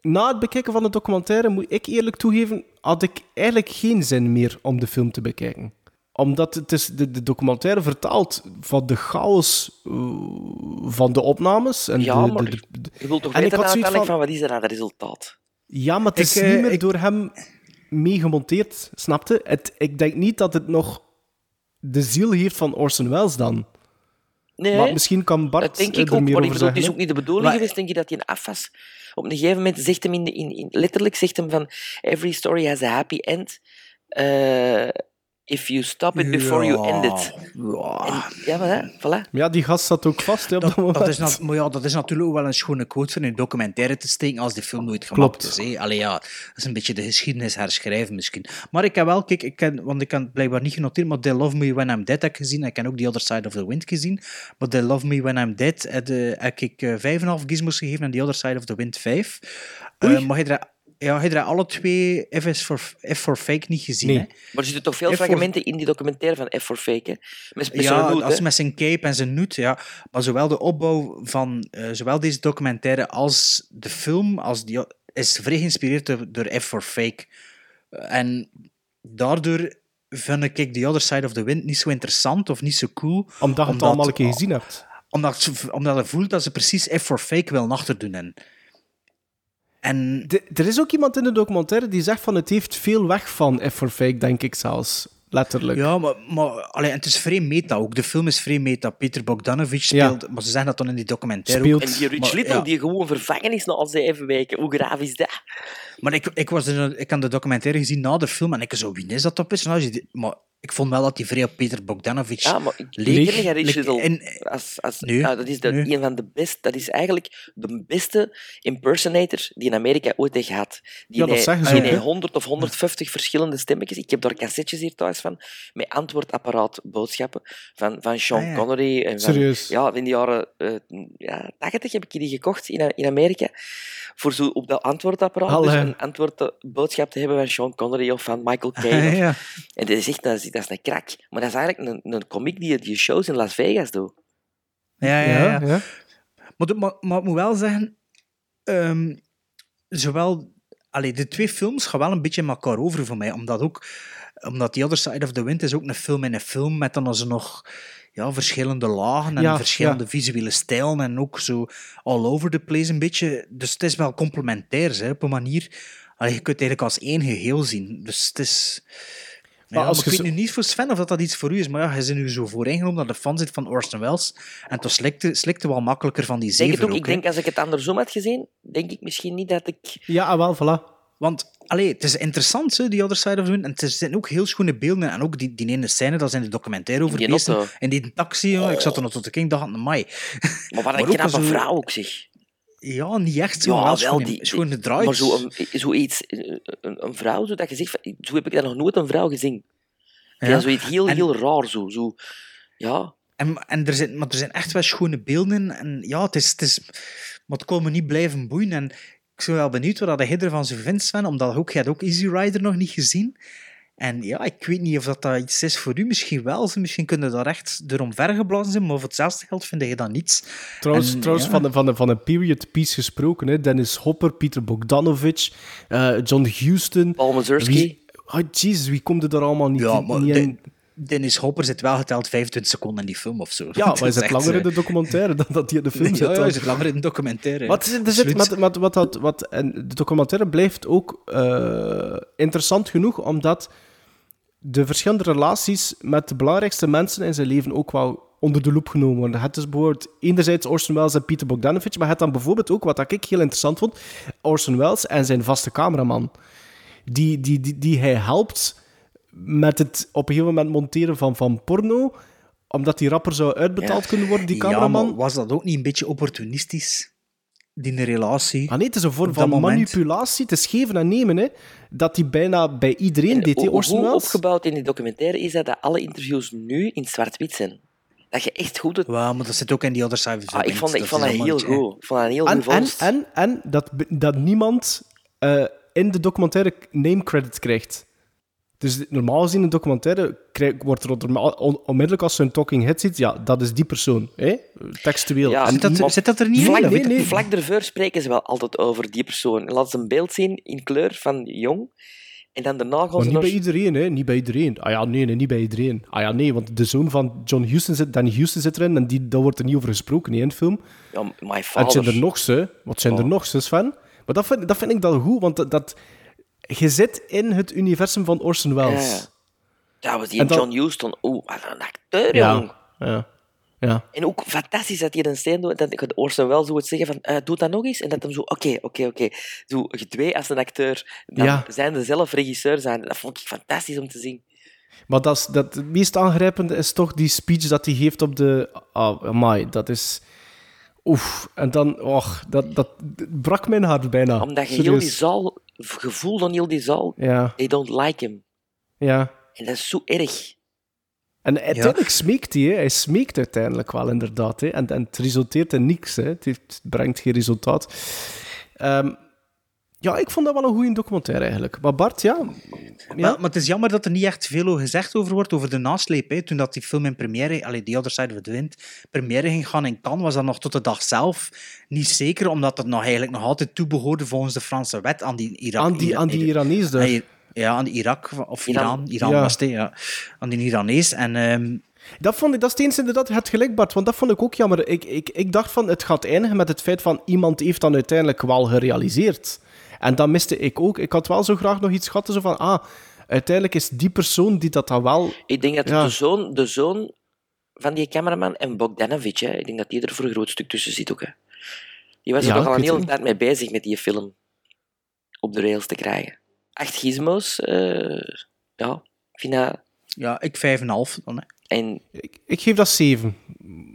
Speaker 4: Na het bekijken van de documentaire, moet ik eerlijk toegeven, had ik eigenlijk geen zin meer om de film te bekijken. Omdat het is, de, de documentaire vertaalt van de chaos eh, van de opnames. En
Speaker 3: Ja,
Speaker 4: de,
Speaker 3: maar
Speaker 4: de-
Speaker 3: je wilt toch
Speaker 4: En ik
Speaker 3: weten
Speaker 4: had zoiets
Speaker 3: uiteindelijk
Speaker 4: van-
Speaker 3: van... wat is er aan het resultaat?
Speaker 4: Ja, maar het is
Speaker 5: Ik, eh,
Speaker 4: niet meer
Speaker 5: ik-
Speaker 4: door hem meegemonteerd, snapte? Het, ik denk niet dat het nog de ziel heeft van Orson Welles dan.
Speaker 3: Nee,
Speaker 4: Maar misschien kan Bart
Speaker 3: dat denk
Speaker 4: eh,
Speaker 3: ik
Speaker 4: er
Speaker 3: ook.
Speaker 4: meer
Speaker 3: Maar
Speaker 4: over
Speaker 3: het is ook niet de bedoeling
Speaker 5: Maar-
Speaker 3: geweest, denk je, dat hij een af was. Op een gegeven moment zegt hem in, de, in, in letterlijk zegt hem van every story has a happy end. Eh, if you stop it before you end it. En, ja, maar hè, voilà.
Speaker 4: Ja, die gast zat ook vast hè, op dat,
Speaker 5: Dat,
Speaker 4: moment.
Speaker 5: dat, is na- maar ja, dat is natuurlijk ook wel een schone quote voor in een documentaire te steken als die film nooit gemaakt
Speaker 4: Klopt.
Speaker 5: is. Hè. Allee, ja, dat is een beetje de geschiedenis herschrijven misschien. Maar ik heb wel, kijk, ik ken, want ik kan blijkbaar niet genoteerd, maar They Love Me When I'm Dead heb ik gezien. Ik heb ook The Other Side of the Wind gezien. Maar They Love Me When I'm Dead heb, heb ik eh, 5,5 gizmos gegeven en The Other Side of the Wind 5. Eh maar hij er, ja, hij er alle twee F, for, F for Fake niet gezien.
Speaker 4: Nee.
Speaker 5: Hè.
Speaker 3: Maar er zitten toch veel
Speaker 5: F
Speaker 3: fragmenten in die documentaire van F for Fake, hè? Met, met
Speaker 5: ja, als
Speaker 3: hè.
Speaker 5: met zijn cape en zijn noet, ja. Maar zowel de opbouw van eh, zowel deze documentaire als de film als die, is vrij geïnspireerd door, door F for Fake. Eh, En daardoor vind ik The Other Side of the Wind niet zo interessant of niet zo cool.
Speaker 4: Omdat je het allemaal een keer gezien hebt.
Speaker 5: Omdat, ze- omdat je voelt dat ze precies F for Fake wil achterdoen. En, en
Speaker 4: De- er is ook iemand in de documentaire die zegt van het heeft veel weg van F for Fake, denk ik zelfs. Letterlijk.
Speaker 5: Ja, maar, maar allee, het is vrij meta ook. De film is vrij meta. Peter Bogdanovich
Speaker 4: Ja.
Speaker 5: speelt, maar ze zeggen dat dan in die documentaire
Speaker 4: Speelt.
Speaker 5: ook.
Speaker 3: En die Rich
Speaker 5: Maar,
Speaker 3: Little,
Speaker 5: ja.
Speaker 3: die gewoon vervangen is na zeven weken. Hoe graaf is dat?
Speaker 5: Maar ik, ik, was er, ik had de documentaire gezien na de film en ik zo, wie is dat dat personage? Maar ik vond wel dat hij vrij op Peter Bogdanovich
Speaker 3: Ja, maar ik
Speaker 5: leek.
Speaker 3: ken niet aan Rich
Speaker 5: Like,
Speaker 3: Little.
Speaker 5: en-
Speaker 3: als, als,
Speaker 5: Nee,
Speaker 3: ja, dat is de,
Speaker 5: nee.
Speaker 3: een van de best, dat is eigenlijk de beste impersonator die in Amerika ooit heeft gehad. Die
Speaker 4: Ja, dat
Speaker 3: heeft-
Speaker 4: zeggen ze
Speaker 3: die
Speaker 4: ook,
Speaker 3: heeft
Speaker 4: hè.
Speaker 3: 100 of 150 verschillende stemmetjes. Ik heb daar cassettes hier thuis van, met antwoordapparaat boodschappen van, van Sean
Speaker 5: Ah, ja.
Speaker 3: Connery. En van,
Speaker 4: Serieus?
Speaker 3: Ja, in de jaren eh, ja, 80 heb ik die gekocht in, in Amerika. Voor zo op dat antwoordapparaat dus
Speaker 4: Allee.
Speaker 3: een antwoordboodschap te hebben van Sean Connery of van Michael [LAUGHS] Caine. of-
Speaker 5: ja.
Speaker 3: en dat is echt dat is, dat is een krak. Maar dat is eigenlijk een, een komiek die die shows in Las Vegas doet.
Speaker 5: Ja, ja, ja.
Speaker 4: ja.
Speaker 5: Maar, de- maar, maar ik moet wel zeggen, ehm, zowel, allee, de twee films gaan wel een beetje in elkaar over voor mij, omdat ook, omdat The Other Side of the Wind is ook een film in een film met dan als nog ja, verschillende lagen en
Speaker 4: Ja,
Speaker 5: verschillende
Speaker 4: ja.
Speaker 5: visuele stijlen en ook zo all over the place een beetje. Dus het is wel complementair, hè, op een manier. Allee, je kunt het eigenlijk als één geheel zien. Dus het is...
Speaker 4: Maar
Speaker 5: Ja,
Speaker 4: als
Speaker 5: maar
Speaker 4: je
Speaker 5: ik weet nu niet voor Sven of dat, dat iets voor u is, maar ja, je bent nu zo vooringenomen dat de fan zit van Orson Welles. En toen slikte, slikte wel makkelijker van die
Speaker 3: denk
Speaker 5: zeven
Speaker 3: het ook. Ik denk als ik het andersom had gezien, denk ik misschien niet dat ik...
Speaker 4: Ja, ah, wel, voilà.
Speaker 5: Want allee, het is interessant, hè, die Other Side of the. En er zijn ook heel schone beelden. En ook die, die ene scène, dat in de documentaire over
Speaker 3: Die
Speaker 5: beesten.
Speaker 3: auto.
Speaker 5: En die taxi, ik zat er nog tot de king, dacht aan mij.
Speaker 3: Maar wat een [LAUGHS] knappe
Speaker 5: zo-
Speaker 3: vrouw ook, zeg.
Speaker 5: Ja, niet echt zo,
Speaker 3: Ja,
Speaker 5: maar wel schone,
Speaker 3: die,
Speaker 5: schone draais.
Speaker 3: Maar zo een, zoiets, een, een vrouw, zo dat je zegt, zo heb ik dat nog nooit een vrouw gezien. Ja.
Speaker 5: Ja.
Speaker 3: zoiets heel,
Speaker 5: En-
Speaker 3: heel raar, zo. zo ja,
Speaker 5: En, en er zijn, maar er zijn echt wel schone beelden. En ja, het is... Het is maar het kon me niet blijven boeien. En ik ben wel benieuwd wat hij ervan zou vinden, Sven. Omdat ook, je had ook Easy Rider nog niet gezien. En ja, ik weet niet of dat, dat iets is voor u. Misschien wel. Misschien kunnen daar echt erom vergeblazen zijn. Maar voor hetzelfde geld vind je dat niets.
Speaker 4: Trouwens,
Speaker 5: En,
Speaker 4: trouwens
Speaker 5: ja.
Speaker 4: van, de, van, de, van een period piece gesproken. Hè. Dennis Hopper, Peter Bogdanovich, eh, John Huston.
Speaker 3: Paul Mazursky.
Speaker 4: Wie- Oh, jezus, wie komt er daar allemaal niet,
Speaker 5: Ja, maar
Speaker 4: niet
Speaker 5: de-
Speaker 4: in?
Speaker 5: Dennis Hopper zit wel geteld 25 seconden in die film of zo.
Speaker 4: Ja, [LAUGHS] maar
Speaker 5: Het
Speaker 4: hij
Speaker 5: is
Speaker 4: zit
Speaker 5: echt,
Speaker 4: langer in
Speaker 5: eh,
Speaker 4: de documentaire dan dat hij in de film [LAUGHS] zit.
Speaker 5: Ja, hij zit langer in de documentaire.
Speaker 4: Wat, er zit, wat, wat, wat, wat, en de documentaire blijft ook eh, interessant genoeg, omdat de verschillende relaties met de belangrijkste mensen in zijn leven ook wel onder de loep genomen worden. Het is bijvoorbeeld enerzijds Orson Welles en Peter Bogdanovich, maar het dan bijvoorbeeld ook, wat ik heel interessant vond, Orson Welles en zijn vaste cameraman. Die, die, die, die hij helpt met het op een gegeven moment monteren van, van porno, omdat die rapper zou uitbetaald kunnen worden, die
Speaker 5: Ja,
Speaker 4: cameraman.
Speaker 5: maar was dat ook niet een beetje opportunistisch? Die relatie.
Speaker 4: Ah nee, het is een vorm van
Speaker 5: moment.
Speaker 4: manipulatie, te geven en nemen. Hè. Dat die bijna bij iedereen deed, hè,
Speaker 3: Hoe,
Speaker 4: Orson
Speaker 3: hoe
Speaker 4: Welles.
Speaker 3: opgebouwd in die documentaire is dat, dat alle interviews nu in zwart-wit zijn. Dat je echt goed... Het...
Speaker 5: Ja, maar dat zit ook in die Other Side of the
Speaker 3: Ah, ik vond, ik
Speaker 5: Dat
Speaker 3: vond
Speaker 5: is
Speaker 3: dat heel goed. Ik vond dat heel
Speaker 4: En,
Speaker 3: goed
Speaker 4: en, en, en dat, dat niemand eh, in de documentaire name credit krijgt. Dus normaal gezien in een documentaire krijg- wordt er onmiddellijk als je een talking head ziet, ja, dat is die persoon. Hè? Textueel.
Speaker 3: Ja,
Speaker 4: En
Speaker 5: Zit dat, zit dat er niet
Speaker 3: Vlak,
Speaker 5: in?
Speaker 4: nee, nee.
Speaker 3: vlak ervoor spreken ze wel altijd over die persoon. Laat ze een beeld zien in kleur van jong. En dan daarna gaan
Speaker 4: Maar
Speaker 3: ze
Speaker 4: niet
Speaker 3: nog...
Speaker 4: bij iedereen, hè? Niet bij iedereen. Ah ja, nee, nee, niet bij iedereen. Ah ja, nee, want de zoon van John Houston zit, Danny Houston zit erin en die, daar wordt er niet over gesproken in de film.
Speaker 3: Ja, my
Speaker 4: En
Speaker 3: father.
Speaker 4: zijn er nog ze. Wat zijn er nog ze, Sven? Maar dat vind, dat vind ik dan goed, want dat, dat, je zit in het universum van Orson Welles.
Speaker 3: Ja. Dat was die
Speaker 4: dan-
Speaker 3: John Huston. Oeh, wat een acteur, jong.
Speaker 4: Ja, ja, ja.
Speaker 3: En ook fantastisch dat hij een steen doet. Dat Orson wel zo het zeggen van, doe dat nog eens. En dat hem zo, oké, oké, oké. Zo twee als een acteur. Dan
Speaker 4: Ja.
Speaker 3: zijn de zelf regisseur zijn. Dat vond ik fantastisch om te zien.
Speaker 4: Maar dat, is, dat, het meest aangrijpende is toch die speech dat hij geeft op de... Oh, amai, dat is... Oef. En dan... Och, dat, dat brak mijn hart bijna.
Speaker 3: Omdat je heel die zaal, gevoel van heel die zaal,
Speaker 4: Ja,
Speaker 3: they don't like him.
Speaker 4: ja.
Speaker 3: En dat is zo erg.
Speaker 4: En uiteindelijk smeekt hij, hè. hij smeekt uiteindelijk wel inderdaad. Hè. En, en het resulteert in niks. Hè. Het, heeft, het brengt geen resultaat. Ehm, ja, ik vond dat wel een goede documentaire eigenlijk. Maar Bart, ja.
Speaker 5: Maar, maar het is jammer dat er niet echt veel gezegd over wordt, over de nasleep. Hè. Toen dat die film in première, allee, The Other Side of the Wind, première ging gaan in Cannes, was dat nog tot de dag zelf niet zeker, omdat het nog eigenlijk nog altijd toebehoorde volgens de Franse wet aan die Irak.
Speaker 4: Aan die, aan die Iranees daar.
Speaker 5: Ja, aan Irak, of
Speaker 3: Iran.
Speaker 5: Iran, Iran
Speaker 4: Ja.
Speaker 5: was het, ja. Aan die Iranees. En ehm,
Speaker 4: Dat, vond ik, dat is eens inderdaad het gelijk, Bart. Want dat vond ik ook jammer. Ik, ik, ik dacht van, het gaat eindigen met het feit van iemand heeft dan uiteindelijk wel gerealiseerd. En dat miste ik ook. Ik had wel zo graag nog iets gehad, zo van, ah, uiteindelijk is die persoon die dat dan wel...
Speaker 3: Ik denk dat
Speaker 4: Ja.
Speaker 3: de, zoon, de zoon van die cameraman en Bogdanovich, hè, ik denk dat die er voor een groot stuk tussen zit ook. Hè. Die was er
Speaker 4: Ja,
Speaker 3: toch al een hele tijd mee bezig met die film op de rails te krijgen. Acht gizmos, eh, ja, ik vind dat...
Speaker 5: ja, ik 5,5 dan. Hè.
Speaker 3: En
Speaker 4: Ik, ik geef dat 7.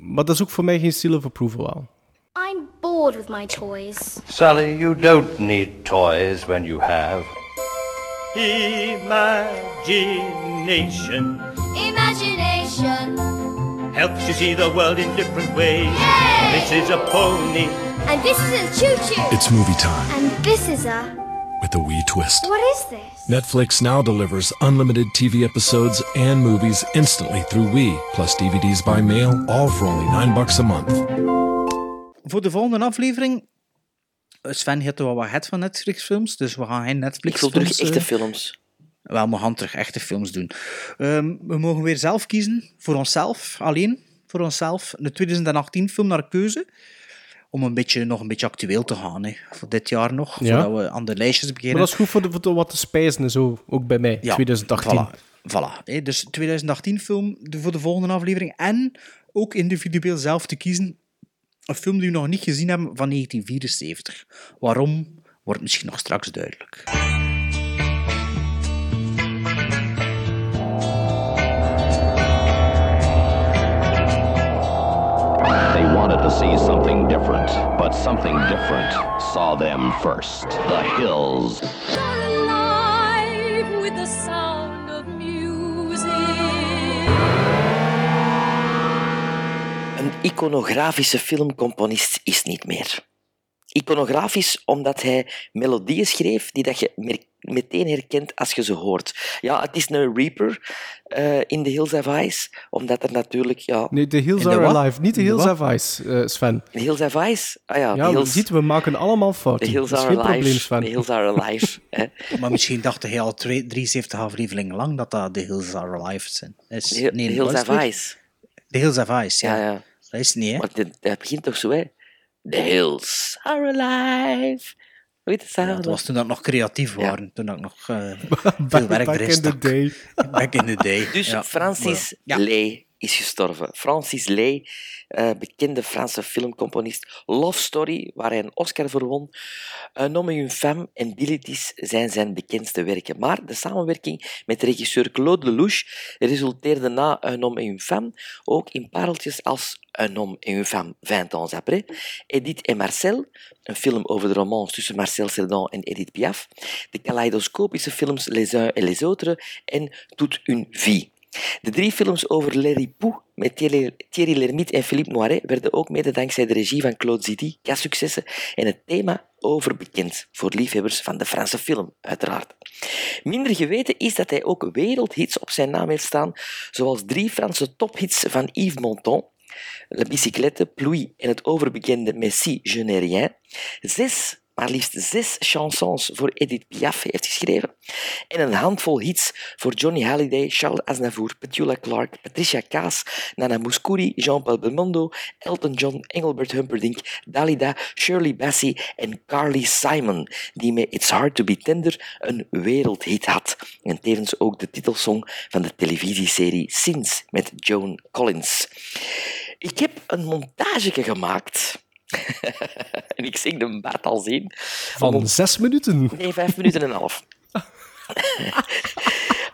Speaker 4: Maar dat is ook voor mij geen seal of approval wel.
Speaker 7: I'm bored with my toys.
Speaker 19: Sally, you don't need toys when you have imagination.
Speaker 7: Imagination.
Speaker 19: Helps you see the world in different ways. This is a pony.
Speaker 7: And this is a choo-choo.
Speaker 20: It's movie time
Speaker 7: And this is a...
Speaker 20: with a wee twist.
Speaker 7: What is this?
Speaker 20: Netflix now delivers unlimited TV episodes and movies instantly through Wii, plus DVDs by mail, all for only 9 bucks a month.
Speaker 5: Voor de volgende aflevering... eh, Sven heeft er wel wat het van Netflix-films, dus we gaan geen Netflix
Speaker 3: ik wil terug echte films.
Speaker 5: Wel, we gaan terug echte films doen. Ehm, we mogen weer zelf kiezen, voor onszelf, alleen voor onszelf, een 2018 film naar keuze. Om een beetje, nog een beetje actueel te gaan, hè, voor dit jaar nog,
Speaker 4: Ja.
Speaker 5: voordat we aan de lijstjes
Speaker 4: Maar
Speaker 5: beginnen.
Speaker 4: dat is goed voor, de, voor de- wat te spijzen en zo, ook bij mij,
Speaker 5: Ja,
Speaker 4: 2018.
Speaker 5: Voilà, voilà. hè. Dus 2018 film de- voor de volgende aflevering. En ook individueel zelf te kiezen een film die we nog niet gezien hebben van 1974. Waarom, wordt misschien nog straks duidelijk.
Speaker 1: They wanted to see something different, but something different saw them first. The hills.
Speaker 7: alive with the sound
Speaker 3: iconografische filmcomponist is niet meer. Iconografisch, omdat hij melodieën schreef die dat je meteen herkent als je ze hoort. Ja, het is een Reaper eh, in The Hills of Ice, omdat er natuurlijk... Ja,
Speaker 4: Nee, The Hills Are? Alive, niet The Hills of Ice, eh, Sven.
Speaker 3: The Hills of Ice? Ah ja,
Speaker 4: Ja,
Speaker 3: The
Speaker 4: we
Speaker 3: Hills,
Speaker 4: ziet, we maken allemaal fouten.
Speaker 3: the hills Are
Speaker 4: geen probleem,
Speaker 3: Alive.
Speaker 4: Sven.
Speaker 3: The Hills Are Alive. [LAUGHS] hè.
Speaker 5: Maar misschien dacht hij al twee- 73 afleveringen lang dat dat de Hills Are Alive zijn. Is,
Speaker 3: The, The Hills of. Ice.
Speaker 5: The Hills of Ice, ja.
Speaker 3: Ja, ja.
Speaker 5: Dat is het niet, hè?
Speaker 3: Dit- dat begint toch zo, hè? The Hills Are Alive. Weet het
Speaker 5: Ja, dat was toen dat nog creatief waren. Toen dat ik nog eh,
Speaker 4: Back, [LAUGHS]
Speaker 5: veel werk
Speaker 4: back in the day.
Speaker 5: Back in the day.
Speaker 3: Dus
Speaker 5: ja.
Speaker 3: Francis
Speaker 5: Ja.
Speaker 3: Lay is gestorven. Francis Lay, eh, bekende Franse filmcomponist. Love Story, waar hij een Oscar voor won. Un homme et une femme en Bilitis zijn zijn bekendste werken. Maar de samenwerking met regisseur Claude Lelouch resulteerde na Un homme et une femme ook in pareltjes als Un homme et une femme 20 ans après, Edith et Marcel, een film over de romance tussen Marcel Cerdan en Edith Piaf, de kaleidoscopische films Les uns et les autres en Toute une vie. De drie films over Les Ripoux met Thierry Lhermitte en Philippe Noiret werden ook mede dankzij de regie van Claude Zidi successen en het thema overbekend voor liefhebbers van de Franse film, uiteraard. Minder geweten is dat hij ook wereldhits op zijn naam heeft staan, zoals drie Franse tophits van Yves Montand, La Bicyclette, Pluie en het overbekende Messi, Je n'ai rien, zes maar liefst zes chansons voor Edith Piaf heeft geschreven en een handvol hits voor Johnny Halliday, Charles Aznavour, Petula Clark, Patricia Kaas, Nana Mouskouri, Jean-Paul Belmondo, Elton John, Engelbert Humperdinck, Dalida, Shirley Bassey en Carly Simon, die met It's Hard to Be Tender een wereldhit had. En tevens ook de titelsong van de televisieserie Sins met Joan Collins. Ik heb een montageke gemaakt. [LAUGHS] en ik zing de baat al zien.
Speaker 4: Van zes minuten.
Speaker 3: Nee, vijf minuten en een half. [LAUGHS]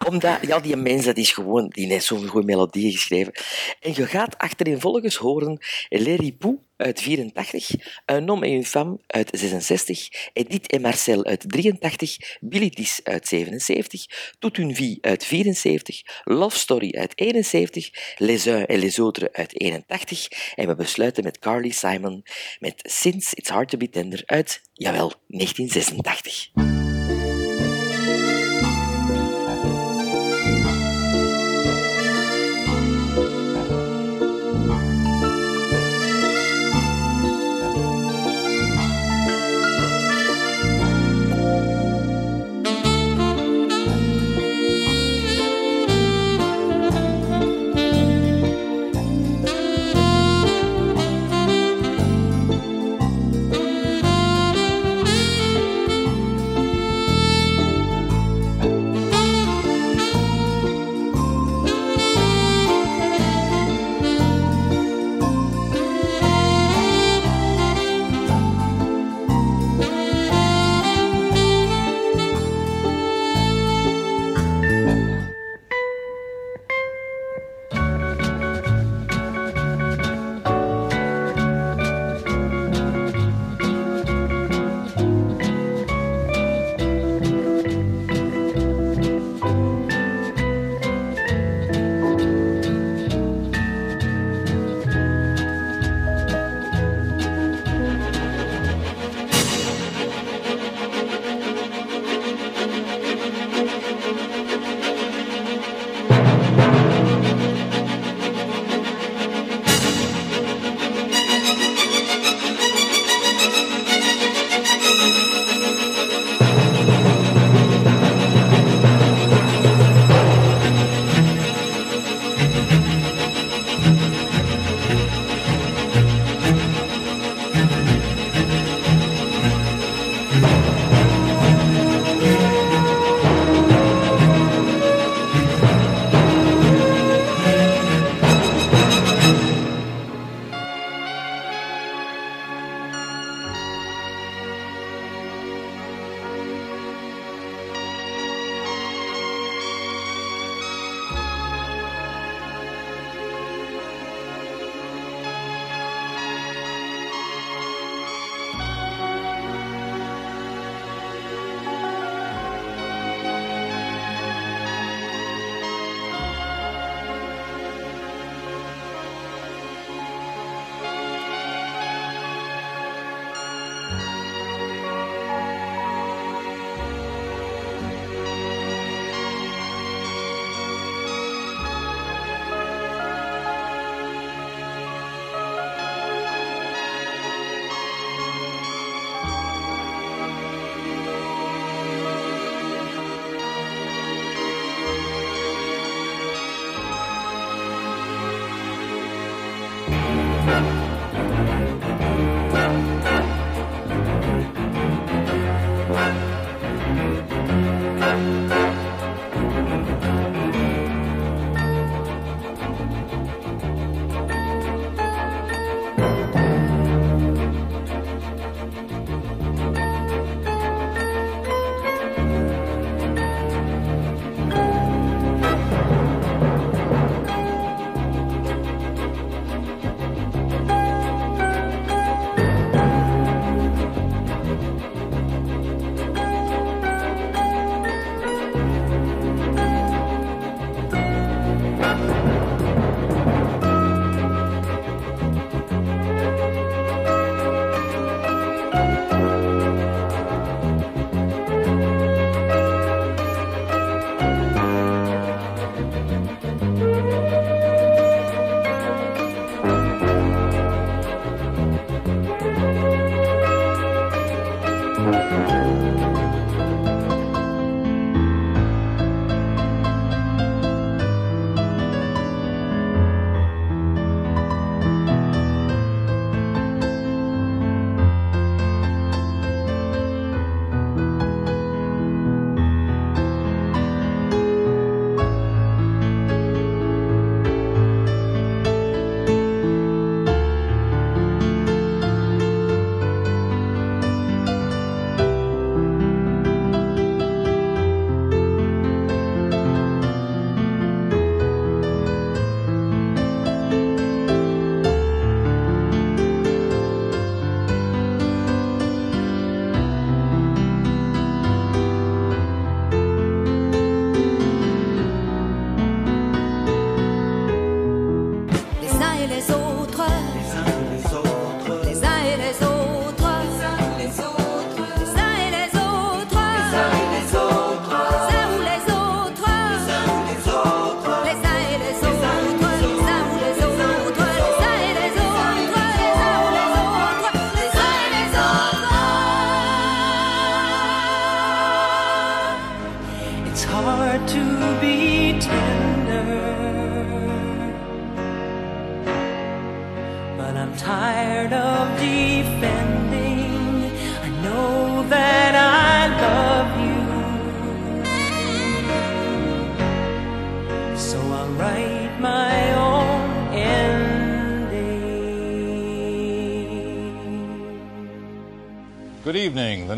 Speaker 3: Omdat, ja, die mens, dat is gewoon, die heeft zo'n goede melodie geschreven. En je gaat achtereenvolgens horen Les Ripoux uit 84, Un homme et une femme uit 66, Edith et Marcel uit 83, Bilitis uit 77, Toute une vie uit 74, Love Story uit 71, Les uns et les autres uit 81 en we besluiten met Carly Simon met Since It's Hard to Be Tender uit, jawel, 1986.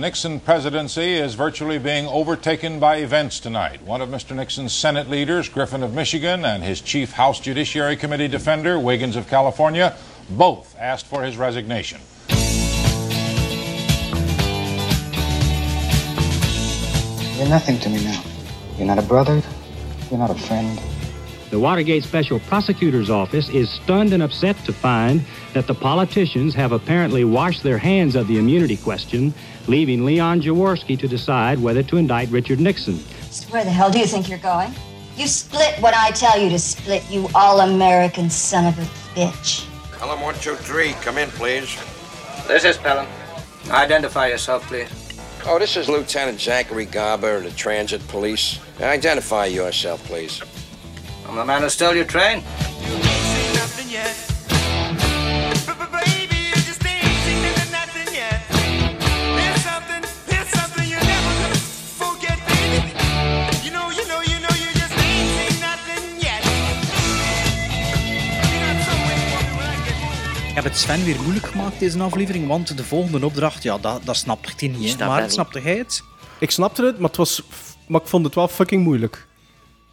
Speaker 21: Nixon presidency is virtually being overtaken by events tonight. One of Mr. Nixon's Senate leaders, Griffin of Michigan, and his chief House Judiciary Committee defender, Wiggins of California, both asked for his resignation.
Speaker 9: You're nothing to me now. You're not a brother. You're not a friend.
Speaker 22: The Watergate Special Prosecutor's Office is stunned and upset to find that the politicians have apparently washed their hands of the immunity question, leaving Leon Jaworski to decide whether to indict Richard Nixon.
Speaker 23: Where the hell do you think you're going? You split what I tell you to split, you all-American son of a bitch.
Speaker 24: Pelham 123, come in, please.
Speaker 25: This is Pelham. Identify yourself, please.
Speaker 24: Oh, this is Lieutenant Zachary Garber of the Transit Police. Identify yourself, please.
Speaker 25: I'm the man who stole your train.
Speaker 5: Ik heb het Sven weer moeilijk gemaakt, deze aflevering, want de volgende opdracht, ja, dat, dat snapte hij niet.
Speaker 4: Snap
Speaker 5: Maar snapte hij het?
Speaker 4: Ik snapte het, maar, het was, maar ik vond het wel fucking moeilijk.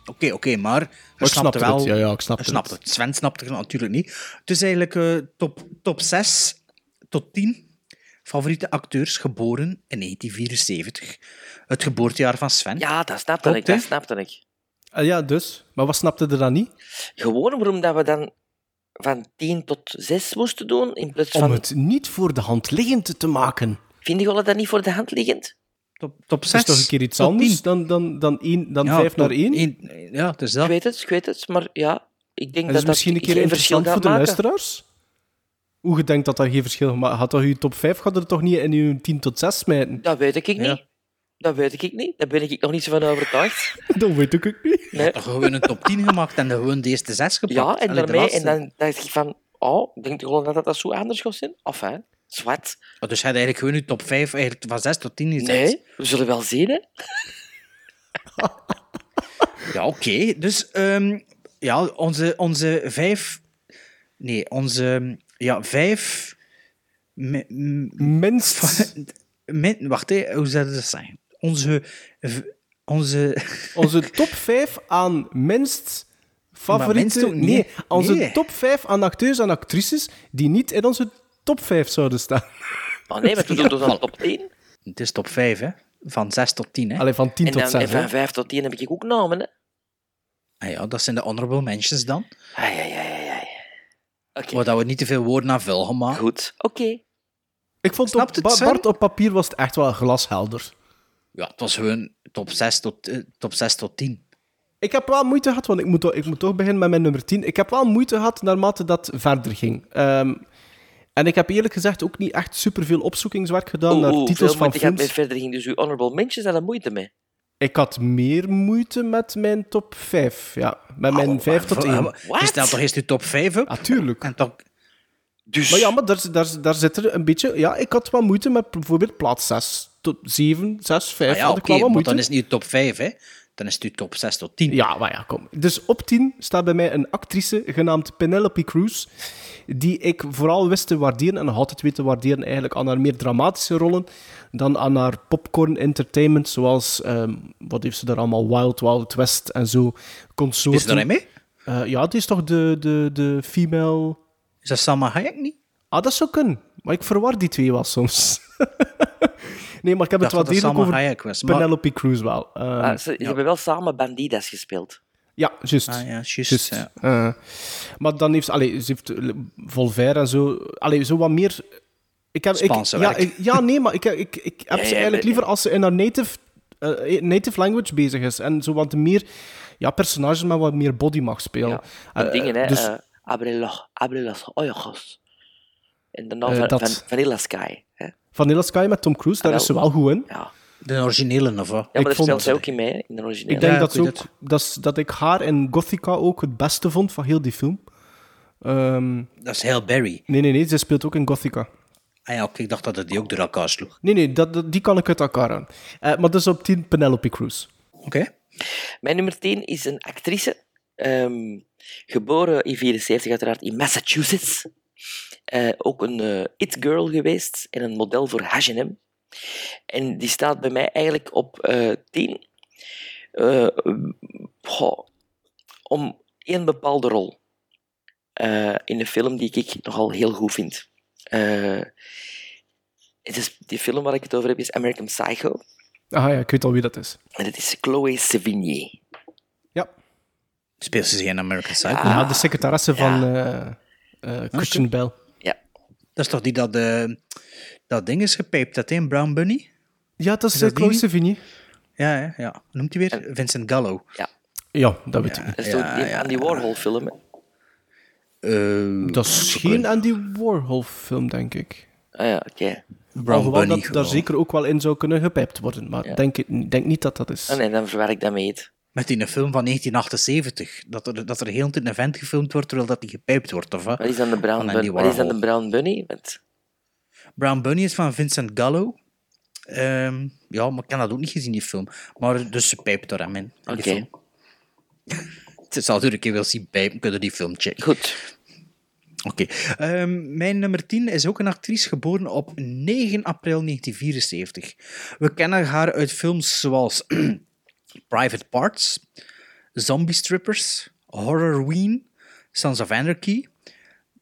Speaker 5: Oké, oké, maar je
Speaker 4: ik
Speaker 5: snapte wel...
Speaker 4: het, ja, ja, ik snapte
Speaker 5: je snapte het. Sven snapte het natuurlijk niet. Het is eigenlijk eh, top, top 6 tot 10 favoriete acteurs geboren in 1974. Het geboortejaar van Sven.
Speaker 3: Ja, dat snapte
Speaker 5: Klopt,
Speaker 3: ik, dat snapte ik.
Speaker 4: Ah, ja, dus. Maar wat snapte er dan niet?
Speaker 3: Gewoon waarom dat we dan van 10 tot 6 moesten doen, in plaats
Speaker 4: Om
Speaker 3: van...
Speaker 4: het niet voor de hand liggend te maken.
Speaker 3: Vind je dat niet voor de hand liggend?
Speaker 5: Top, top
Speaker 4: Dat is toch een keer iets anders dan, dan, dan, één, dan
Speaker 5: Ja,
Speaker 4: vijf naar
Speaker 5: top
Speaker 4: één?
Speaker 5: Ja, het is dat.
Speaker 3: Ik weet het, ik weet het, maar ja, ik denk
Speaker 4: Dat
Speaker 3: dat
Speaker 4: is misschien
Speaker 3: dat
Speaker 4: een keer
Speaker 3: geen verschil
Speaker 4: interessant voor de
Speaker 3: maken.
Speaker 4: luisteraars. Hoe je denkt dat dat geen verschil maakt? Had dat je top 5 gaat er toch niet in je 10 tot 6 smijten?
Speaker 3: Dat weet ik niet. Dat weet ik niet. Daar ben ik nog niet zo van overtuigd. [LAUGHS]
Speaker 4: dat weet ik ook niet.
Speaker 3: Nee.
Speaker 5: Toch gewoon een top 10 gemaakt en dan gewoon de eerste 6 gepakt.
Speaker 3: Ja, en
Speaker 5: Allee,
Speaker 3: daarmee, en dan dacht ik van, oh, ik denk gewoon dat dat zo anders gaat zijn. Of hè, Zwart.
Speaker 5: Oh, dus hij had eigenlijk gewoon je top 5 eigenlijk van 6 tot 10 gezet.
Speaker 3: Nee, we zullen wel zien, hè. [LAUGHS]
Speaker 5: Ja, oké. Dus ehm, ja, onze, onze vijf... Nee, onze... Ja, vijf...
Speaker 4: Minst. [LAUGHS]
Speaker 5: min- wacht, hè, hoe zou dat zeggen? Onze... Onze... [LAUGHS]
Speaker 4: Onze top 5 aan minst favoriete...
Speaker 5: minst ook niet,
Speaker 4: nee, onze
Speaker 5: Nee.
Speaker 4: top 5 aan acteurs en actrices die niet in onze top 5 zouden staan. [LAUGHS]
Speaker 3: Oh nee, maar we doen een top 10?
Speaker 5: Het is top 5, hè? Van 6 tot 10, hè?
Speaker 4: Allee, van 10
Speaker 3: En
Speaker 4: tot
Speaker 3: dan
Speaker 4: 6.
Speaker 3: en van 5 tot 10 heb ik ook namen, hè.
Speaker 5: Ah ja, dat zijn de honorable mentions dan.
Speaker 3: Ai, ai, ai, ai. Oké,
Speaker 5: Waar dat we niet te veel woorden aan gaan maken.
Speaker 3: goed. Oké.
Speaker 4: Ik vond
Speaker 5: Snapt
Speaker 4: op,
Speaker 5: het,
Speaker 4: Ba-
Speaker 5: Sven?
Speaker 4: Bart op papier was het echt wel glashelder.
Speaker 5: Ja, het was gewoon top 6 tot, eh, top 6 tot 10.
Speaker 4: Ik heb wel moeite gehad, want ik moet, toch- ik moet toch beginnen met mijn nummer 10. Ik heb wel moeite gehad naarmate dat verder ging. Ehm, en ik heb eerlijk gezegd ook niet echt superveel opzoekingswerk gedaan naar titels
Speaker 3: veel
Speaker 4: van films.
Speaker 3: mee verder ging. Dus uw honorable mentions had er moeite mee.
Speaker 4: Ik had meer moeite met mijn top 5. Ja, met mijn 5 tot 1.
Speaker 5: Je stelt toch eerst je top 5 op?
Speaker 4: Natuurlijk.
Speaker 5: En toch...
Speaker 3: Dus...
Speaker 4: Maar ja, maar daar, daar, daar zit er een beetje... Ja, ik had wel moeite met bijvoorbeeld plaats 6 tot 7, 6, 5.
Speaker 5: Ah ja,
Speaker 4: had
Speaker 5: oké,
Speaker 4: ik wel wat
Speaker 5: maar
Speaker 4: moeite.
Speaker 5: dan is het niet je top 5, hè? Dan is het je top 6 tot 10.
Speaker 4: Ja, maar ja, kom. Dus op 10 staat bij mij een actrice genaamd Penelope Cruz, die ik vooral wist te waarderen en nog altijd weet te waarderen eigenlijk aan haar meer dramatische rollen dan aan haar popcorn entertainment, zoals, ehm, wat heeft ze daar allemaal, Wild Wild West en zo, consorten.
Speaker 5: Is ze daarin mee?
Speaker 4: Eh, ja, die is toch de, de, de female...
Speaker 5: Is dat Salma Hayek niet?
Speaker 4: Ah, dat zou kunnen. Maar ik verwar die twee wel soms. [LAUGHS] nee, maar ik heb het degelijk
Speaker 5: Salma
Speaker 4: over
Speaker 5: Hayek was, maar-
Speaker 4: Penelope Cruz wel.
Speaker 3: Ah, ze, ze hebben wel samen Bandidas gespeeld.
Speaker 4: Ja, juist.
Speaker 5: Ah, ja, juist, ja.
Speaker 4: Eh, maar dan heeft ze, allee, ze heeft eh, Volver en zo, allee, zo wat meer. Ik heb, ik, ja, ik- ja, nee, maar ik, ik, ik heb
Speaker 3: Ja,
Speaker 4: ze eigenlijk liever als ze in haar native, eh, native language bezig is en zo wat meer ja, personages met wat meer body mag spelen.
Speaker 3: Ja. En dingen, hè.
Speaker 4: dus-
Speaker 3: eh, abre, los, abre los ojos. En daarna
Speaker 4: Eh,
Speaker 3: van,
Speaker 4: dat-
Speaker 3: van Vanilla Sky. Hè.
Speaker 4: Vanilla Sky met Tom Cruise, daar
Speaker 3: Ah,
Speaker 4: is ze
Speaker 3: wel.
Speaker 4: goed in.
Speaker 3: Ja.
Speaker 5: De originele, of wat?
Speaker 3: ja, maar daar
Speaker 4: vond-
Speaker 3: speelt zij ook in mee, hè, in de originele.
Speaker 4: Ik denk
Speaker 5: Ja,
Speaker 4: dat,
Speaker 5: ik
Speaker 4: ze ook, dat, is- dat ik haar in Gothica ook het beste vond van heel die film. Ehm,
Speaker 5: Dat is Hail Berry.
Speaker 4: nee, nee, nee, ze speelt ook in Gothica.
Speaker 5: Ah ja, ik dacht dat het die ook door elkaar sloeg.
Speaker 4: Nee, nee, dat, dat- die kan ik uit elkaar aan. Eh, maar dus op 10 Penelope Cruz.
Speaker 5: Oké.
Speaker 3: Mijn nummer 10 is een actrice. ehm, geboren in 74 uiteraard in Massachusetts. Eh, ook een eh, it-girl geweest en een model voor H&M. En die staat bij mij eigenlijk op eh 10. Eh, goh, om één bepaalde rol. eh, in een film die ik nogal heel goed vind. Eh, het is, die film waar ik het over heb is American Psycho.
Speaker 4: Ah ja, ik weet al wie dat is.
Speaker 3: En het is Chloe Sevigny.
Speaker 4: Ja.
Speaker 5: Speelt ze zich in American Psycho?
Speaker 3: Ah.
Speaker 4: Ja, de secretaresse van eh, eh, Christian Bell.
Speaker 3: Ja.
Speaker 5: Dat is toch die dat, eh, dat ding is gepijpt, dat een Brown Bunny?
Speaker 4: Ja, dat is
Speaker 5: Is dat die
Speaker 4: Chloe
Speaker 5: niet?
Speaker 4: Sevigny.
Speaker 5: Ja, ja. Hoe noemt hij weer? Vincent Gallo.
Speaker 3: Ja,
Speaker 4: Ja, dat weet ik
Speaker 3: dat is toch die Andy Warhol film. hè?
Speaker 5: Eh,
Speaker 4: Dat is geen Andy Warhol film, denk ik.
Speaker 3: Ah ja, oké.
Speaker 5: Brown Bunny.
Speaker 4: dat daar zeker ook wel in zou kunnen gepijpt worden. Maar
Speaker 3: Ja.
Speaker 4: denk, ik- denk niet dat dat is.
Speaker 3: Ah nee, dan verwar ik dat mee. het.
Speaker 5: Met die een film van 1978. Dat er, dat er heel een event gefilmd wordt terwijl dat die gepijpt wordt, of wat?
Speaker 3: Wat is dan de Brown, Bunny? Wat is dan de Brown Bunny?
Speaker 5: Brown Bunny is van Vincent Gallo. Ehm, ja, maar ik heb dat ook niet gezien, die film. Maar dus ze pijpt er hem in. in
Speaker 3: Oké. [LAUGHS]
Speaker 5: Het zal een keer wil zien pijpen, kunnen die film checken.
Speaker 3: goed.
Speaker 5: Oké. Ehm, mijn nummer 10 is ook een actrice geboren op 9 april 1974. We kennen haar uit films zoals [CLEARS THROAT] Private Parts, Zombie Strippers, Horrorween, Sons of Anarchy.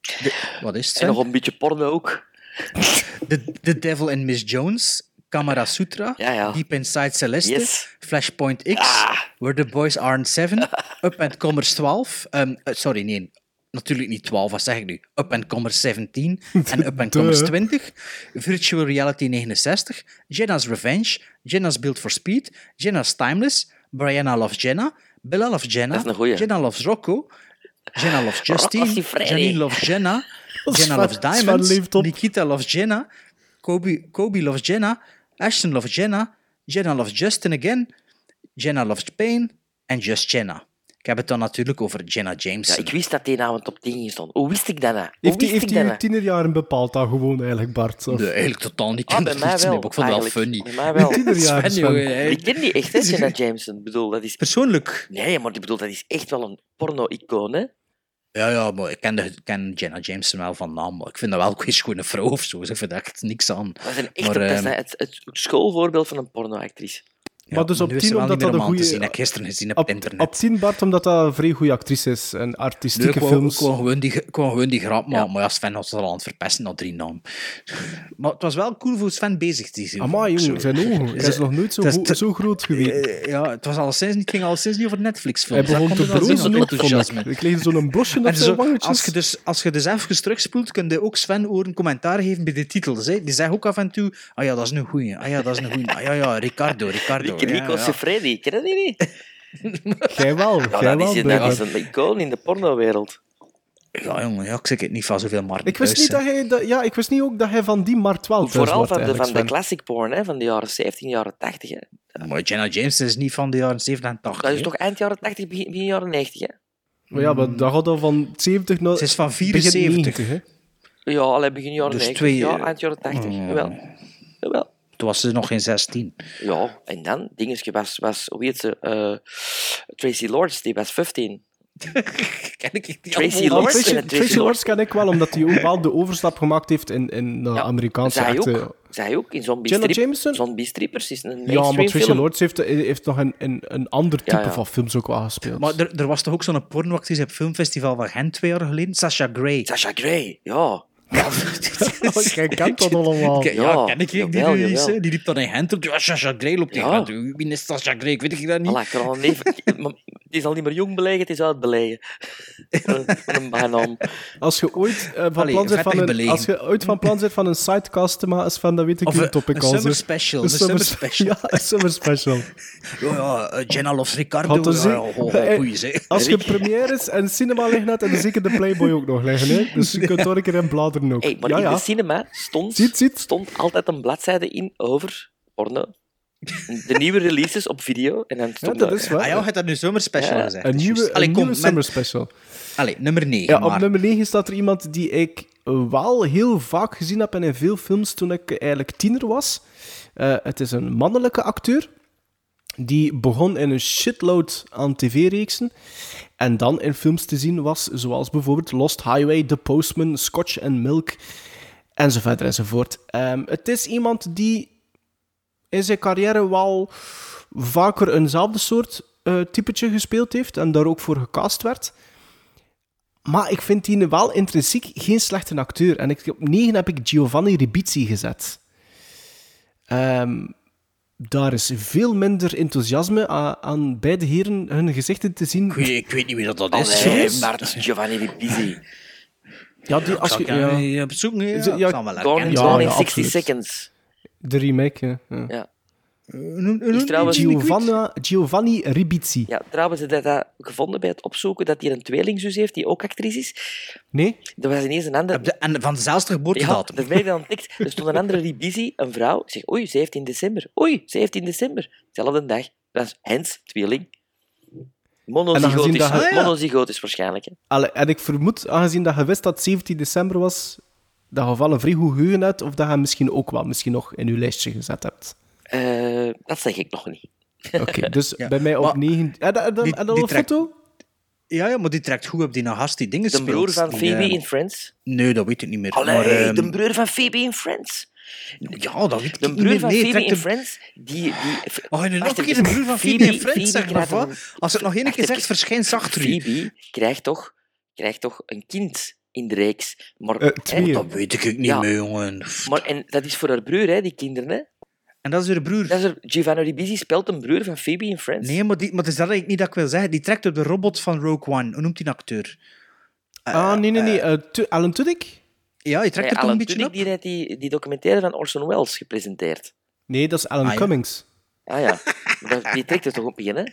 Speaker 5: De- wat is het?
Speaker 3: En nog een beetje porno ook.
Speaker 5: The, The Devil and Miss Jones, Camera Sutra,
Speaker 3: Ja, ja.
Speaker 5: Deep Inside Celeste,
Speaker 3: Yes.
Speaker 5: Flashpoint X,
Speaker 3: Ah.
Speaker 5: Where the Boys Aren't Seven, Up and Comers 12, ehm, eh, sorry, nee, natuurlijk niet 12, wat zeg ik nu? Up and Comers [LAUGHS] 17 en Up and Comers
Speaker 4: Duh.
Speaker 5: 20, Virtual Reality 69, Jenna's Revenge, Jenna's Built for Speed, Jenna's Timeless, Brianna Loves Jenna, Bella Loves Jenna. Jenna Loves Rocco, Jenna Loves [LAUGHS] Justine,
Speaker 3: Siffredi.
Speaker 5: Janine Loves Jenna, [LAUGHS] Jenna Loves Diamonds. Nikita Loves Jenna, Kobe, Kobe Loves Jenna, Ashton Loves Jenna, Jenna Loves Justin again, Jenna Loves Pain en Just Jenna. Ik heb het dan natuurlijk over Jenna
Speaker 3: Ja,
Speaker 5: Jameson.
Speaker 3: ik wist dat die naam top 10 ging staan. Hoe wist ik dat nou? Hoe
Speaker 4: Heeft hij heeft
Speaker 3: dat
Speaker 4: die
Speaker 3: nou?
Speaker 4: tienerjaren bepaald dan gewoon eigenlijk, Bart? Of?
Speaker 5: Nee, eigenlijk totaal niet.
Speaker 3: Ah, bij mij wel.
Speaker 5: Ik vond het wel funny.
Speaker 3: Bij mij wel.
Speaker 4: Tienerjaren,
Speaker 5: Sven.
Speaker 3: Ik ken die echt, hè, [LAUGHS] Jenna Jameson. Ik bedoel, dat is...
Speaker 5: Persoonlijk?
Speaker 3: Nee, maar ik bedoel, dat is echt wel een porno-icoon, hè?
Speaker 5: Ja, ja, maar ik ken, de, ik ken Jenna Jameson wel van naam, maar ik vind dat wel een schone vrouw of zo. Ze vindt echt niks aan.
Speaker 3: Dat is een echt
Speaker 5: Maar,
Speaker 3: dat is
Speaker 5: ehm,
Speaker 3: het, het schoolvoorbeeld van een pornoactrice.
Speaker 4: Maar dus op
Speaker 5: nu is
Speaker 4: 10
Speaker 5: ze wel
Speaker 4: omdat dat een goede...
Speaker 5: zien. Ik gisteren gezien op,
Speaker 4: Op,
Speaker 5: internet.
Speaker 4: op 10, Bart, omdat dat een vrij goede actrice is. En artistieke films.
Speaker 5: Ik wou gewoon die, wou gewoon die grap maken, maar ja, Sven was al aan het verpesten na drie naam. [LAUGHS] Maar het was wel cool voor Sven bezig te zien.
Speaker 4: Amai, jongen, zijn ogen. Hij is nog nooit zo,
Speaker 5: te-
Speaker 4: zo groot geweest.
Speaker 5: Eh, ja, het, was niet, het ging alleszins niet over
Speaker 4: Hij
Speaker 5: Netflix-films.
Speaker 4: begon
Speaker 5: Dat
Speaker 4: te brozen ook,
Speaker 5: enthousiasme.
Speaker 4: ik. Kreeg zo'n blosje op zijn wangetjes.
Speaker 5: als, je dus, als je dus even terugspoelt, kun je ook Sven horen commentaar geven bij de titels. Hè. Die zeggen ook af en toe, ah ja, dat is een goeie. Ah ja, dat is een goeie. Ah ja, ja, Ricardo, Ricardo. Ja.
Speaker 3: Siffredi, ken je die niet? [LAUGHS]
Speaker 4: Jij wel, jij
Speaker 3: dat,
Speaker 4: wel.
Speaker 3: is, dat
Speaker 4: blijkbaar.
Speaker 3: is een icoon in de pornowereld.
Speaker 5: Ja, jongen, ja, ik zeg het niet van zoveel markt.
Speaker 4: Ik wist, niet dat hij, dat, ja, ik wist niet ook dat hij van die markt wel thuis
Speaker 3: Vooral
Speaker 4: wordt,
Speaker 3: van de, van de classic porn, hè, van de jaren 17, jaren 80. Hè.
Speaker 5: Maar Jenna James is niet van de jaren 70 en 80.
Speaker 3: Dat is
Speaker 5: hè.
Speaker 3: toch eind jaren 80, begin, begin jaren 90, hè?
Speaker 4: Maar ja, maar dat gaat al van 70 naar...
Speaker 5: Ze is van
Speaker 4: begin
Speaker 5: 74.
Speaker 4: 90, hè.
Speaker 3: Ja, alleen begin jaren
Speaker 5: Dus
Speaker 3: 90.
Speaker 5: twee-
Speaker 3: Ja, eind jaren 80.
Speaker 5: Mm.
Speaker 3: Jawel. Jawel.
Speaker 5: Toen was ze nog geen 16.
Speaker 3: Ja, en dan, dingetje was, was hoe heet ze? eh, Tracy Lords, die was 15. [LAUGHS]
Speaker 5: Ken ik niet
Speaker 3: Tracy. Lords?
Speaker 4: Tracy, Tracy Lords ken ik wel, omdat hij ook wel de overstap gemaakt heeft in, in de Amerikaanse
Speaker 3: Zij
Speaker 4: echte...
Speaker 3: ook. Zij ook, in Zombie,
Speaker 4: Jenna
Speaker 3: Strip,
Speaker 4: Jameson?
Speaker 3: Zombie Strippers is een
Speaker 4: Ja, maar Tracy
Speaker 3: film.
Speaker 4: Lords heeft, heeft nog een, een, een ander type
Speaker 3: Ja, ja.
Speaker 4: van films ook wel gespeeld.
Speaker 5: Maar er, er was toch ook zo'n pornoactrice op het filmfestival van Gent twee jaar geleden? Sasha Grey.
Speaker 3: Sasha Grey, ja.
Speaker 4: Jij [LAUGHS] [LAUGHS] [LAUGHS] kent dat allemaal.
Speaker 5: Ja,
Speaker 3: Ja,
Speaker 5: ken ik die,
Speaker 3: jawel,
Speaker 5: die,
Speaker 3: jawel.
Speaker 5: die, die liep dan in Gent op. Ja, Sasha Grey loopt tegen
Speaker 3: Ja.
Speaker 5: Gent. Wie is Sasha Grey? Ik weet het dat niet.
Speaker 3: Ik kan al een even... maar Het is al niet meer jong belegen, het is oud belegen. Van een bijnaam.
Speaker 4: Als je ooit eh, van
Speaker 5: Allee,
Speaker 4: plan bent
Speaker 5: vettig
Speaker 4: van een, als je ooit van plan bent van een sidecast te maken, Sven, dan weet ik
Speaker 5: een-
Speaker 4: topic
Speaker 5: een
Speaker 4: al
Speaker 5: summer
Speaker 4: is.
Speaker 5: special, een summer special.
Speaker 4: Ja, een summer special.
Speaker 5: Ja, ja, eh, Jenna loves Ricardo.
Speaker 4: Eh,
Speaker 5: goeie, zeg.
Speaker 4: Als je premières en cinema liggen hebt, en dan zeker de Playboy ook nog liggen. Hè? Dus je kunt er een keer in bladeren ook.
Speaker 3: Hey, maar
Speaker 4: ja,
Speaker 3: in
Speaker 4: ja.
Speaker 3: de cinema stond,
Speaker 4: Ziet, ziet.
Speaker 3: stond altijd een bladzijde in over porno. De nieuwe releases op video. En dan
Speaker 4: Ja,
Speaker 3: stond
Speaker 4: dat
Speaker 3: er-
Speaker 4: is waar.
Speaker 5: Ah ja, je hebt dat nu summer special
Speaker 3: Ja.
Speaker 5: gezegd.
Speaker 4: Een
Speaker 5: dat
Speaker 4: nieuwe,
Speaker 5: juist. Allee,
Speaker 4: een
Speaker 5: kom,
Speaker 4: nieuwe
Speaker 5: men-
Speaker 4: summer special.
Speaker 5: Allee, nummer 9.
Speaker 4: Ja,
Speaker 5: maar.
Speaker 4: op nummer 9 staat er iemand die ik wel heel vaak gezien heb en in veel films toen ik eigenlijk tiener was. Eh, het is een mannelijke acteur. Die begon in een shitload aan tv-reeksen. En dan in films te zien was, zoals bijvoorbeeld Lost Highway, The Postman, Scotch and Milk, enzovoort enzovoort. Ehm, het is iemand die in zijn carrière wel vaker eenzelfde soort eh, typetje gespeeld heeft en daar ook voor gecast werd. Maar ik vind die wel intrinsiek geen slechte acteur. En ik, op 9 heb ik Giovanni Ribisi gezet. Ehm, daar is veel minder enthousiasme aan beide heren hun gezichten te zien.
Speaker 5: Ik weet, ik weet niet wie dat, dat is.
Speaker 3: Allee, maar is Giovanni Ribisi.
Speaker 4: Ja, die, als je, ja,
Speaker 5: hem op zoek ja,
Speaker 4: ja. Ja,
Speaker 3: Gone in
Speaker 4: ja,
Speaker 3: 60
Speaker 4: absoluut.
Speaker 3: Seconds.
Speaker 4: de remake. ja, ja.
Speaker 3: Ja. Is trouwens-
Speaker 4: Giovanna, Giovanni Ribisi.
Speaker 3: Ja, trouwens, je dat gevonden bij het opzoeken dat hij een tweelingzus heeft die ook actrice is.
Speaker 4: Nee?
Speaker 3: Er was ineens een andere...
Speaker 5: Op de- En van dezelfde
Speaker 3: Ja,
Speaker 5: geboortedatum.
Speaker 3: dat ben ik dan ontdekt. Er stond een andere Ribisi, een vrouw. Ik zeg, oei, 17 december. Oei, 17 december. Zelfde dag. Dat is Hens, tweeling. Monozygotisch,
Speaker 4: dat
Speaker 5: Ah, ja.
Speaker 3: monozygotisch waarschijnlijk. Hè.
Speaker 4: Allee, en ik vermoed, aangezien dat je wist dat het 17 december was, dat je wel een vrij goed geheugen hebt, of dat je hem misschien ook wel misschien nog in je lijstje gezet hebt.
Speaker 3: Eh, dat zeg ik nog niet.
Speaker 4: Oké, [LAUGHS] dus
Speaker 5: Ja,
Speaker 4: bij mij op
Speaker 5: maar
Speaker 4: 9... En, en, en,
Speaker 5: die-
Speaker 4: en dan een
Speaker 5: trekt-
Speaker 4: foto?
Speaker 5: Ja, ja, maar die trekt goed op die gast die dingen
Speaker 3: De
Speaker 5: speelt.
Speaker 3: broer van Phoebe
Speaker 5: eh,
Speaker 3: in Friends.
Speaker 5: Nee, dat weet ik niet meer.
Speaker 3: Allee,
Speaker 5: maar, ehm,
Speaker 3: de broer van Phoebe in Friends.
Speaker 5: Ja, dat weet ik
Speaker 3: De
Speaker 5: niet
Speaker 3: broer
Speaker 5: meer.
Speaker 3: van
Speaker 5: Nee,
Speaker 3: Phoebe in
Speaker 5: de-
Speaker 3: Friends, die... die
Speaker 5: Oh, nu nog een keer de broer van Phoebe in Friends zeggen, wat?
Speaker 3: een-
Speaker 5: Als het nog één keer zegt, verschijnt u.
Speaker 3: Phoebe krijgt toch, krijgt toch een kind in de reeks. Maar,
Speaker 4: Eh,
Speaker 3: hè.
Speaker 5: Dat weet ik niet
Speaker 3: Ja.
Speaker 5: meer, jongen.
Speaker 3: maar en dat is voor haar broer, hè, die kinderen. Hè.
Speaker 5: En dat is haar broer.
Speaker 3: Dat is er, Giovanni Ribisi speelt een broer van Phoebe in Friends.
Speaker 5: Nee, maar, die, maar dat is dat eigenlijk niet dat ik wil zeggen. Die trekt op de robot van Rogue One. Hoe noemt die acteur?
Speaker 4: ah, nee, nee, nee. eh, Tu- Alan Tudyk?
Speaker 5: Ja, die trekt
Speaker 3: Nee,
Speaker 5: er toch een beetje
Speaker 3: Tudyk
Speaker 5: op?
Speaker 3: die heeft die, die documentaire van Orson Welles gepresenteerd.
Speaker 4: Nee, dat is Alan
Speaker 5: Ah, ja.
Speaker 4: Cummings.
Speaker 3: Ah ja, Dat- die trekt er toch op in, hè?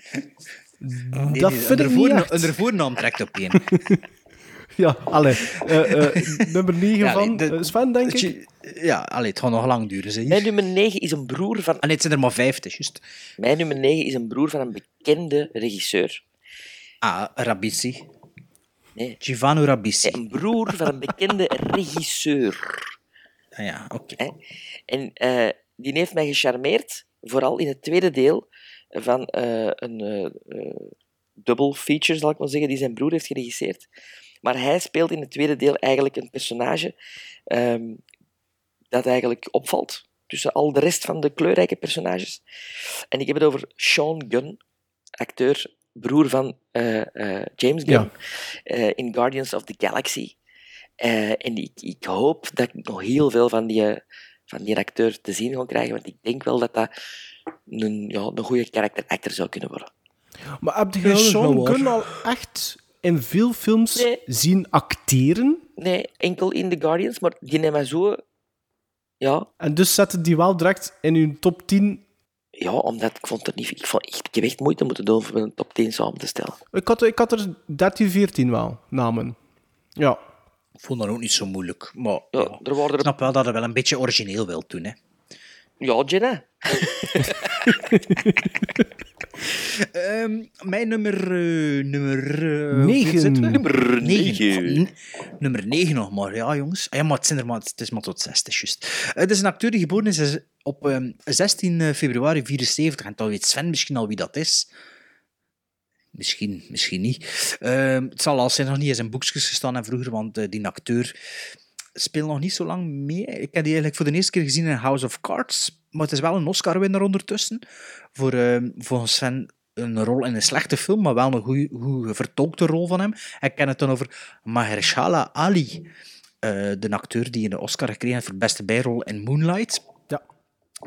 Speaker 5: Nee,
Speaker 4: dat vind ik niet
Speaker 5: onder voornaam trekt op één. [LAUGHS]
Speaker 4: Ja, allee. Eh, eh, [LAUGHS] nummer 9
Speaker 5: Ja,
Speaker 4: van
Speaker 5: de-
Speaker 4: eh, Sven, denk ik.
Speaker 5: Ja, allee, het gaat nog lang duren. Zeg.
Speaker 3: Mijn nummer 9 is een broer van...
Speaker 5: En het zijn er maar vijf, het is juist.
Speaker 3: Mijn nummer 9 is een broer van een bekende regisseur.
Speaker 5: Ah, Rabisi.
Speaker 3: Nee.
Speaker 5: Giovanni Rabisi.
Speaker 3: Een broer van een bekende regisseur.
Speaker 5: Ah ja, oké.
Speaker 3: En eh, die heeft mij gecharmeerd, vooral in het tweede deel van eh, een double feature, zal ik maar zeggen, die zijn broer heeft geregisseerd. Maar hij speelt in het tweede deel eigenlijk een personage ehm, dat eigenlijk opvalt tussen al de rest van de kleurrijke personages. En ik heb het over Sean Gunn, acteur, broer van eh, eh, James Gunn, eh, in Guardians of the Galaxy. Eh, en ik, ik hoop dat ik nog heel veel van die, van die acteur te zien ga krijgen, want ik denk wel dat dat een, ja, een goede character actor zou kunnen worden.
Speaker 4: Maar heb je
Speaker 5: wel
Speaker 4: Sean. Gunn al echt in veel films zien acteren?
Speaker 3: Nee, enkel in The Guardians, maar die nemen zo... Ja,
Speaker 4: En dus zetten die wel direct in hun top 10.
Speaker 3: ja, omdat ik vond het niet... Ik, vond, echt, ik heb echt moeite moeten doen om een top 10 samen te stellen.
Speaker 4: Ik had, ik had er 13, 14 wel, namen. Ja.
Speaker 5: Ik vond dat ook niet zo moeilijk. Maar
Speaker 3: Ja, er waren
Speaker 5: ik
Speaker 3: er...
Speaker 5: snap wel dat hij wel een beetje origineel wil doen. Hè.
Speaker 3: Ja, Jenna.
Speaker 5: Ehm, mijn nummer... eh, nummer eh,
Speaker 4: Negen.
Speaker 5: hoeveel zitten we?
Speaker 3: Nummer negen.
Speaker 5: N- Nummer 9 nog maar, ja jongens. Ah, Ja, maar het, zijn er maar, het is maar tot 6, het is juist. Eh, Het is een acteur die geboren is op ehm, 16 februari 74. En dan weet Sven misschien al wie dat is. Misschien, misschien niet. Ehm, het zal al zijn nog niet in zijn boekjes gestaan en vroeger, want eh, die acteur speelt nog niet zo lang mee. Ik heb die eigenlijk voor de eerste keer gezien in House of Cards, maar het is wel een Oscar-winnaar ondertussen. Voor ehm, volgens Sven een rol in een slechte film, maar wel een goeie- goed vertolkte rol van hem. Ik ken het dan over Mahershala Ali, eh, de acteur die een Oscar gekregen heeft voor beste bijrol in Moonlight.
Speaker 4: Ja.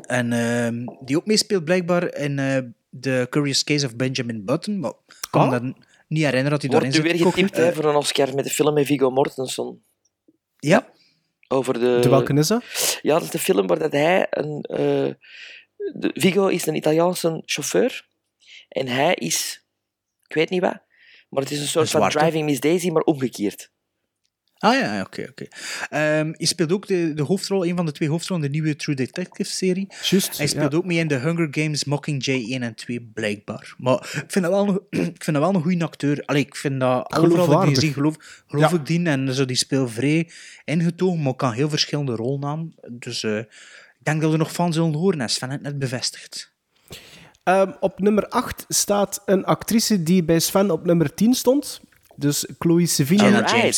Speaker 5: En ehm, die ook meespeelt blijkbaar in eh The Curious Case of Benjamin Button, maar ik kan
Speaker 4: Ah.
Speaker 5: me dat niet herinneren dat hij daarin
Speaker 3: Wordt u
Speaker 5: zit.
Speaker 3: weer getipt voor een Oscar met de film met Viggo Mortensen?
Speaker 5: Ja.
Speaker 3: Over de...
Speaker 4: De welke is dat?
Speaker 3: Ja, dat is de film waar dat hij een... eh, de, Viggo is een Italiaanse chauffeur. En hij is... Ik weet niet wat. Maar het is een soort
Speaker 5: Een
Speaker 3: van. Driving Miss Daisy, maar omgekeerd.
Speaker 5: Ah ja, oké. oké. Ehm, hij speelt ook de, de hoofdrol, een van de twee hoofdrollen in de nieuwe True Detective-serie.
Speaker 4: Juist,
Speaker 5: Hij speelt
Speaker 4: ja.
Speaker 5: ook mee in de Hunger Games Mockingjay 1 en 2, blijkbaar. Maar ik vind dat wel een, [CLEARS THROAT] ik vind dat wel een goede acteur. Allee, ik vind dat overal die geloof, geloof
Speaker 4: Ja.
Speaker 5: ik die. En zo, die speelt vrij ingetogen, maar kan heel verschillende rollen aan. Dus eh, ik denk dat we nog van zullen horen, en Sven het net bevestigd.
Speaker 4: Ehm, op nummer 8 staat een actrice die bij Sven op nummer 10 stond. Dus Chloe Sevigny.
Speaker 5: Ah.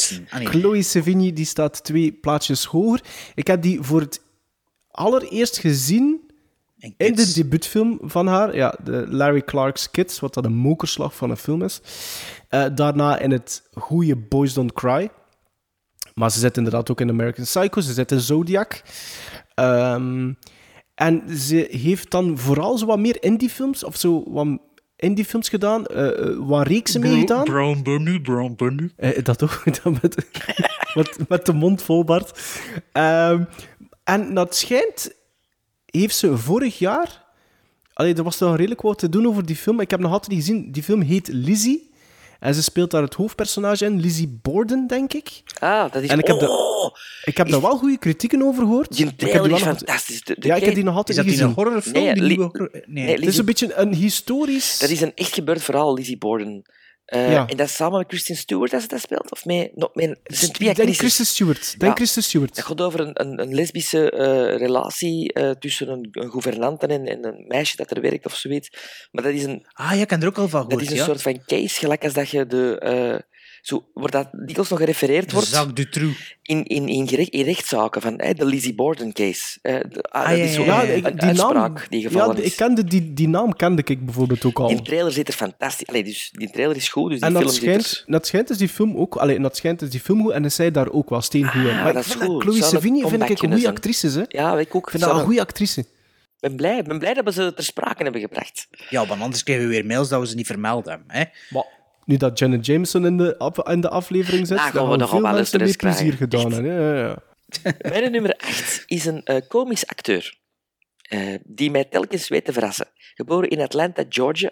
Speaker 4: Chloe Sevigny die staat twee plaatsjes hoger. Ik heb die voor het allereerst gezien
Speaker 5: En
Speaker 4: in de debuutfilm van haar. Ja, de Larry Clark's Kids, wat dat een mokerslag van een film is. Eh, daarna in het goede Boys Don't Cry. Maar ze zit inderdaad ook in American Psycho. Ze zit in Zodiac. Ehm, en ze heeft dan vooral zo wat meer indie-films, of zo wat indie-films gedaan. eh, eh, wat reeksen mee gedaan.
Speaker 5: Brown Bunny, Brown Bunny.
Speaker 4: Eh, dat ook, [LAUGHS] dat met, met, met de mond vol, Bart. Ehm, en dat schijnt, heeft ze vorig jaar... Allee, er was nog redelijk wat te doen over die film. Ik heb nog altijd niet gezien. Die film heet Lizzie. En ze speelt daar het hoofdpersonage in, Lizzie Borden, denk ik.
Speaker 3: Ah, dat is...
Speaker 4: En ik heb,
Speaker 3: oh,
Speaker 4: de, ik heb daar wel goede kritieken over gehoord.
Speaker 3: Die
Speaker 4: ik heb die
Speaker 3: is
Speaker 4: nog-
Speaker 3: fantastisch. De- de
Speaker 4: Ja, ik heb die nog
Speaker 5: Is
Speaker 4: altijd
Speaker 5: dat
Speaker 4: niet
Speaker 5: die een horrorfilm?
Speaker 3: Nee,
Speaker 5: die
Speaker 3: Li-
Speaker 5: nieuwe horror- Nee.
Speaker 3: nee,
Speaker 4: Het is een beetje een historisch...
Speaker 3: Dat is een echt gebeurd verhaal, Lizzie Borden. Eh,
Speaker 4: Ja.
Speaker 3: En dat is samen met Kristen Stewart dat ze dat speelt? Of met, nog met, er zijn twee
Speaker 4: Denk. Kristen Stewart. Denk
Speaker 3: Ja.
Speaker 4: Kristen Stewart.
Speaker 3: Het gaat over een, een, een lesbische eh, relatie eh, tussen een, een gouvernante en, en een meisje dat er werkt of zoiets. Maar dat is een,
Speaker 5: Ah, ja, ik heb er ook al van
Speaker 3: dat is een
Speaker 5: ja.
Speaker 3: soort van case, gelijk als dat je de... zo, waar dat dikwijls nog gerefereerd wordt
Speaker 5: Jacques Dutroux.
Speaker 3: in, in, in, gerecht, in rechtszaken, van de Lizzie Borden case. Eh, de, ah,
Speaker 5: Ah,
Speaker 3: dat
Speaker 5: ja,
Speaker 3: is zo
Speaker 5: ja,
Speaker 3: een,
Speaker 5: ja.
Speaker 4: ik-
Speaker 3: een
Speaker 4: die naam,
Speaker 3: die gevallen
Speaker 4: ja,
Speaker 3: is.
Speaker 4: ik kende die, die naam kende ik bijvoorbeeld ook al.
Speaker 3: Die trailer zit er fantastisch. Allee, dus die trailer is goed, dus die
Speaker 4: En
Speaker 3: film
Speaker 4: dat
Speaker 3: zit
Speaker 4: schijnt,
Speaker 3: er...
Speaker 4: dat schijnt is die film ook... Allee, dat schijnt is die film goed en is zij daar ook wel steengoed in.
Speaker 3: Ah,
Speaker 4: Maar
Speaker 3: dat is goed.
Speaker 4: Chloe Sevigny vind ik een goede actrice. Hè. Ik
Speaker 3: Ja, ik ook.
Speaker 4: vind dat een goede actrice.
Speaker 3: Ik ben blij. Ben blij dat we ze ter sprake hebben gebracht.
Speaker 5: Ja, want anders krijgen we weer mails dat we ze niet vermelden hebben. Hè?
Speaker 4: Maar nu dat Janet Jameson in de, af- in de aflevering zit,
Speaker 3: Daar
Speaker 4: dan
Speaker 3: gaan we
Speaker 4: veel
Speaker 3: wel eens
Speaker 4: plezier
Speaker 3: krijgen.
Speaker 4: gedaan. Hè. Ja, ja, ja. [LAUGHS]
Speaker 3: Mijn nummer 8 is een eh komisch acteur. eh, die mij telkens weet te verrassen. Geboren in Atlanta, Georgia.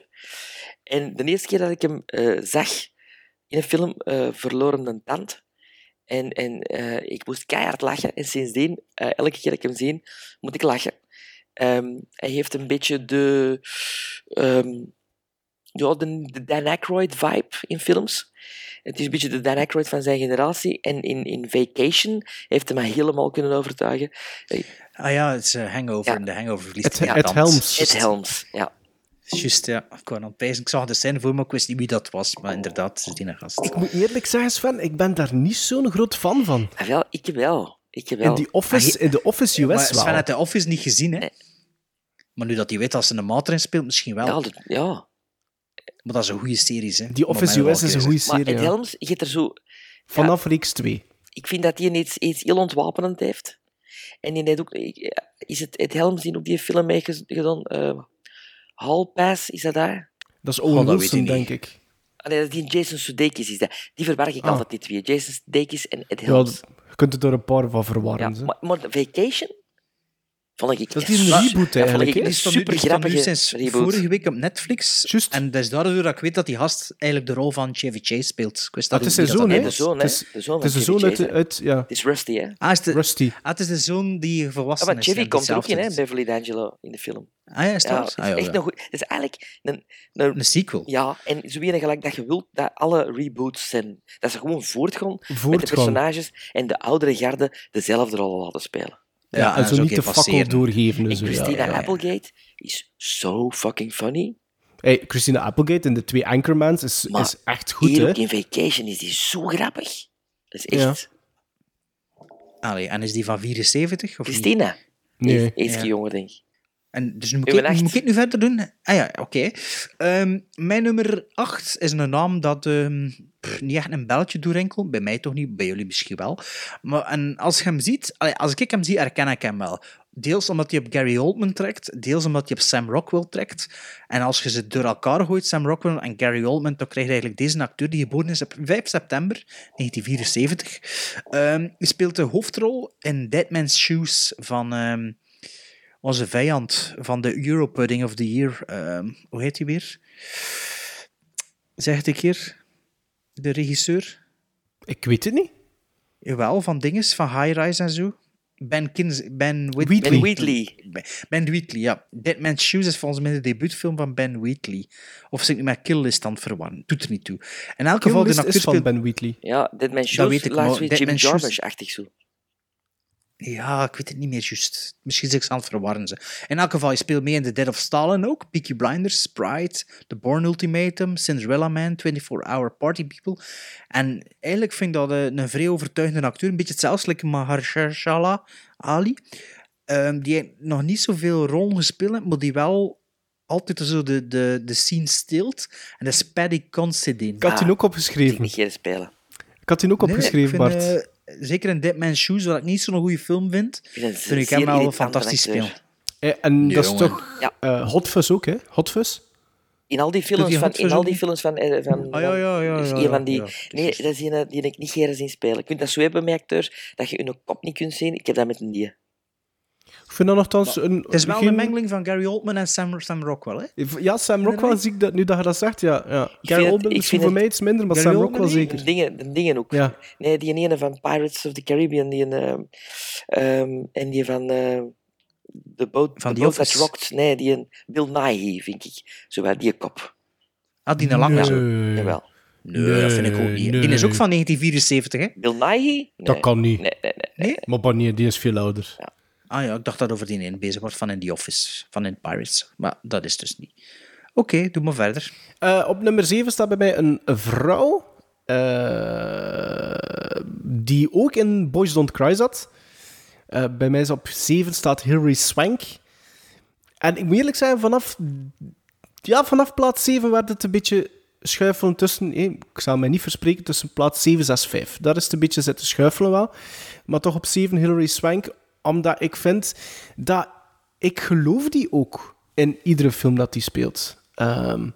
Speaker 3: En de eerste keer dat ik hem eh, zag in een film, verloren een tand. En, en ik moest keihard lachen. En sindsdien, elke keer dat ik hem zie, moet ik lachen. Ehm, hij heeft een beetje de... ehm, ja, de, de Dan Aykroyd-vibe in films. Het is een beetje de Dan Aykroyd van zijn generatie. En in, in Vacation heeft hij mij helemaal kunnen overtuigen.
Speaker 5: Ah ja, het is eh, Hangover. en de Hangover verliest
Speaker 4: Ed
Speaker 5: tand.
Speaker 4: Helms.
Speaker 3: Ed Helms, ja.
Speaker 5: Juist, ja. Ik, aan het ik zag de scène voor me, ik wist niet wie dat was. Maar inderdaad, het is die gast.
Speaker 4: Ik moet eerlijk zeggen, Sven, ik ben daar niet zo'n groot fan van.
Speaker 3: Ah, wel, ik wel. Ik wel.
Speaker 4: In, die office, in de Office US
Speaker 5: maar
Speaker 4: wel.
Speaker 5: Sven had de Office niet gezien, hè? Maar nu dat hij weet dat ze een maat erin speelt, misschien wel.
Speaker 3: Ja, dat- ja.
Speaker 5: Maar dat is een goede serie, hè.
Speaker 4: Die Office US is een goede
Speaker 5: gezegd.
Speaker 3: Maar
Speaker 4: serie.
Speaker 3: Ed
Speaker 4: ja.
Speaker 3: Helms, je hebt er zo...
Speaker 4: Vanaf reeks 2.
Speaker 3: Ik vind dat hij iets, iets heel ontwapenend heeft. En die heeft ook... Is het Ed Helms die op die film heeft gez- gedaan? Eh, Hall Pass, is dat daar?
Speaker 4: Dat is
Speaker 5: Oh,
Speaker 4: Owen
Speaker 5: weet
Speaker 4: Wilson, denk ik.
Speaker 3: Ah, nee, dat is die Jason Sudeikis is dat. Die verwarg ik
Speaker 4: Ah.
Speaker 3: altijd, die twee. Jason Sudeikis en Ed
Speaker 4: Ja,
Speaker 3: Helms.
Speaker 4: je kunt het er een paar van
Speaker 3: Ja,
Speaker 4: verwarren. hè.
Speaker 3: maar, maar Vacation vond ik
Speaker 4: Dat is een reboot
Speaker 3: dat vond
Speaker 4: eigenlijk,
Speaker 3: een super grappige
Speaker 5: sinds
Speaker 3: reboot.
Speaker 5: vorige week op Netflix. En dat is daardoor dat ik weet dat die gast eigenlijk de rol van Chevy Chase speelt. Ik wist
Speaker 4: Ah,
Speaker 5: dat
Speaker 4: het is zijn zoon,
Speaker 5: dat
Speaker 4: hè?
Speaker 5: dat
Speaker 3: zoon,
Speaker 4: Het
Speaker 3: hè?
Speaker 4: is-
Speaker 3: De zoon
Speaker 4: Het is de zoon uit... Ja.
Speaker 3: Het is Rusty, hè?
Speaker 5: Ah, is de,
Speaker 4: Rusty.
Speaker 5: ah, het is de zoon die volwassen
Speaker 3: Ja, maar
Speaker 5: is.
Speaker 3: Chevy komt er ook in, hè? Beverly D'Angelo in de film.
Speaker 5: Ah ja, is dat?
Speaker 3: Ja, het
Speaker 5: Ah,
Speaker 3: is
Speaker 5: ja,
Speaker 3: echt
Speaker 5: ja.
Speaker 3: een goed... Het is eigenlijk een... een,
Speaker 5: Een sequel.
Speaker 3: ja, en zo weer gelijk dat je wilt dat alle reboots zijn. Dat ze gewoon voortgaan, met de personages en de oudere garde dezelfde rol laten spelen.
Speaker 4: Ja, en zo niet de fakkel doorgeven. en zo,
Speaker 3: Christina
Speaker 4: ja.
Speaker 3: Applegate is zo fucking funny.
Speaker 4: Hey, Christina Applegate in de twee Anchormans is,
Speaker 3: Maar
Speaker 4: is echt goed,
Speaker 3: Hier
Speaker 4: hè?
Speaker 3: ook in Vacation is die zo grappig. Dat is echt...
Speaker 5: Allee, en is die van 74? Of niet?
Speaker 3: Christina.
Speaker 4: Nee.
Speaker 3: Iets
Speaker 5: Ja.
Speaker 3: jonger, denk ik.
Speaker 5: En dus nu moet, ik, moet ik nu verder doen? Ah ja, oké. Ehm, mijn nummer 8 is een naam dat ehm, pff, niet echt een belletje doorrinkelt. Bij mij toch niet, bij jullie misschien wel. Maar en als je hem ziet, als ik hem zie, herken ik hem wel. Deels omdat hij op Gary Oldman trekt, deels omdat hij op Sam Rockwell trekt. En als je ze door elkaar gooit, Sam Rockwell en Gary Oldman, dan krijg je eigenlijk deze acteur die geboren is op 5 september 1974. Ehm hij speelt de hoofdrol in Dead Man's Shoes van... ehm, onze vijand van de Europudding of the Year. ehm, hoe heet hij weer? Zeg het een keer. De regisseur.
Speaker 4: Ik weet het niet.
Speaker 5: Jawel, van dinges, van High Rise en zo. Ben, Kins, ben, Whit-
Speaker 4: Wheatley.
Speaker 3: Ben Wheatley.
Speaker 5: Ben, Wheatley, ja. Dead Man's Shoes is volgens mij de debuutfilm van Ben Wheatley. Of zit ik nu met Kill List aan het verwarren? Doet er niet toe. In elk geval, de acteur
Speaker 4: is van. Ben Wheatley.
Speaker 3: Ja, Dead Man
Speaker 5: Dat
Speaker 3: Shoes
Speaker 5: weet ik,
Speaker 3: laat
Speaker 5: maar
Speaker 3: zoiets
Speaker 5: Dead
Speaker 3: Jim Jarmusch-achtig zo.
Speaker 5: Ja, ik weet het niet meer juist. Misschien ik ze aan het verwarren. Ze. In elk geval, je speelt mee in The Dead of Stalin ook. Peaky Blinders, Sprite, The Bourne Ultimatum, Cinderella Man, 24-Hour Party People. En eigenlijk vind ik dat eh, een vrij overtuigende acteur. Een beetje hetzelfde als Mahershala Ali. Ehm, die heeft nog niet zoveel rollen gespeeld, maar die wel altijd zo de, de, de scene stilt. En dat is Paddy Considine.
Speaker 4: Ik had die ook opgeschreven.
Speaker 3: Niet geen spelen.
Speaker 4: Ik had die ook
Speaker 5: Nee,
Speaker 4: opgeschreven,
Speaker 5: ik vind,
Speaker 4: Bart.
Speaker 5: eh, zeker in Dead Man's Shoes, wat ik niet zo'n goede film vind,
Speaker 3: vind
Speaker 5: ik hem wel
Speaker 3: irritante
Speaker 5: fantastisch
Speaker 3: acteur.
Speaker 5: spelen.
Speaker 4: Eh, en
Speaker 5: Nee,
Speaker 4: dat is toch eh, Hot Fuzz ook, hè? Hot Fuzz?
Speaker 3: In al die films
Speaker 5: die
Speaker 3: van... In al die films van... van
Speaker 5: Ah, ja, ja, ja,
Speaker 3: van die...
Speaker 5: ja.
Speaker 3: Nee, dat is een die ik niet graag zien spelen. Je kunt dat zo hebben met acteurs, dat je hun kop niet kunt zien. Ik heb dat met een die.
Speaker 4: Ik vind dat nogthans een...
Speaker 5: Het is wel
Speaker 4: geen-
Speaker 5: een mengeling van Gary Oldman en Sam, Sam Rockwell. Hè?
Speaker 4: Ja, Sam Rockwell zie ik dat nu dat je dat zegt, ja. ja. Gary Oldman
Speaker 3: vind
Speaker 4: voor
Speaker 3: het-
Speaker 4: mij iets minder, maar
Speaker 5: Gary
Speaker 4: Sam Rockwell zeker.
Speaker 3: De dingen, de dingen ook.
Speaker 4: Ja.
Speaker 3: Nee, die ene van Pirates of the Caribbean die een, ehm, ehm, en die van eh The Boat,
Speaker 5: Van
Speaker 3: the
Speaker 5: The
Speaker 3: boat That
Speaker 5: Office.
Speaker 3: Rocked. Nee, die een Bill Nighy, vind ik. Zo wel die kop.
Speaker 5: Ah, die een lange.
Speaker 4: Nee.
Speaker 5: zo.
Speaker 3: Jawel.
Speaker 5: Nee, dat vind ik ook niet. Die is ook van 1974, hè?
Speaker 3: Bill Nighy? Nee.
Speaker 4: Dat kan niet.
Speaker 3: Nee, nee, nee.
Speaker 5: Nee?
Speaker 4: Maar Barnier, die is veel ouder.
Speaker 5: Ah ja, ik dacht dat over die ene bezig wordt van in The Office, van in Pirates. Maar dat is dus niet. Oké, doe maar verder.
Speaker 4: Eh, op nummer 7 staat bij mij een vrouw. eh, die ook in Boys Don't Cry zat. Eh, bij mij is op 7 staat Hilary Swank. En ik moet eerlijk zijn, vanaf, ja, vanaf plaats 7 werd het een beetje schuifelen tussen. ik zal mij niet verspreken tussen plaats 7, 6, 5. Daar is het een beetje zitten schuifelen wel. Maar toch op 7 Hilary Swank, omdat ik vind dat ik geloof die ook in iedere film dat die speelt. Ehm,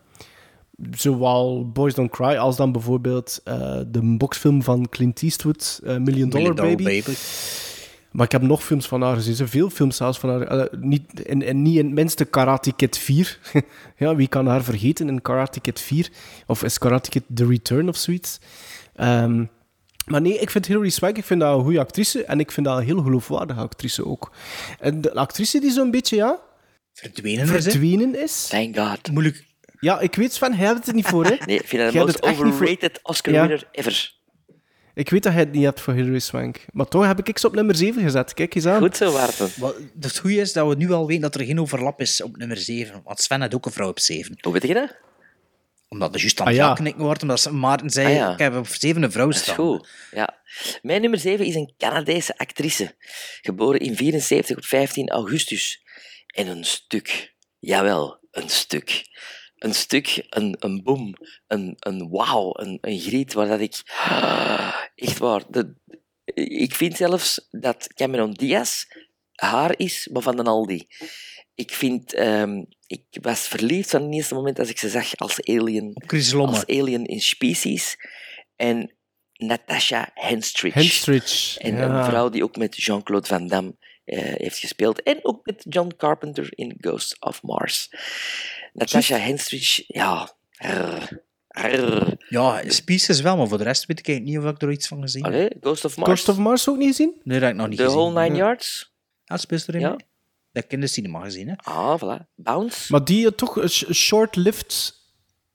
Speaker 4: zowel Boys Don't Cry als dan bijvoorbeeld eh, de boxfilm van Clint Eastwood, eh, Million Dollar,
Speaker 5: Million Dollar
Speaker 4: Baby. Maar ik heb nog films van haar gezien, zoveel films zelfs van haar. eh, niet, en, en niet in het minste Karate Kid 4. [LAUGHS] ja, wie kan haar vergeten in Karate Kid 4? Of is Karate Kid The Return of zoiets? Ehm, maar nee, ik vind Hilary Swank ik vind dat een goede actrice. En ik vind dat een heel geloofwaardige actrice ook. En de actrice die zo'n beetje, ja,
Speaker 5: Verdwenen is,
Speaker 4: verdwenen is.
Speaker 3: Thank God.
Speaker 5: Moeilijk,
Speaker 4: Ja, ik weet Sven, hij had het er niet voor, hè? [LAUGHS]
Speaker 3: Nee, ik vind dat de most overrated Oscar
Speaker 4: Ja.
Speaker 3: winner ever.
Speaker 4: Ik weet dat hij het niet had voor Hilary Swank. Maar toch heb ik ze op nummer 7 gezet. Kijk eens aan.
Speaker 3: Goed zo, Maarten.
Speaker 5: Wat- Het goede is dat we nu al weten dat er geen overlap is op nummer 7. Want Sven had ook een vrouw op 7.
Speaker 3: Hoe weet je dat?
Speaker 5: Omdat er juist aan
Speaker 4: Ah,
Speaker 5: het
Speaker 4: ja.
Speaker 5: knikken wordt, omdat ze- Maarten zei,
Speaker 3: Ah, ja.
Speaker 5: ik heb op 7 een vrouw
Speaker 3: Dat is
Speaker 5: staan.
Speaker 3: goed. Ja. Mijn nummer 7 is een Canadese actrice. Geboren in 74 op 15 augustus. En een stuk. Jawel, een stuk. Een stuk, een, een boom, een, een wauw, een, een griet waar dat ik... [GASPS] Echt waar. De, ik vind zelfs dat Cameron Diaz haar is, maar van een Aldi. Ik vind... ehm, ik was verliefd van het eerste moment als ik ze zag als alien.
Speaker 5: Chris Lomme.
Speaker 3: Als alien in Species. En Natasha Henstridge.
Speaker 4: Henstridge.
Speaker 3: En
Speaker 4: ja.
Speaker 3: een vrouw die ook met Jean-Claude Van Damme eh, heeft gespeeld. En ook met John Carpenter in Ghost of Mars. Natasha Henstridge, ja.
Speaker 5: Ja, Species wel, maar voor de rest weet ik niet of ik er iets van gezien heb.
Speaker 3: Ghost of Mars.
Speaker 4: Ghost of Mars ook niet gezien?
Speaker 5: Nee, dat heb ik nog niet
Speaker 3: The
Speaker 5: gezien.
Speaker 3: Whole Nine
Speaker 5: Ja.
Speaker 3: Yards.
Speaker 5: Ah, speelt erin
Speaker 3: Ja.
Speaker 5: Dat ik in de cinema gezien, hè.
Speaker 3: Ah, voilà. Bounce.
Speaker 4: Maar die eh, toch een sh- short-lived...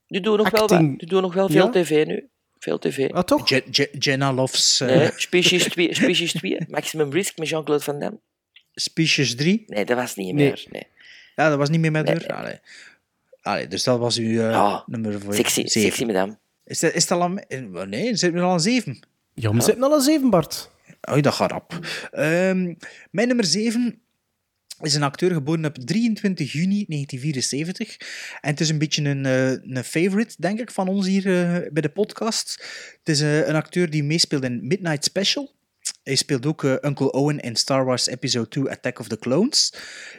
Speaker 3: Die doen nog wel, die doen nog wel veel
Speaker 4: Ja?
Speaker 3: tv nu. Veel tv.
Speaker 4: Ah, toch?
Speaker 5: Je- Je- Jenna loves eh,
Speaker 3: Nee, Species 2, Species 2. [LAUGHS] Maximum Risk met Jean-Claude Van Damme.
Speaker 5: Species 3.
Speaker 3: Nee, dat was niet
Speaker 4: Nee.
Speaker 3: meer. Nee.
Speaker 5: Ja, dat was niet meer met
Speaker 3: Nee,
Speaker 5: haar. Allee. Allee, dus dat was uw eh,
Speaker 3: Ja,
Speaker 5: nummer voor
Speaker 3: Sexy,
Speaker 5: zeven.
Speaker 3: sexy madame.
Speaker 5: Is dat, is dat al... een- Nee, zitten we al aan 7.
Speaker 4: Ja, we zitten al aan 7, Bart.
Speaker 5: Oh, dat gaat rap. Ehm, mijn nummer 7 is een acteur geboren op 23 juni 1974. En het is een beetje een, eh, een favorite, denk ik, van ons hier eh, bij de podcast. Het is eh, een acteur die meespeelt in Midnight Special. Hij speelt ook Uncle Owen in Star Wars Episode 2 Attack of the Clones.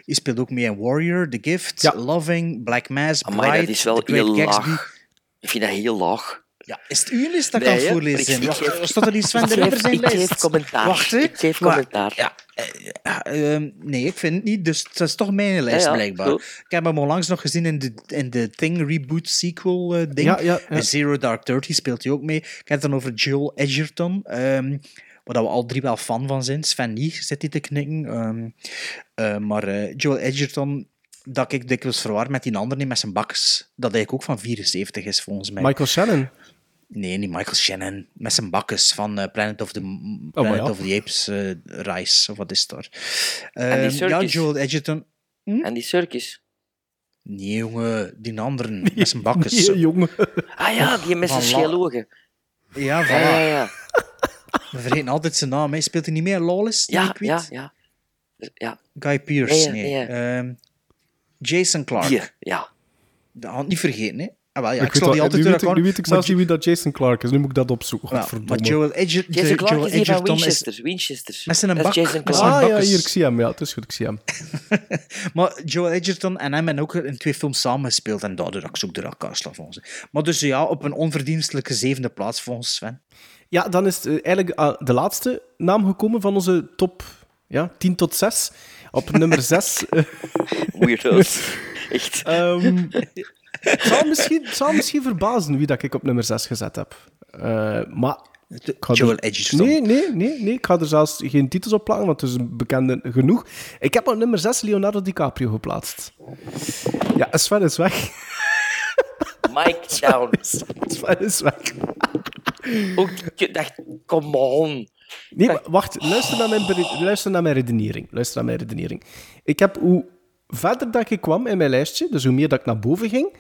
Speaker 5: Hij speelt ook mee in Warrior, The Gift,
Speaker 4: Ja.
Speaker 5: Loving, Black Mass,
Speaker 3: Amai,
Speaker 5: Bright,
Speaker 3: dat is wel heel laag. Ik vind dat heel laag.
Speaker 5: Ja, is het uw list dat ik
Speaker 3: Nee, hè?
Speaker 5: voorlezen
Speaker 3: Ik-
Speaker 5: Staat er iets van
Speaker 3: ik
Speaker 5: de nummer zijn
Speaker 3: ik geef
Speaker 5: lijst?
Speaker 3: commentaar.
Speaker 5: Wacht, hè.
Speaker 3: Ik geef
Speaker 5: Maar-
Speaker 3: commentaar.
Speaker 5: Ja, eh, ja, ehm, nee, ik vind het niet. Dus het is toch mijn lijst,
Speaker 3: Ja, ja,
Speaker 5: blijkbaar.
Speaker 3: goed.
Speaker 5: Ik heb hem onlangs nog gezien in de, in de Thing reboot sequel eh, ding.
Speaker 4: Ja, ja, ja.
Speaker 5: In Zero Dark Thirty speelt hij ook mee. Ik heb het dan over Joel Edgerton. ehm, waar we al drie wel fan van zijn. Sven niet, zit hij te knikken. Ehm, eh, maar eh, Joel Edgerton, dat ik dikwijls verwar met die andere, met zijn bakkes. Dat eigenlijk ook van 74 is, volgens mij.
Speaker 4: Michael Shannon.
Speaker 5: Nee, niet Michael Shannon. Met zijn bakkes van eh, Planet of the,
Speaker 4: maar
Speaker 5: Planet
Speaker 4: ja.
Speaker 5: of the Apes uh, Rise, of wat is het daar?
Speaker 3: En die
Speaker 5: Ehm, ja. Joel Edgerton.
Speaker 3: En die circus.
Speaker 5: Nee, jongen, die anderen [LAUGHS] met zijn bakkes.
Speaker 4: Nee, jongen.
Speaker 3: Ah ja, die met zijn
Speaker 5: Van. Ja, voilà.
Speaker 3: Ja, ja, ja.
Speaker 5: We vergeten altijd zijn naam. Hij speelt hij niet meer Lawless?
Speaker 3: Ja,
Speaker 5: ik weet?
Speaker 3: ja, ja. ja.
Speaker 5: Guy Pearce,
Speaker 3: Ja, ja,
Speaker 5: nee.
Speaker 3: ja.
Speaker 5: Ehm, Jason Clarke.
Speaker 3: Die, ja.
Speaker 5: Dat had ik niet vergeten, hè. Ah, wel, ja,
Speaker 4: ik
Speaker 5: ik,
Speaker 4: weet
Speaker 5: zal die altijd
Speaker 4: nu, weet ik, nu weet ik zelfs niet wie dat Jason Clarke is. Nu moet ik dat opzoeken.
Speaker 5: Ja, maar Joel, Edger,
Speaker 3: Jason
Speaker 5: Joel
Speaker 3: is die van
Speaker 5: Edgerton is...
Speaker 3: Winchester. Winchester.
Speaker 5: Met zijn
Speaker 3: Dat is
Speaker 5: bak-
Speaker 3: Jason
Speaker 5: met zijn
Speaker 3: Clarke.
Speaker 4: Ah ja, hier, ik zie hem. Ja, het is goed, ik zie hem. [LAUGHS]
Speaker 5: Maar Joel Edgerton en hem hebben ook in twee films samengespeeld. En daardoor ik zoek de volgens mij. Maar dus ja, op een onverdienstelijke zevende plaats volgens Sven.
Speaker 4: Ja, dan is het eh, eigenlijk ah, de laatste naam gekomen van onze top ja, 10 tot 6. Op nummer 6. [LAUGHS]
Speaker 3: Weirdo's. [LAUGHS] Echt.
Speaker 4: Ehm, het, zal misschien, het zal misschien verbazen wie dat ik op nummer 6 gezet heb. Eh, maar... ik ga er-
Speaker 5: Joel Edgerton.
Speaker 4: Nee, nee, nee, nee. Ik ga er zelfs geen titels op plakken, want het is een bekende genoeg. Ik heb op nummer 6 Leonardo DiCaprio geplaatst. Ja, Sven is weg.
Speaker 3: Mic [LAUGHS] down.
Speaker 4: Sven is weg.
Speaker 3: Ook, ik dacht, come on.
Speaker 4: Nee, maar wacht. Luister naar, mijn, luister naar mijn redenering. Luister naar mijn redenering. Ik heb hoe verder dat ik kwam in mijn lijstje, dus hoe meer dat ik naar boven ging,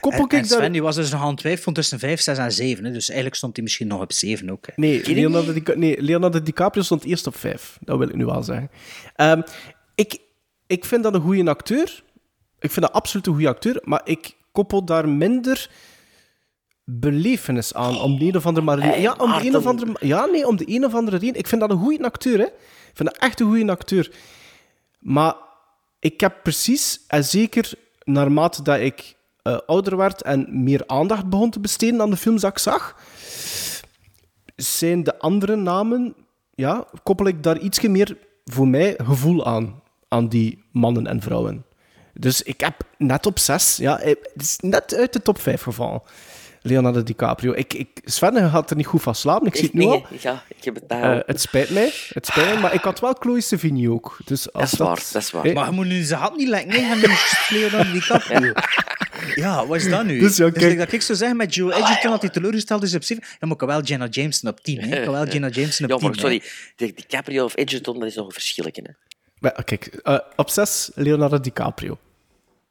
Speaker 4: koppel
Speaker 5: En, en
Speaker 4: daar...
Speaker 5: Sven die was dus nog aan het twijfelen tussen 5, 6 en 7. Hè. Dus eigenlijk stond hij misschien nog op 7 ook. Hè.
Speaker 4: Nee Leonardo, Dica- nee, Leonardo DiCaprio stond eerst op vijf. Dat wil ik nu wel zeggen. Ehm, ik, ik vind dat een goede acteur. Ik vind dat absoluut een goede acteur, maar ik koppel daar minder belevenis aan. Om de een of andere maar
Speaker 3: Hey,
Speaker 4: ja, om de een of andere, ja, nee, om de een of andere reden. Ik vind dat een goede acteur, hè. Ik vind dat echt een goede acteur. Maar ik heb precies, en zeker naarmate dat ik eh, ouder werd en meer aandacht begon te besteden aan de films dat ik zag, zijn de andere namen, ja, koppel ik daar ietsje meer voor mij gevoel aan, aan die mannen en vrouwen. Dus ik heb net op zes, ja, eh, het is net uit de top vijf gevallen. Leonardo DiCaprio. Ik, ik, Sven had er niet goed van slapen, ik zie het nu al.
Speaker 3: hè? Ja, ik heb het daar.
Speaker 4: Eh, het spijt mij, het spijt mij, maar ik had wel Chloe Sevigny ook. Dus als
Speaker 3: dat is waar, dat is waar.
Speaker 5: Maar je moet nu zijn hand niet lekken. Nee, en [LAUGHS] nu Leonardo DiCaprio. Ja, wat is dat nu?
Speaker 4: Dus ja,
Speaker 5: Dus dat ik zou zeggen met Joe Edgerton dat hij teleurgesteld is op 7, dan moet ik wel Jenna Jameson op 10. Hè. Ik kan wel [LAUGHS] Jenna Jameson op
Speaker 3: Ja,
Speaker 5: 10.
Speaker 3: maar sorry, de DiCaprio of Edgerton, dat is nog een verschilletje. Hè.
Speaker 4: Maar, kijk, eh, op 6 Leonardo DiCaprio.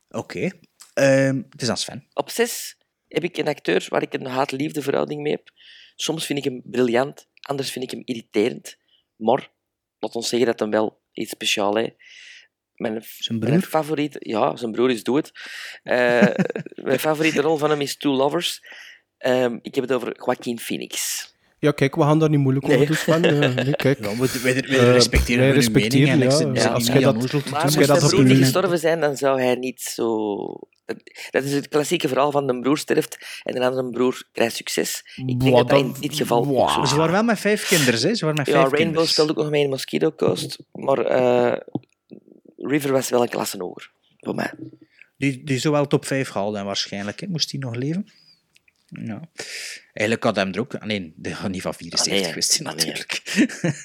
Speaker 5: Oké. Ehm, het is aan Sven.
Speaker 3: Op zes heb ik een acteur waar ik een haat-liefde verhouding mee heb. Soms vind ik hem briljant, anders vind ik hem irriterend. Maar, laat ons zeggen dat hem wel iets speciaals heeft. Mijn,
Speaker 5: Zijn
Speaker 3: mijn favoriete... Ja, zijn broer is dood. Eh, [LAUGHS] mijn favoriete rol van hem is Two Lovers. Ehm, ik heb het over Joaquin Phoenix.
Speaker 4: Ja, kijk, we gaan daar niet moeilijk over doen, Sven. Eh, nee, [LAUGHS] kijk.
Speaker 5: Ja, we, we, we
Speaker 4: Eh,
Speaker 5: respecteren
Speaker 4: wij
Speaker 5: hun
Speaker 4: respecteren,
Speaker 5: mening.
Speaker 4: ja. Ja, als jij dat- Als
Speaker 3: moest broer niet gestorven zijn, dan zou hij niet zo... Dat is het klassieke verhaal van de broer sterft en de andere broer krijgt succes. Ik denk dat dat in dit geval
Speaker 4: Wow.
Speaker 3: ook zo is.
Speaker 5: Ze waren wel met vijf kinderen, hè? Ze waren met
Speaker 3: Ja,
Speaker 5: vijf
Speaker 3: Rainbow
Speaker 5: kinderen.
Speaker 3: speelde ook nog mee in Mosquito Coast, maar eh, River was wel een klasse hoger, voor mij.
Speaker 5: Die, die zou wel top 5 gehaald hebben, waarschijnlijk. Hè? Moest hij nog leven? Ja. Eigenlijk had hem er ook... Nee, die gaat niet van 74
Speaker 3: Ah, nee, ah, nee.
Speaker 5: natuurlijk.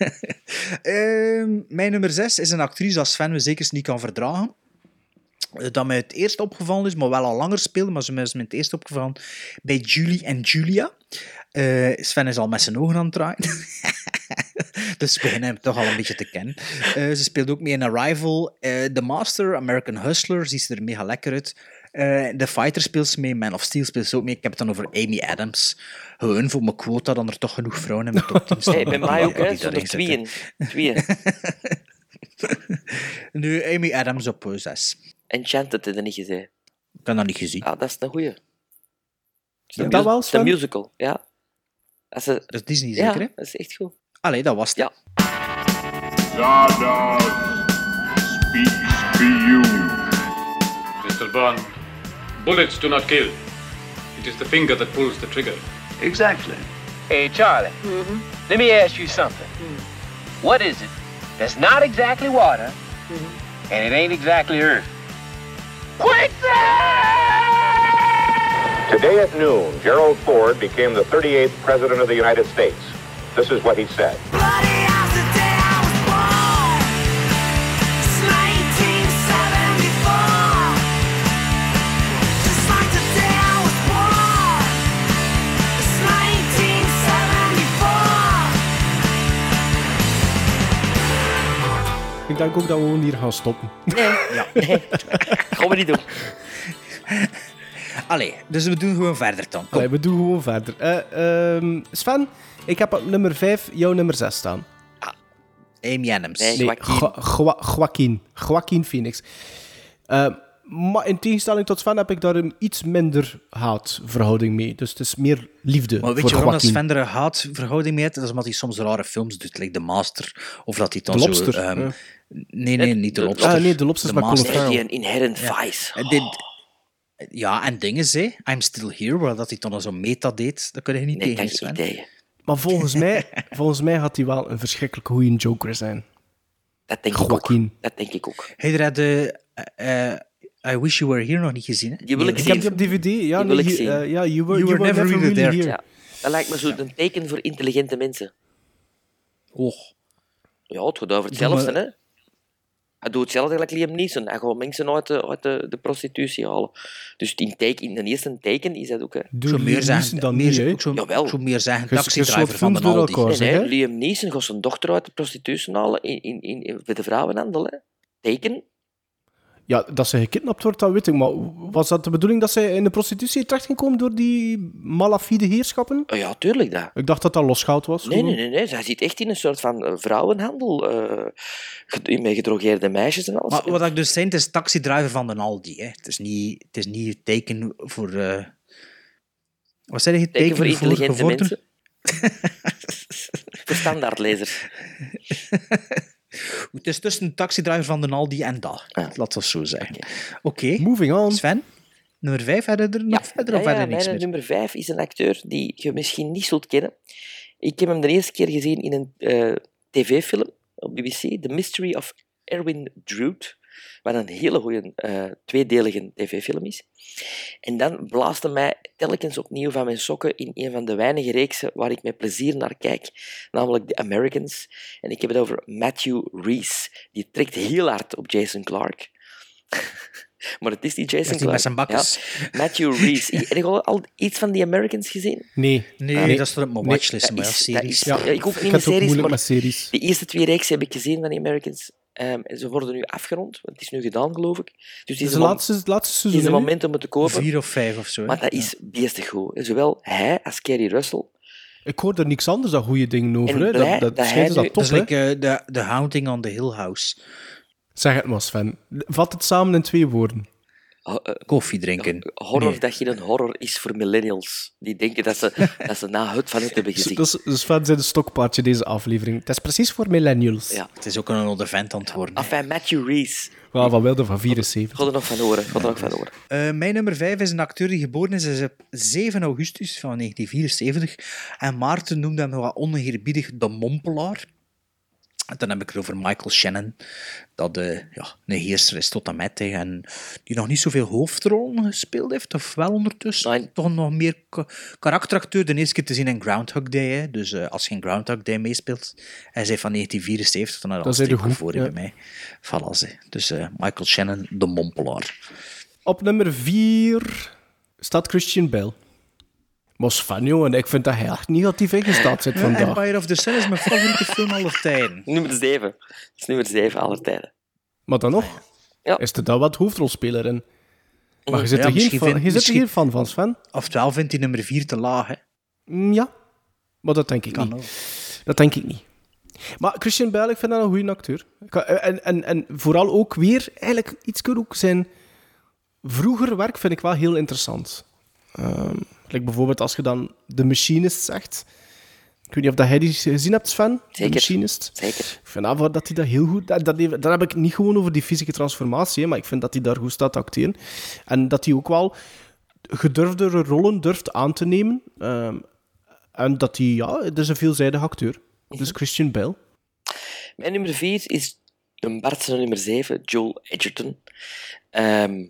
Speaker 5: [LAUGHS] Ehm, mijn nummer 6 is een actrice als Sven we zeker niet kan verdragen. Eh, Dat mij het eerst opgevallen is, maar wel al langer speelde, maar ze is me het eerst opgevallen bij Julie en Julia. Eh, Sven is al met zijn ogen aan het draaien. [LAUGHS] dus we beginnen hem toch al een beetje te kennen. Eh, ze speelt ook mee in Arrival. The Master, American Hustler, ziet ze er mega lekker uit. The Fighter speelt ze mee, Man of Steel speelt ze ook mee. Ik heb het dan over Amy Adams. Gewoon voor mijn quota dan er toch genoeg vrouwen in mijn top 10 staan.
Speaker 3: Hey, bij mij ook, hè, tweeën. tweeën. [LAUGHS]
Speaker 5: Nu Amy Adams op 6.
Speaker 3: Enchanted heb je niet gezien.
Speaker 5: Ik heb dat niet gezien.
Speaker 3: Ah, dat is een goeie.
Speaker 4: dat wel,
Speaker 3: De musical, ja. Als ze...
Speaker 5: Dat is Disney
Speaker 3: Ja,
Speaker 5: zeker, hè?
Speaker 3: dat is echt goed.
Speaker 5: Allee, dat was het.
Speaker 3: Ja.
Speaker 26: Stardust speaks to you.
Speaker 27: Mr. Bond, bullets do not kill. It is the finger that pulls the trigger.
Speaker 28: Exactly. Hey, Charlie. Let me ask you something. What is it that's not exactly water, and it ain't exactly earth?
Speaker 29: Today at noon, Gerald Ford became the 38th President of the United States. This is what he said.
Speaker 4: Ik denk ook dat we gewoon hier gaan stoppen.
Speaker 3: Nee,
Speaker 5: Ja.
Speaker 3: nee. [LAUGHS] Gaan we niet doen.
Speaker 5: Allee, dus we doen gewoon verder dan.
Speaker 4: Allee, we doen gewoon verder. Eh, ehm, Sven, ik heb op nummer 5 jouw nummer 6 staan.
Speaker 5: Amy Adams.
Speaker 3: Nee,
Speaker 4: Nee,
Speaker 3: Joaquin.
Speaker 4: Joaquin. Joaquin Phoenix. Eh, maar in tegenstelling tot Sven heb ik daar een iets minder haatverhouding mee. Dus het is meer liefde
Speaker 5: Maar weet
Speaker 4: voor
Speaker 5: je waarom dat. Sven er een haatverhouding mee heeft? Dat is omdat hij soms rare films doet, like The Master. Of dat hij dan
Speaker 4: De Lobster,
Speaker 5: zo... ehm,
Speaker 4: ja.
Speaker 5: Nee, nee, niet de
Speaker 3: De-
Speaker 5: Lobster.
Speaker 4: Ah, nee, de Lobster is
Speaker 5: Master.
Speaker 4: Farrell.
Speaker 3: Die een inherent vice.
Speaker 5: En dit- ja, en dingen, hè. I'm Still Here, waar dat hij dan al zo meta deed. Dat kun je niet
Speaker 3: Nee,
Speaker 5: tegen,
Speaker 3: kan je
Speaker 5: Sven.
Speaker 3: niet tegen.
Speaker 4: Maar volgens mij, [LAUGHS] volgens mij gaat hij wel een verschrikkelijk goede Joker zijn.
Speaker 3: Dat denk ik ook. Dat denk ik ook.
Speaker 5: Dat, eh, eh, I Wish You Were Here nog niet gezien, hè?
Speaker 3: Die wil ik
Speaker 4: Ik
Speaker 3: zien.
Speaker 4: heb die op DVD. Ja,
Speaker 3: Die wil
Speaker 4: nee,
Speaker 3: ik
Speaker 4: je-
Speaker 3: zien.
Speaker 4: eh, ja, you were,
Speaker 5: You were never really there.
Speaker 3: Ja. Dat lijkt me zo een teken voor intelligente mensen.
Speaker 5: Och.
Speaker 3: Ja, het gaat over hetzelfde,
Speaker 5: maar-
Speaker 3: hè. Hij doet hetzelfde gelijk Liam Neeson. Hij gaat mensen uit de, uit de, de prostitutie halen. Dus in, teken, in de eerste teken is dat ook... Hè.
Speaker 4: Doe
Speaker 5: Zo meer zeggen,
Speaker 4: dan
Speaker 5: meer,
Speaker 4: niet,
Speaker 5: zo,
Speaker 3: Jawel.
Speaker 5: zo meer zeggen, taxidriver van de Aldi.
Speaker 4: elkaar.
Speaker 3: Nee? Liam Neeson gaat zijn dochter uit de prostitutie halen in, in, in, in, bij de vrouwenhandel. Hè. Teken?
Speaker 4: Ja, dat ze gekidnapt wordt, dat weet ik. Maar was dat de bedoeling dat zij in de prostitutie terecht ging komen door die malafide heerschappen?
Speaker 3: Oh, ja, tuurlijk dat.
Speaker 4: Ik dacht dat dat losgoud was.
Speaker 3: Nee, nee, nee, nee. Zij zit echt in een soort van eh, vrouwenhandel. eh, ged- met gedrogeerde meisjes en alles.
Speaker 5: Maar wat ik dus zei, het is taxidriver van de Aldi. Hè. Het, is niet, het is niet het teken voor... eh, wat zei je?
Speaker 3: Teken voor intelligente
Speaker 5: gevorderd-
Speaker 3: mensen. [LAUGHS] voor standaardlezer. [LAUGHS]
Speaker 5: Het is tussen een taxidriver van de Aldi en dat.
Speaker 3: Ah.
Speaker 5: Laat dat zo zeggen. Oké.
Speaker 4: Moving on.
Speaker 5: Sven, nummer 5, heb je er nog verder
Speaker 3: Ja,
Speaker 5: of
Speaker 3: ja,
Speaker 5: verder niks
Speaker 3: mijn
Speaker 5: meer?
Speaker 3: nummer 5 is een acteur die je misschien niet zult kennen. Ik heb hem de eerste keer gezien in een eh, tv-film op BBC, The Mystery of Erwin Drood, wat een hele goede eh, tweedelige tv-film is. En dan blaasde mij telkens opnieuw van mijn sokken in een van de weinige reeksen waar ik met plezier naar kijk, namelijk The Americans. En ik heb het over Matthew Reese. Die trekt heel hard op Jason Clarke. [LAUGHS] Maar het is die Jason
Speaker 5: Is die met zijn
Speaker 3: Clarke.
Speaker 5: bakkes?
Speaker 3: Ja. Matthew Reese. [LAUGHS] Heb je al, iets van The Americans gezien?
Speaker 4: Nee.
Speaker 5: Nee, dat staat op mijn
Speaker 4: Nee.
Speaker 5: watchlist, maar series.
Speaker 3: is-
Speaker 4: Ja,
Speaker 3: ja, ik
Speaker 4: ik
Speaker 3: niet met
Speaker 4: ook
Speaker 3: series, maar
Speaker 4: met series.
Speaker 3: de eerste twee reeksen heb ik gezien van The Americans. Ehm, en ze worden nu afgerond, want het is nu gedaan, geloof ik. Dus het
Speaker 4: Het
Speaker 3: is
Speaker 4: het laatste, het laatste
Speaker 3: het
Speaker 4: seizoen.
Speaker 3: is een moment om het te kopen.
Speaker 5: Vier of vijf of zo. hè?
Speaker 3: Maar dat is beestig goed. En Zowel hij als Kerry Russell.
Speaker 4: Ik hoor er niks anders dan goede dingen over. Hè. Dat, dat,
Speaker 3: dat
Speaker 4: schijnt dat
Speaker 3: nu-
Speaker 4: top,
Speaker 5: Dat is like, eh, de, de Haunting on the Hill House.
Speaker 4: Zeg het maar, Sven. Vat het samen in twee woorden.
Speaker 3: Eh,
Speaker 5: Koffie drinken.
Speaker 3: horror
Speaker 5: Nee.
Speaker 3: dat geen horror is voor millennials. Die denken dat ze, [LAUGHS] dat ze na het van het hebben gezien.
Speaker 4: Dus, dus Sven zijn de stokpaardje deze aflevering. Het is precies voor millennials.
Speaker 3: Ja.
Speaker 5: Het is ook een oude vent aan het worden.
Speaker 3: Enfin, Matthew Reese.
Speaker 4: Wel, van Wilde van 74.
Speaker 3: God er nog van horen. God er nog van horen.
Speaker 5: Eh, mijn nummer 5 is een acteur die geboren is, op 7 augustus van 1974. En Maarten noemde hem wat oneerbiedig de mompelaar. En dan heb ik het over Michael Shannon, dat eh, ja, een heerser is tot en met. En die nog niet zoveel hoofdrollen gespeeld heeft, of wel ondertussen.
Speaker 3: Nee.
Speaker 5: Toch nog meer ka- karakteracteur. De eerste keer te zien in Groundhog Day. Hè. Dus eh, als je in Groundhog Day meespeelt, hij zei van 1974, dan had
Speaker 4: Dat
Speaker 5: hij
Speaker 4: de
Speaker 5: goed voor
Speaker 4: ja.
Speaker 5: bij mij. Voilà. Dus eh, Michael Shannon, de mompelaar.
Speaker 4: Op nummer 4 staat Christian Bale. Maar Sven, jongen, ik vind dat hij echt negatief ingesteld zit
Speaker 5: Ja,
Speaker 4: vandaag.
Speaker 5: Empire of the Sun is mijn favoriete film aller tijden. [LAUGHS]
Speaker 3: Nummer 7. Dat is nummer 7 aller tijden.
Speaker 4: Maar dan nog,
Speaker 3: Ja.
Speaker 4: is er dan wat hoofdrolspeler in. Maar je zit
Speaker 5: Ja,
Speaker 4: er geen
Speaker 5: vind-
Speaker 4: je zit er geen fan van, Sven.
Speaker 5: Oftewel vindt hij nummer 4 te laag. Hè?
Speaker 4: Mm, Ja, maar dat denk ik
Speaker 5: Kan
Speaker 4: niet.
Speaker 5: ook.
Speaker 4: Dat denk ik niet. Maar Christian Bale, ik vind dat een goede acteur. Kan- En, en, en vooral ook weer, eigenlijk iets ook zijn vroeger werk vind ik wel heel interessant. Ehm like bijvoorbeeld als je dan The Machinist zegt. Ik weet niet of dat jij die gezien hebt, Sven.
Speaker 3: Zeker.
Speaker 4: Machinist.
Speaker 3: Zeker.
Speaker 4: Ik vind daarvoor dat hij dat heel goed... Dat, dat, dan heb ik niet gewoon over die fysieke transformatie, hè, maar ik vind dat hij daar goed staat te acteren. En dat hij ook wel gedurfdere rollen durft aan te nemen. Ehm, en dat hij, ja, het is een veelzijdig acteur. Dus Christian Bale.
Speaker 3: Mijn nummer 4 is een Bartse nummer 7, Joel Edgerton. Ehm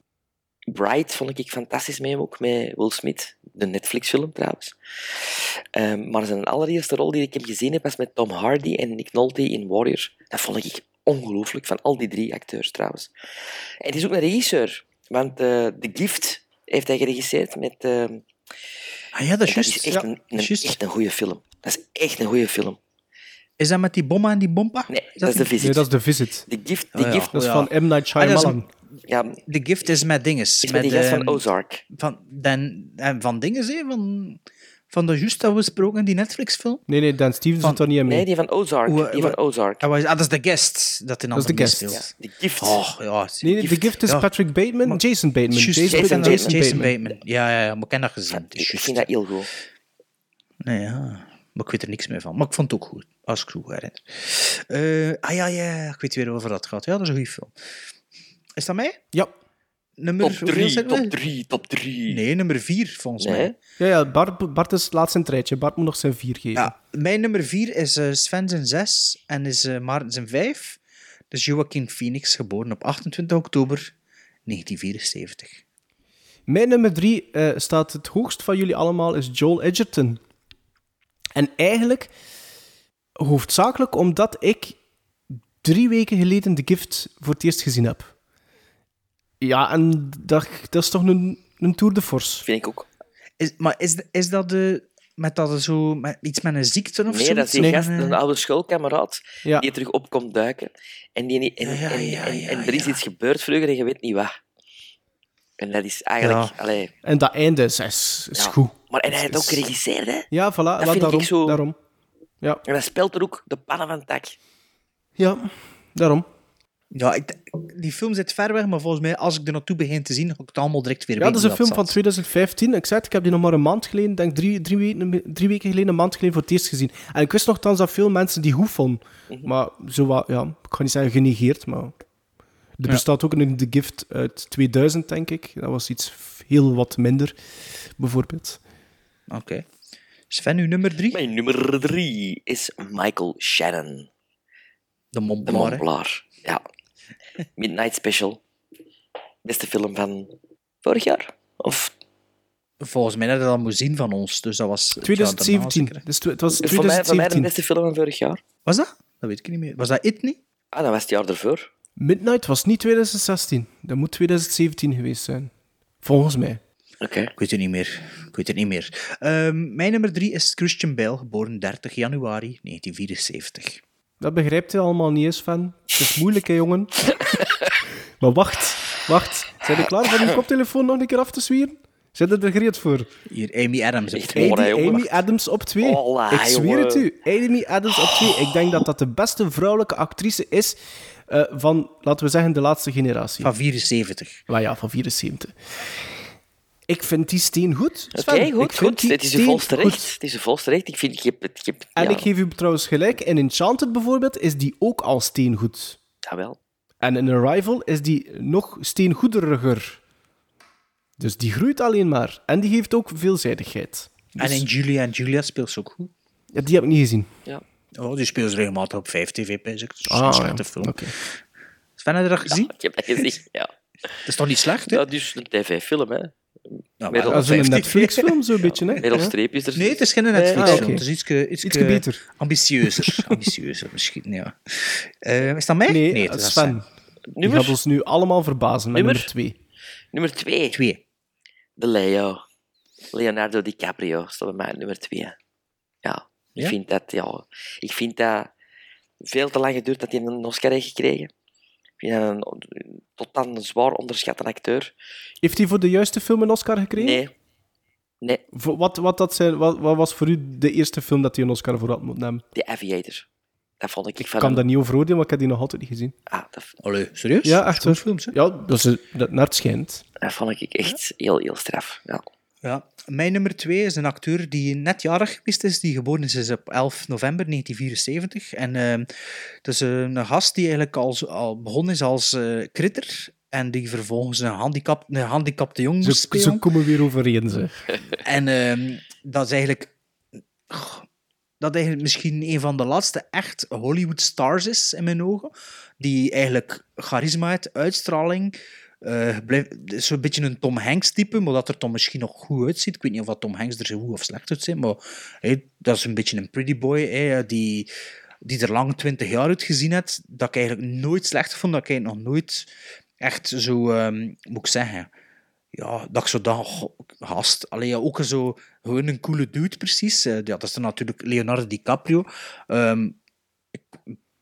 Speaker 3: Bright vond ik fantastisch mee, ook met Will Smith. De Netflix-film trouwens. Ehm, maar zijn allereerste rol die ik hem gezien heb was met Tom Hardy en Nick Nolte in Warrior. Dat vond ik ongelooflijk, van al die drie acteurs trouwens. En het is ook een regisseur, want eh The Gift heeft hij geregisseerd met... ehm,
Speaker 5: Ah ja, dat is juist.
Speaker 3: is echt,
Speaker 5: Ja,
Speaker 3: een,
Speaker 5: dat
Speaker 3: een-
Speaker 5: is juist.
Speaker 3: echt een goede film. Dat is echt een goede film.
Speaker 5: Is dat met die bomma en die bompa?
Speaker 3: Nee, dat is The Visit.
Speaker 4: Nee, dat is The Visit.
Speaker 3: Gift,
Speaker 5: Oh
Speaker 3: The
Speaker 5: ja.
Speaker 3: Gift
Speaker 4: Dat is van M. Night
Speaker 5: Ah, dat is-
Speaker 4: Shyamalan.
Speaker 3: Ja,
Speaker 5: The Gift is met dinges.
Speaker 3: is met die gast van
Speaker 5: ehm,
Speaker 3: Ozark.
Speaker 5: Van, dan, en van dinges, hè? Van, van de juist dat we besproken in die Netflix-film.
Speaker 4: Nee, nee, Dan Stevens
Speaker 5: Van-
Speaker 4: zit daar niet aan mee.
Speaker 3: Nee, die van Ozark.
Speaker 5: Hoe-
Speaker 3: die van Ozark.
Speaker 5: Ah, ah, dat is The Guest dat in
Speaker 4: Dat is
Speaker 5: andere
Speaker 4: The Guest.
Speaker 5: speelt.
Speaker 3: The Gift.
Speaker 5: Oh, ja.
Speaker 4: Nee, nee, The Gift is
Speaker 5: Ja.
Speaker 4: Patrick Bateman, Jason Bateman.
Speaker 5: Juist,
Speaker 4: Jason,
Speaker 5: Jason,
Speaker 4: Bateman,
Speaker 5: Jason,
Speaker 4: Jason Bateman.
Speaker 5: Bateman. Ja, ja, ja, maar ik heb dat gezien. Is
Speaker 3: Ik vind dat heel goed.
Speaker 5: Nee, ja. Maar ik weet er niks meer van. Maar ik vond het ook goed, als ik goed herinner. Eh, ah ja, ja, ik weet weer over dat gaat. Ja, dat is een goede film. Is dat mij?
Speaker 4: Ja.
Speaker 5: Nummer
Speaker 3: Top
Speaker 5: hoeveel
Speaker 3: 3,
Speaker 5: zijn we?
Speaker 3: top 3, top 3.
Speaker 5: Nee, nummer 4 volgens
Speaker 3: Nee.
Speaker 5: mij.
Speaker 4: Ja, ja Bart, Bart is laatst in het rijtje. Bart moet nog zijn vier geven.
Speaker 5: Ja, mijn nummer 4 is eh, Sven zijn 6 en is eh Maarten zijn 5. Dus Joaquin Phoenix, geboren op 28 oktober 1974.
Speaker 4: Mijn nummer drie eh, staat het hoogst van jullie allemaal, is Joel Edgerton. En eigenlijk hoofdzakelijk omdat ik drie weken geleden The Gift voor het eerst gezien heb. Ja, en dat, dat is toch een, een tour de force.
Speaker 3: Vind ik ook.
Speaker 5: Is, maar is, is dat de, met dat zo, met, iets met een ziekte of zo?
Speaker 3: Nee, dat is die
Speaker 5: Zo'n,
Speaker 3: gast, een oude schoolkameraad,
Speaker 4: Ja.
Speaker 3: die terug op komt duiken. En, die, en,
Speaker 5: Ja, ja,
Speaker 3: en,
Speaker 5: ja,
Speaker 3: en,
Speaker 5: ja,
Speaker 3: en er is
Speaker 5: ja.
Speaker 3: iets gebeurd vroeger en je weet niet wat. En dat is eigenlijk...
Speaker 5: Ja.
Speaker 3: Allee,
Speaker 4: En dat einde is, is, is
Speaker 3: ja.
Speaker 4: goed.
Speaker 3: Maar en hij heeft ook
Speaker 4: Is-
Speaker 3: geregisseerd, hè.
Speaker 4: Ja, voilà.
Speaker 3: Dat vind ik
Speaker 4: daarom,
Speaker 3: zo-
Speaker 4: daarom. Ja,
Speaker 3: En hij speelt er ook de pannen van tak.
Speaker 4: ja, daarom.
Speaker 5: Ja, ik, die film zit ver weg, maar volgens mij, als ik er naartoe begin te zien, ga ik het allemaal direct weer
Speaker 4: Ja, dat is een film van
Speaker 5: zat.
Speaker 4: 2015. Ik zei het, ik heb die nog maar een maand geleden, denk drie, drie, weken, drie weken geleden, een maand geleden voor het eerst gezien. En ik wist nogthans dat veel mensen die goed vonden.
Speaker 3: Mhm.
Speaker 4: Maar zo wat, ja, ik ga niet zeggen genegeerd, maar... Er bestaat ook een The Gift uit 2000, denk ik. Dat was iets heel wat minder, bijvoorbeeld.
Speaker 5: Oké. Sven, uw nummer drie?
Speaker 3: Mijn nummer drie is Michael Shannon.
Speaker 5: De Mont
Speaker 3: De
Speaker 5: Blanc, hè?
Speaker 3: Mont Blanc. Ja. Midnight Special. Beste film van vorig jaar? Of
Speaker 5: Volgens mij had dat al moeten zien van ons, dus dat was... het jaar
Speaker 4: 2017.
Speaker 5: daarna zeker.
Speaker 4: Dus het was
Speaker 3: is voor mij, voor mij de
Speaker 4: 2017.
Speaker 3: beste film van vorig jaar?
Speaker 5: Was dat? Dat weet ik niet meer. Was dat It niet?
Speaker 3: Ah, dat was het jaar ervoor.
Speaker 4: Midnight was niet 2016. Dat moet 2017 geweest zijn. Volgens mij.
Speaker 3: Oké.
Speaker 5: Ik weet het niet meer. Ik weet het niet meer. Ehm, mijn nummer drie is Christian Bale, geboren 30 januari 1974.
Speaker 4: Dat begrijpt hij allemaal niet eens van. Het is moeilijk, hè, jongen. [LAUGHS] maar wacht, wacht. Zijn je klaar om je koptelefoon nog een keer af te zwieren? Zet er gereed voor.
Speaker 5: Hier, Amy Adams op twee.
Speaker 4: Amy,
Speaker 3: jongen.
Speaker 4: Amy Adams op twee.
Speaker 3: Hola,
Speaker 4: ik zweer
Speaker 3: jongen.
Speaker 4: het u. Amy Adams op twee. Ik denk dat dat de beste vrouwelijke actrice is eh, van, laten we zeggen, de laatste generatie.
Speaker 5: Van 74.
Speaker 4: Maar ja, van 74. Ik vind die steen goed.
Speaker 3: Oké.
Speaker 4: Ik
Speaker 3: goed,
Speaker 4: vind
Speaker 3: goed. is
Speaker 4: steen
Speaker 3: volste
Speaker 4: goed.
Speaker 3: recht. Het is uw volste recht. Ik vind, je hebt het... Je hebt,
Speaker 4: En
Speaker 3: ja,
Speaker 4: ik geef u trouwens gelijk, in Enchanted bijvoorbeeld is die ook al steengoed.
Speaker 3: Jawel.
Speaker 4: En in Arrival is die nog steengoederiger. Dus die groeit alleen maar. En die heeft ook veelzijdigheid.
Speaker 5: En in Julia en Julia speelt ze ook goed.
Speaker 4: Ja, die heb ik niet gezien.
Speaker 3: Ja.
Speaker 5: Oh, die speelt ze regelmatig op 5 TV, pijs ik. Dat is
Speaker 4: Ah,
Speaker 5: een slechte
Speaker 4: ja.
Speaker 5: film.
Speaker 4: Oké.
Speaker 5: Sven, heb je dat gezien?
Speaker 3: Ik heb dat gezien, ja.
Speaker 5: Dat is toch niet slecht, hè?
Speaker 3: Ja, dus een tv-film, hè.
Speaker 5: Nou, maar
Speaker 4: is een
Speaker 5: 50.
Speaker 4: Netflix-film, zo'n [LAUGHS] beetje, hè?
Speaker 3: Middelstreepjes er.
Speaker 5: Nee, het is geen
Speaker 3: Nee,
Speaker 5: Netflix-film.
Speaker 4: ah, oké.
Speaker 5: Het is iets, iets,
Speaker 4: Ietske beter.
Speaker 5: ambitieuzer. [LAUGHS] ambitieuzer misschien, ja. Eh, is dat mij?
Speaker 4: Nee,
Speaker 5: het
Speaker 4: dat
Speaker 5: is
Speaker 4: Sven. Die
Speaker 3: Nummer?
Speaker 4: gaat ons nu allemaal verbazen met
Speaker 3: Nummer?
Speaker 4: nummer 2.
Speaker 3: Nummer twee.
Speaker 5: Twee.
Speaker 3: De Leo. Leonardo DiCaprio staat bij mij nummer twee. Ja, ik
Speaker 5: Ja?
Speaker 3: vind dat, ja, ik vind dat veel te lang geduurd dat hij een Oscar heeft gekregen. Ik dat een totaal een zwaar onderschatte acteur.
Speaker 4: Heeft hij voor de juiste film een Oscar gekregen?
Speaker 3: Nee. Nee,
Speaker 4: Voor Wat, wat, dat zijn, wat, wat was voor u de eerste film dat hij een Oscar voor had moeten nemen?
Speaker 3: The Aviator. Dat vond ik,
Speaker 4: Ik
Speaker 3: van
Speaker 4: kan
Speaker 3: hem-
Speaker 4: daar niet over oordelen, maar ik heb die nog altijd niet gezien.
Speaker 3: Ah, dat,
Speaker 5: Allee, serieus?
Speaker 4: Ja, echt
Speaker 5: films?
Speaker 4: Ja, dat is, dat, naar het schijnt.
Speaker 3: dat vond ik echt heel, heel straf. Ja.
Speaker 5: Ja. Mijn nummer twee is een acteur die net jarig geweest is, die geboren is op 11 november 1974. En het is een gast die eigenlijk al, al begonnen is als eh critter en die vervolgens een, handicap, een handicapte jongen
Speaker 4: Ze,
Speaker 5: spelen.
Speaker 4: ze komen weer overeen, ze. [LAUGHS]
Speaker 5: En ehm, dat is eigenlijk... Dat eigenlijk misschien een van de laatste echt Hollywood stars is, in mijn ogen. Die eigenlijk charisma heeft, uitstraling. Eh is zo'n beetje een Tom Hanks type, maar dat er dan misschien nog goed uitziet. Ik weet niet of dat Tom Hanks er zo goed of slecht uitziet, maar dat is een beetje een pretty boy, hé, die, die er lang twintig jaar uit gezien heeft. Dat ik eigenlijk nooit slecht vond, dat ik eigenlijk nog nooit echt zo, ehm, moet ik zeggen ja, dat ik zo dan goh, gast. Alleen ja, ook zo gewoon een coole dude, precies. Eh, ja, dat is natuurlijk Leonardo DiCaprio. Ehm, ik,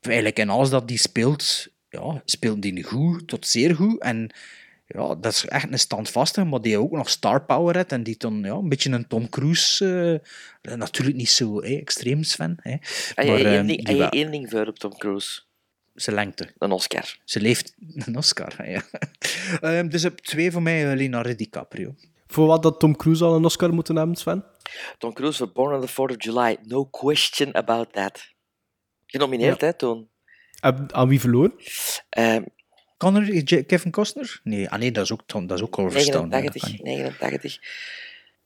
Speaker 5: eigenlijk dat die speelt, ja, speelt die goed tot zeer goed. En ja, dat is echt een standvastige, maar die ook nog star power heeft. En die dan ja, een beetje een Tom Cruise. eh, natuurlijk niet zo extreem, Sven. Hè,
Speaker 3: Heb je
Speaker 5: maar,
Speaker 3: één ding,
Speaker 5: die
Speaker 3: heb je één ding voor op Tom Cruise?
Speaker 5: zijn lengte.
Speaker 3: Een Oscar.
Speaker 5: Ze leeft een Oscar, ja. [LAUGHS] Ehm, dus op twee voor mij eh, Leonardo DiCaprio.
Speaker 4: Voor wat dat Tom Cruise al een Oscar moeten hebben, Sven?
Speaker 3: Tom Cruise was born on the 4th of July. No question about that. Genomineerd,
Speaker 4: Ja.
Speaker 3: hè, toen.
Speaker 4: Aan wie verloren?
Speaker 3: Ehm,
Speaker 5: Connor, J- Kevin Costner? Nee, ah nee, dat is ook, dat is ook Oliver Stone. hè, dat kan
Speaker 3: 89,
Speaker 5: niet.
Speaker 3: 89.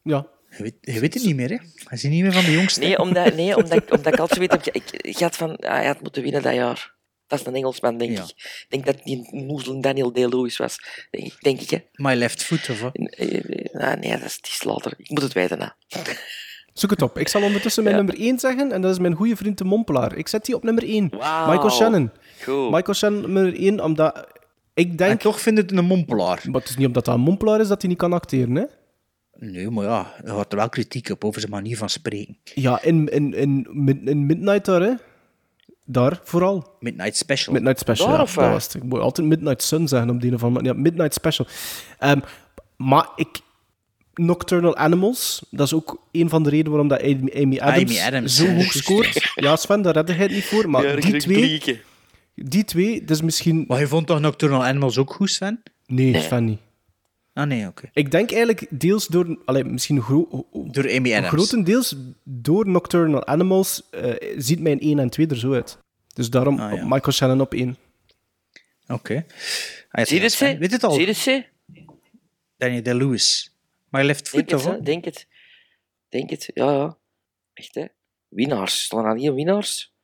Speaker 4: Ja.
Speaker 5: Je weet, je weet het niet meer, hè? Hij is niet meer van de jongste.
Speaker 3: Nee, omdat, nee, omdat, ik- omdat ik altijd weet ik, ik had van, ah, hij had moeten winnen dat jaar. Dat is een Engelsman, denk
Speaker 5: Ja.
Speaker 3: ik. Ik denk dat die Moesel Daniel Day-Lewis was. Denk ik, denk ik, hè.
Speaker 5: My Left Foot, of wat?
Speaker 3: Eh, eh, ah, nee, dat is, die is later. Ik moet het weten, hè.
Speaker 4: Zoek het op. Ik zal ondertussen mijn
Speaker 3: Ja.
Speaker 4: nummer 1 zeggen, en dat is mijn goede vriend de Mompelaar. Ik zet die op nummer 1.
Speaker 3: Wauw.
Speaker 4: Michael Shannon.
Speaker 3: Goed.
Speaker 4: Michael Shannon nummer 1, omdat ik denk...
Speaker 5: En toch vind het een mompelaar.
Speaker 4: Maar het is niet omdat dat een mompelaar is dat hij niet kan acteren, hè?
Speaker 5: Nee, maar ja, er had er wel kritiek op over zijn manier van spreken.
Speaker 4: Ja, in, in, in, in Midnight daar, hè? Daar, vooral.
Speaker 5: Midnight Special.
Speaker 4: Midnight Special,
Speaker 3: Daar
Speaker 4: ja, dat
Speaker 3: waar?
Speaker 4: was. Ik moet altijd Midnight Sun zeggen op die manier. Ja, Midnight Special. Ehm, maar ik... Nocturnal Animals, dat is ook een van de redenen waarom dat Amy, Amy Adams,
Speaker 5: Amy Adams,
Speaker 4: zo hoog scoort. Ja, Sven, daar redde hij het niet voor. Maar die twee, die twee, dat is misschien...
Speaker 5: Maar je vond toch Nocturnal Animals ook goed, Sven?
Speaker 4: Nee, Sven niet.
Speaker 5: Ah, nee, oké.
Speaker 4: Ik denk eigenlijk deels door... Allee, misschien gro
Speaker 5: Door Amy Adams.
Speaker 4: grotendeels door Nocturnal Animals eh, ziet mijn 1 en 2 er zo uit. Dus daarom
Speaker 5: Ah, ja.
Speaker 4: Michael Shannon op 1.
Speaker 5: Oké. Ah,
Speaker 3: Zie je het, ze?
Speaker 5: Weet het al?
Speaker 3: Zie je het, ze?
Speaker 5: Daniel Left Foot,
Speaker 3: het,
Speaker 5: of
Speaker 3: hè?
Speaker 5: wat?
Speaker 3: Denk het. Denk het, ja, ja. Echt, hè. Winnaars. Staan er niet in winnaars?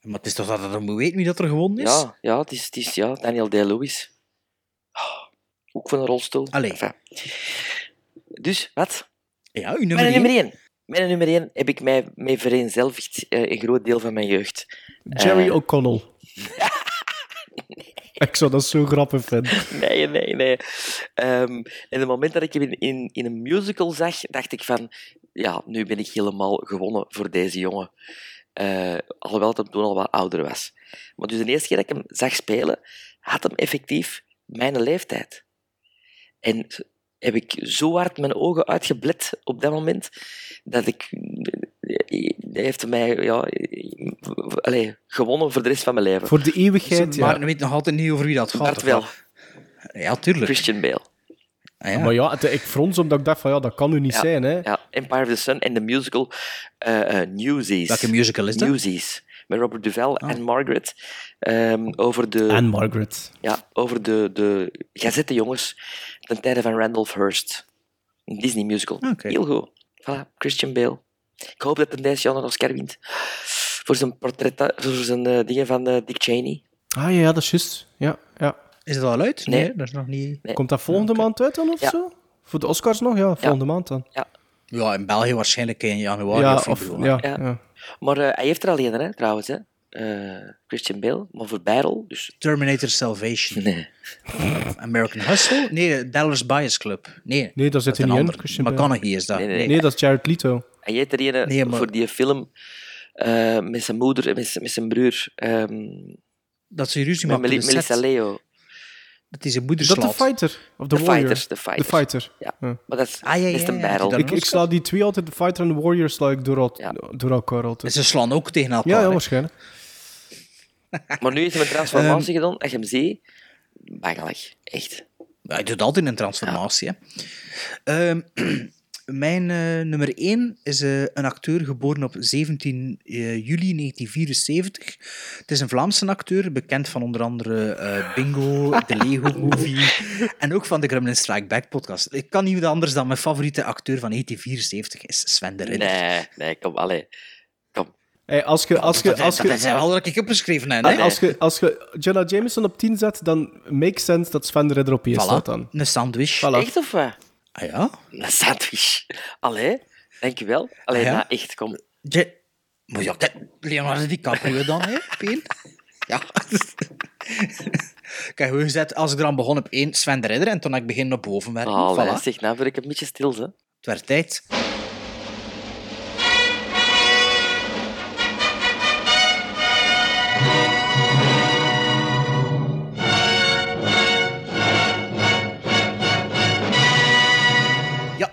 Speaker 5: Maar het is toch dat je moet weten wie dat er gewonnen is?
Speaker 3: Ja, ja, het is, het is ja, Daniel Day-Lewis. Ah, Ook van een rolstoel.
Speaker 5: Allee.
Speaker 3: Enfin. Dus, wat?
Speaker 5: Ja, uw nummer
Speaker 3: Mijn
Speaker 5: één.
Speaker 3: nummer 1. Mijn nummer 1 heb ik mij mee vereenzelvigd eh, een groot deel van mijn jeugd.
Speaker 4: Jerry
Speaker 3: Eh,
Speaker 4: O'Connell. [LAUGHS] [LAUGHS] Ik zou dat zo grappig vinden.
Speaker 3: Nee, nee, nee. Ehm, en het moment dat ik hem in, in, een musical zag, dacht ik van... Ja, nu ben ik helemaal gewonnen voor deze jongen. Eh, alhoewel dat hem toen al wat ouder was. Maar dus de eerste keer dat ik hem zag spelen, had hem effectief mijn leeftijd. En heb ik zo hard mijn ogen uitgeblet op dat moment, dat ik... Hij heeft mij ja, allee, gewonnen voor de rest van mijn leven.
Speaker 4: Voor de eeuwigheid, ja.
Speaker 5: Maar je weet nog altijd niet over wie dat gaat.
Speaker 3: Bart
Speaker 5: of
Speaker 3: wel.
Speaker 5: Ja, tuurlijk.
Speaker 3: Christian Bale.
Speaker 5: Ah, ja.
Speaker 4: Maar ja, het- ik frons omdat ik dacht van ja, dat kan nu niet
Speaker 3: Ja,
Speaker 4: zijn. Hè.
Speaker 3: Ja, Empire of the Sun en de musical eh, eh, Newsies.
Speaker 5: Welke musical is dat?
Speaker 3: Newsies. Met Robert Duval en Margaret. ehm, over de,
Speaker 4: En Margaret.
Speaker 3: ja, over de, de gazettenjongens ten tijde van Randolph Hearst. Een Disney musical. Heel goed. Voilà, Christian Bale. Ik hoop dat deze jaar een Oscar wint. Voor zijn portret, voor zijn eh, dingen van eh, Dick Cheney.
Speaker 4: Ah ja, ja, dat is juist. Ja, ja.
Speaker 5: Is het al uit?
Speaker 3: Nee.
Speaker 5: dat is nog niet...
Speaker 4: Komt dat volgende maand uit dan of
Speaker 3: Ja.
Speaker 4: zo? Voor de Oscars nog? Ja, volgende maand dan.
Speaker 3: Ja.
Speaker 5: Ja, in België waarschijnlijk in januari
Speaker 4: Ja,
Speaker 5: of februari.
Speaker 4: ja,
Speaker 3: Ja.
Speaker 4: ja.
Speaker 3: Maar eh, hij heeft er alleen, hè, trouwens. Hè. Eh, Christian Bale. Maar voor bijrol. Dus...
Speaker 5: Terminator Salvation.
Speaker 3: Nee.
Speaker 5: American Hustle? Nee, Dallas Bias Club. Nee,
Speaker 4: Nee, daar zit hij niet
Speaker 5: een
Speaker 4: in.
Speaker 5: ander.
Speaker 4: Christian Bale.
Speaker 5: McConaughey is dat.
Speaker 3: Nee, nee,
Speaker 5: Nee,
Speaker 4: Nee, dat is Jared Leto.
Speaker 3: Heeft er een
Speaker 5: Nee, maar-
Speaker 3: voor die film eh, met zijn moeder en met, zijn- met zijn broer. ehm,
Speaker 5: Dat ze ruzie
Speaker 3: met Mel- Melissa
Speaker 5: set.
Speaker 3: Leo.
Speaker 5: Dat is een moeder
Speaker 4: Is dat de fighter? Of de
Speaker 3: De
Speaker 4: warrior?
Speaker 3: Fighters, de Fighters.
Speaker 4: De fighter.
Speaker 3: Ja.
Speaker 4: Ja.
Speaker 3: Maar dat is,
Speaker 5: Ah, ja,
Speaker 3: is een battle.
Speaker 4: Ik, ik sla die twee altijd, de fighter en de warrior, sla ik door, el- door elkaar altijd.
Speaker 5: Ze slaan ook tegen elkaar.
Speaker 4: Ja, waarschijnlijk. [LAUGHS]
Speaker 3: Maar nu heeft hij een transformatie
Speaker 5: Ehm.
Speaker 3: gedaan. Als je hem ziet, bangelijk. Echt.
Speaker 5: Hij doet altijd een transformatie. Hè. Ehm, [CLEARS THROAT] mijn eh, nummer 1 is eh, een acteur geboren op 17 eh, juli 1974. Het is een Vlaamse acteur, bekend van onder andere eh, Bingo, de Lego [LAUGHS] Movie en ook van de Gremlin Strike Back podcast. Ik kan niet anders dan mijn favoriete acteur van 1974 is Sven de Ridder.
Speaker 3: Nee, nee, kom, allee. Kom.
Speaker 4: Hey, als je, als je,
Speaker 5: dat,
Speaker 4: als
Speaker 5: dat
Speaker 4: je,
Speaker 5: is wel dat ik opgeschreven heb. Hè?
Speaker 4: als je, als je Jenna Jameson op 10 zet, dan makes sense dat Sven de Ridder op 1
Speaker 5: Voilà,
Speaker 4: staat dan.
Speaker 5: een sandwich.
Speaker 4: Voilà.
Speaker 3: Echt of wat?
Speaker 5: Ah ja?
Speaker 3: Een sandwich. Allee, dankjewel. Allee,
Speaker 5: Ah, ja?
Speaker 3: nou, echt, kom.
Speaker 5: Je... Maar ja, dat- Leonardo DiCaprio dan, hè? Ja. [LAUGHS] Kijk, hoe gezet, als ik eraan begon op één, Sven de Ridder, en toen ik begin op boven werken.
Speaker 3: Allee,
Speaker 5: voilà.
Speaker 3: zeg, nou word ik een beetje stil, hè.
Speaker 5: Het werd tijd.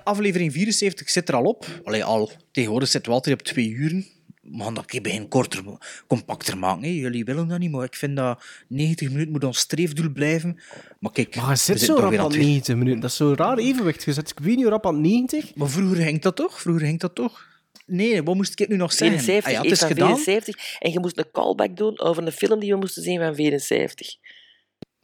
Speaker 5: Aflevering 74 zit er al op. Allee, al. Tegenwoordig zitten we altijd op twee uren. We gaan dat een keer begin korter, compacter maken. Hè. Jullie willen dat niet, maar ik vind dat 90 minuten moet ons streefdoel blijven. Maar kijk,
Speaker 4: Maar je zit zo
Speaker 5: toch
Speaker 4: rap aan
Speaker 5: aan twee-
Speaker 4: 90 minuten. Dat is zo'n raar evenwicht gezet. Ik weet niet hoe rap aan 90.
Speaker 5: Maar vroeger ging dat toch? Vroeger ging dat toch? Nee, wat moest ik nu nog zeggen?
Speaker 3: 74,
Speaker 5: Ah ja, het is gedaan.
Speaker 3: 74. En je moest een callback doen over een film die we moesten zien van 74.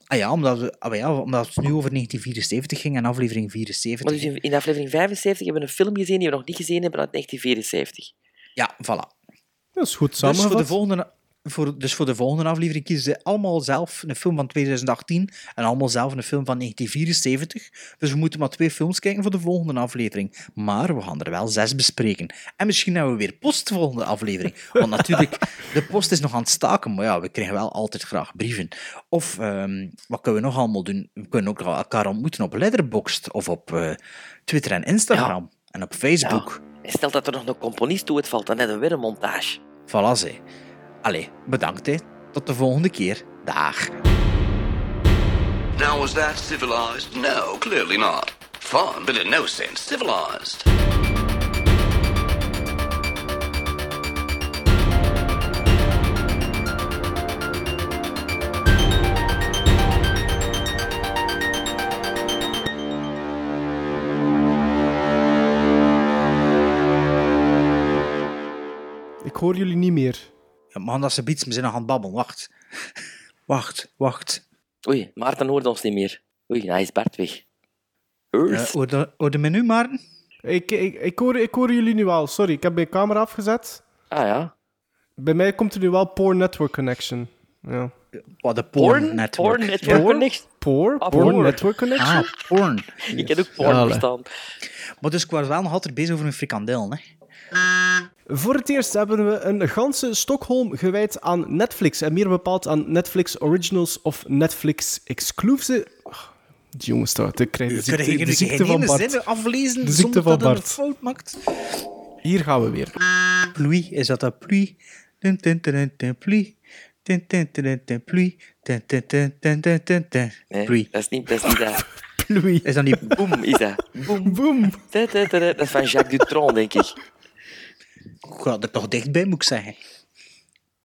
Speaker 5: Ah ja, omdat, we, ah ja, omdat het nu over 1974 ging en aflevering 74.
Speaker 3: Maar dus in, in aflevering 75 hebben we een film gezien die we nog niet gezien hebben uit 1974.
Speaker 5: Ja, voilà.
Speaker 4: Dat is goed
Speaker 5: Dus voor, de
Speaker 4: samengevat.
Speaker 5: volgende, voor, dus voor de volgende aflevering kiezen ze allemaal zelf een film van 2018 en allemaal zelf een film van 1974. Dus we moeten maar twee films kijken voor de volgende aflevering. Maar we gaan er wel zes bespreken. En misschien hebben we weer post de volgende aflevering. Want natuurlijk, [LAUGHS] de post is nog aan het staken, maar ja, we krijgen wel altijd graag brieven. Of, ehm, wat kunnen we nog allemaal doen? We kunnen ook elkaar ontmoeten op Letterboxd of op eh, Twitter en Instagram. En op Facebook.
Speaker 3: En stel dat er nog een componist toe het valt, dan hebben we weer een montage.
Speaker 5: Voilà, ze. Allee, bedankt hè. Tot de volgende keer. Dag.
Speaker 30: Now, was that civilized? No, clearly not. Fun, but in no sense civilized.
Speaker 4: Ik hoor jullie niet meer.
Speaker 5: Man, dat ze iets, we zijn nog aan het babbelen. Wacht. [LAUGHS] Wacht, wacht.
Speaker 3: Oei, Maarten hoort ons niet meer. Oei, hij is Bart weg.
Speaker 5: Uh, hoorde, hoorde me nu, Maarten?
Speaker 4: Ik, ik, ik, hoor, ik hoor jullie nu al. Sorry, ik heb mijn camera afgezet.
Speaker 3: Ah ja.
Speaker 4: Bij mij komt er nu wel Poor Network Connection. Ja.
Speaker 5: Wat, de
Speaker 3: Porn?
Speaker 5: porn network?
Speaker 3: Porn network
Speaker 4: Poor?
Speaker 3: connection?
Speaker 4: Poor?
Speaker 3: Ah,
Speaker 4: Porn
Speaker 3: poor.
Speaker 4: Network Connection?
Speaker 5: Ah, porn. [LAUGHS]
Speaker 3: Ik heb ook porn
Speaker 4: Ja,
Speaker 3: verstaan.
Speaker 5: Maar dus ik was wel nog altijd bezig over een frikandel, hè.
Speaker 4: Voor het eerst hebben we een ganse Stockholm gewijd aan Netflix. En meer bepaald aan Netflix Originals of Netflix Exclusive. Oh, die jongen staat te krijgen. De ziekte, de van Bart.
Speaker 5: zin aflezen
Speaker 4: De ziekte
Speaker 5: zonder
Speaker 4: van
Speaker 5: dat het een
Speaker 4: Bart.
Speaker 5: fout maakt?
Speaker 4: Hier gaan we weer.
Speaker 5: Pluie, is dat dat pluie? Dun, dun, dun, dun, dun, pluie. Dun, dun, dun, dun, dun, pluie. Dun, dun, dun, dun, dun, dun, dun.
Speaker 3: Nee,
Speaker 5: Pluie.
Speaker 3: dat is niet, dat is niet dat.
Speaker 4: Pluie.
Speaker 5: Is dat niet...
Speaker 3: Boom is dat. Boom.
Speaker 4: Boom.
Speaker 3: Dat is van Jacques Dutronc, denk ik.
Speaker 5: Ik ga er toch dichtbij, moet ik zeggen.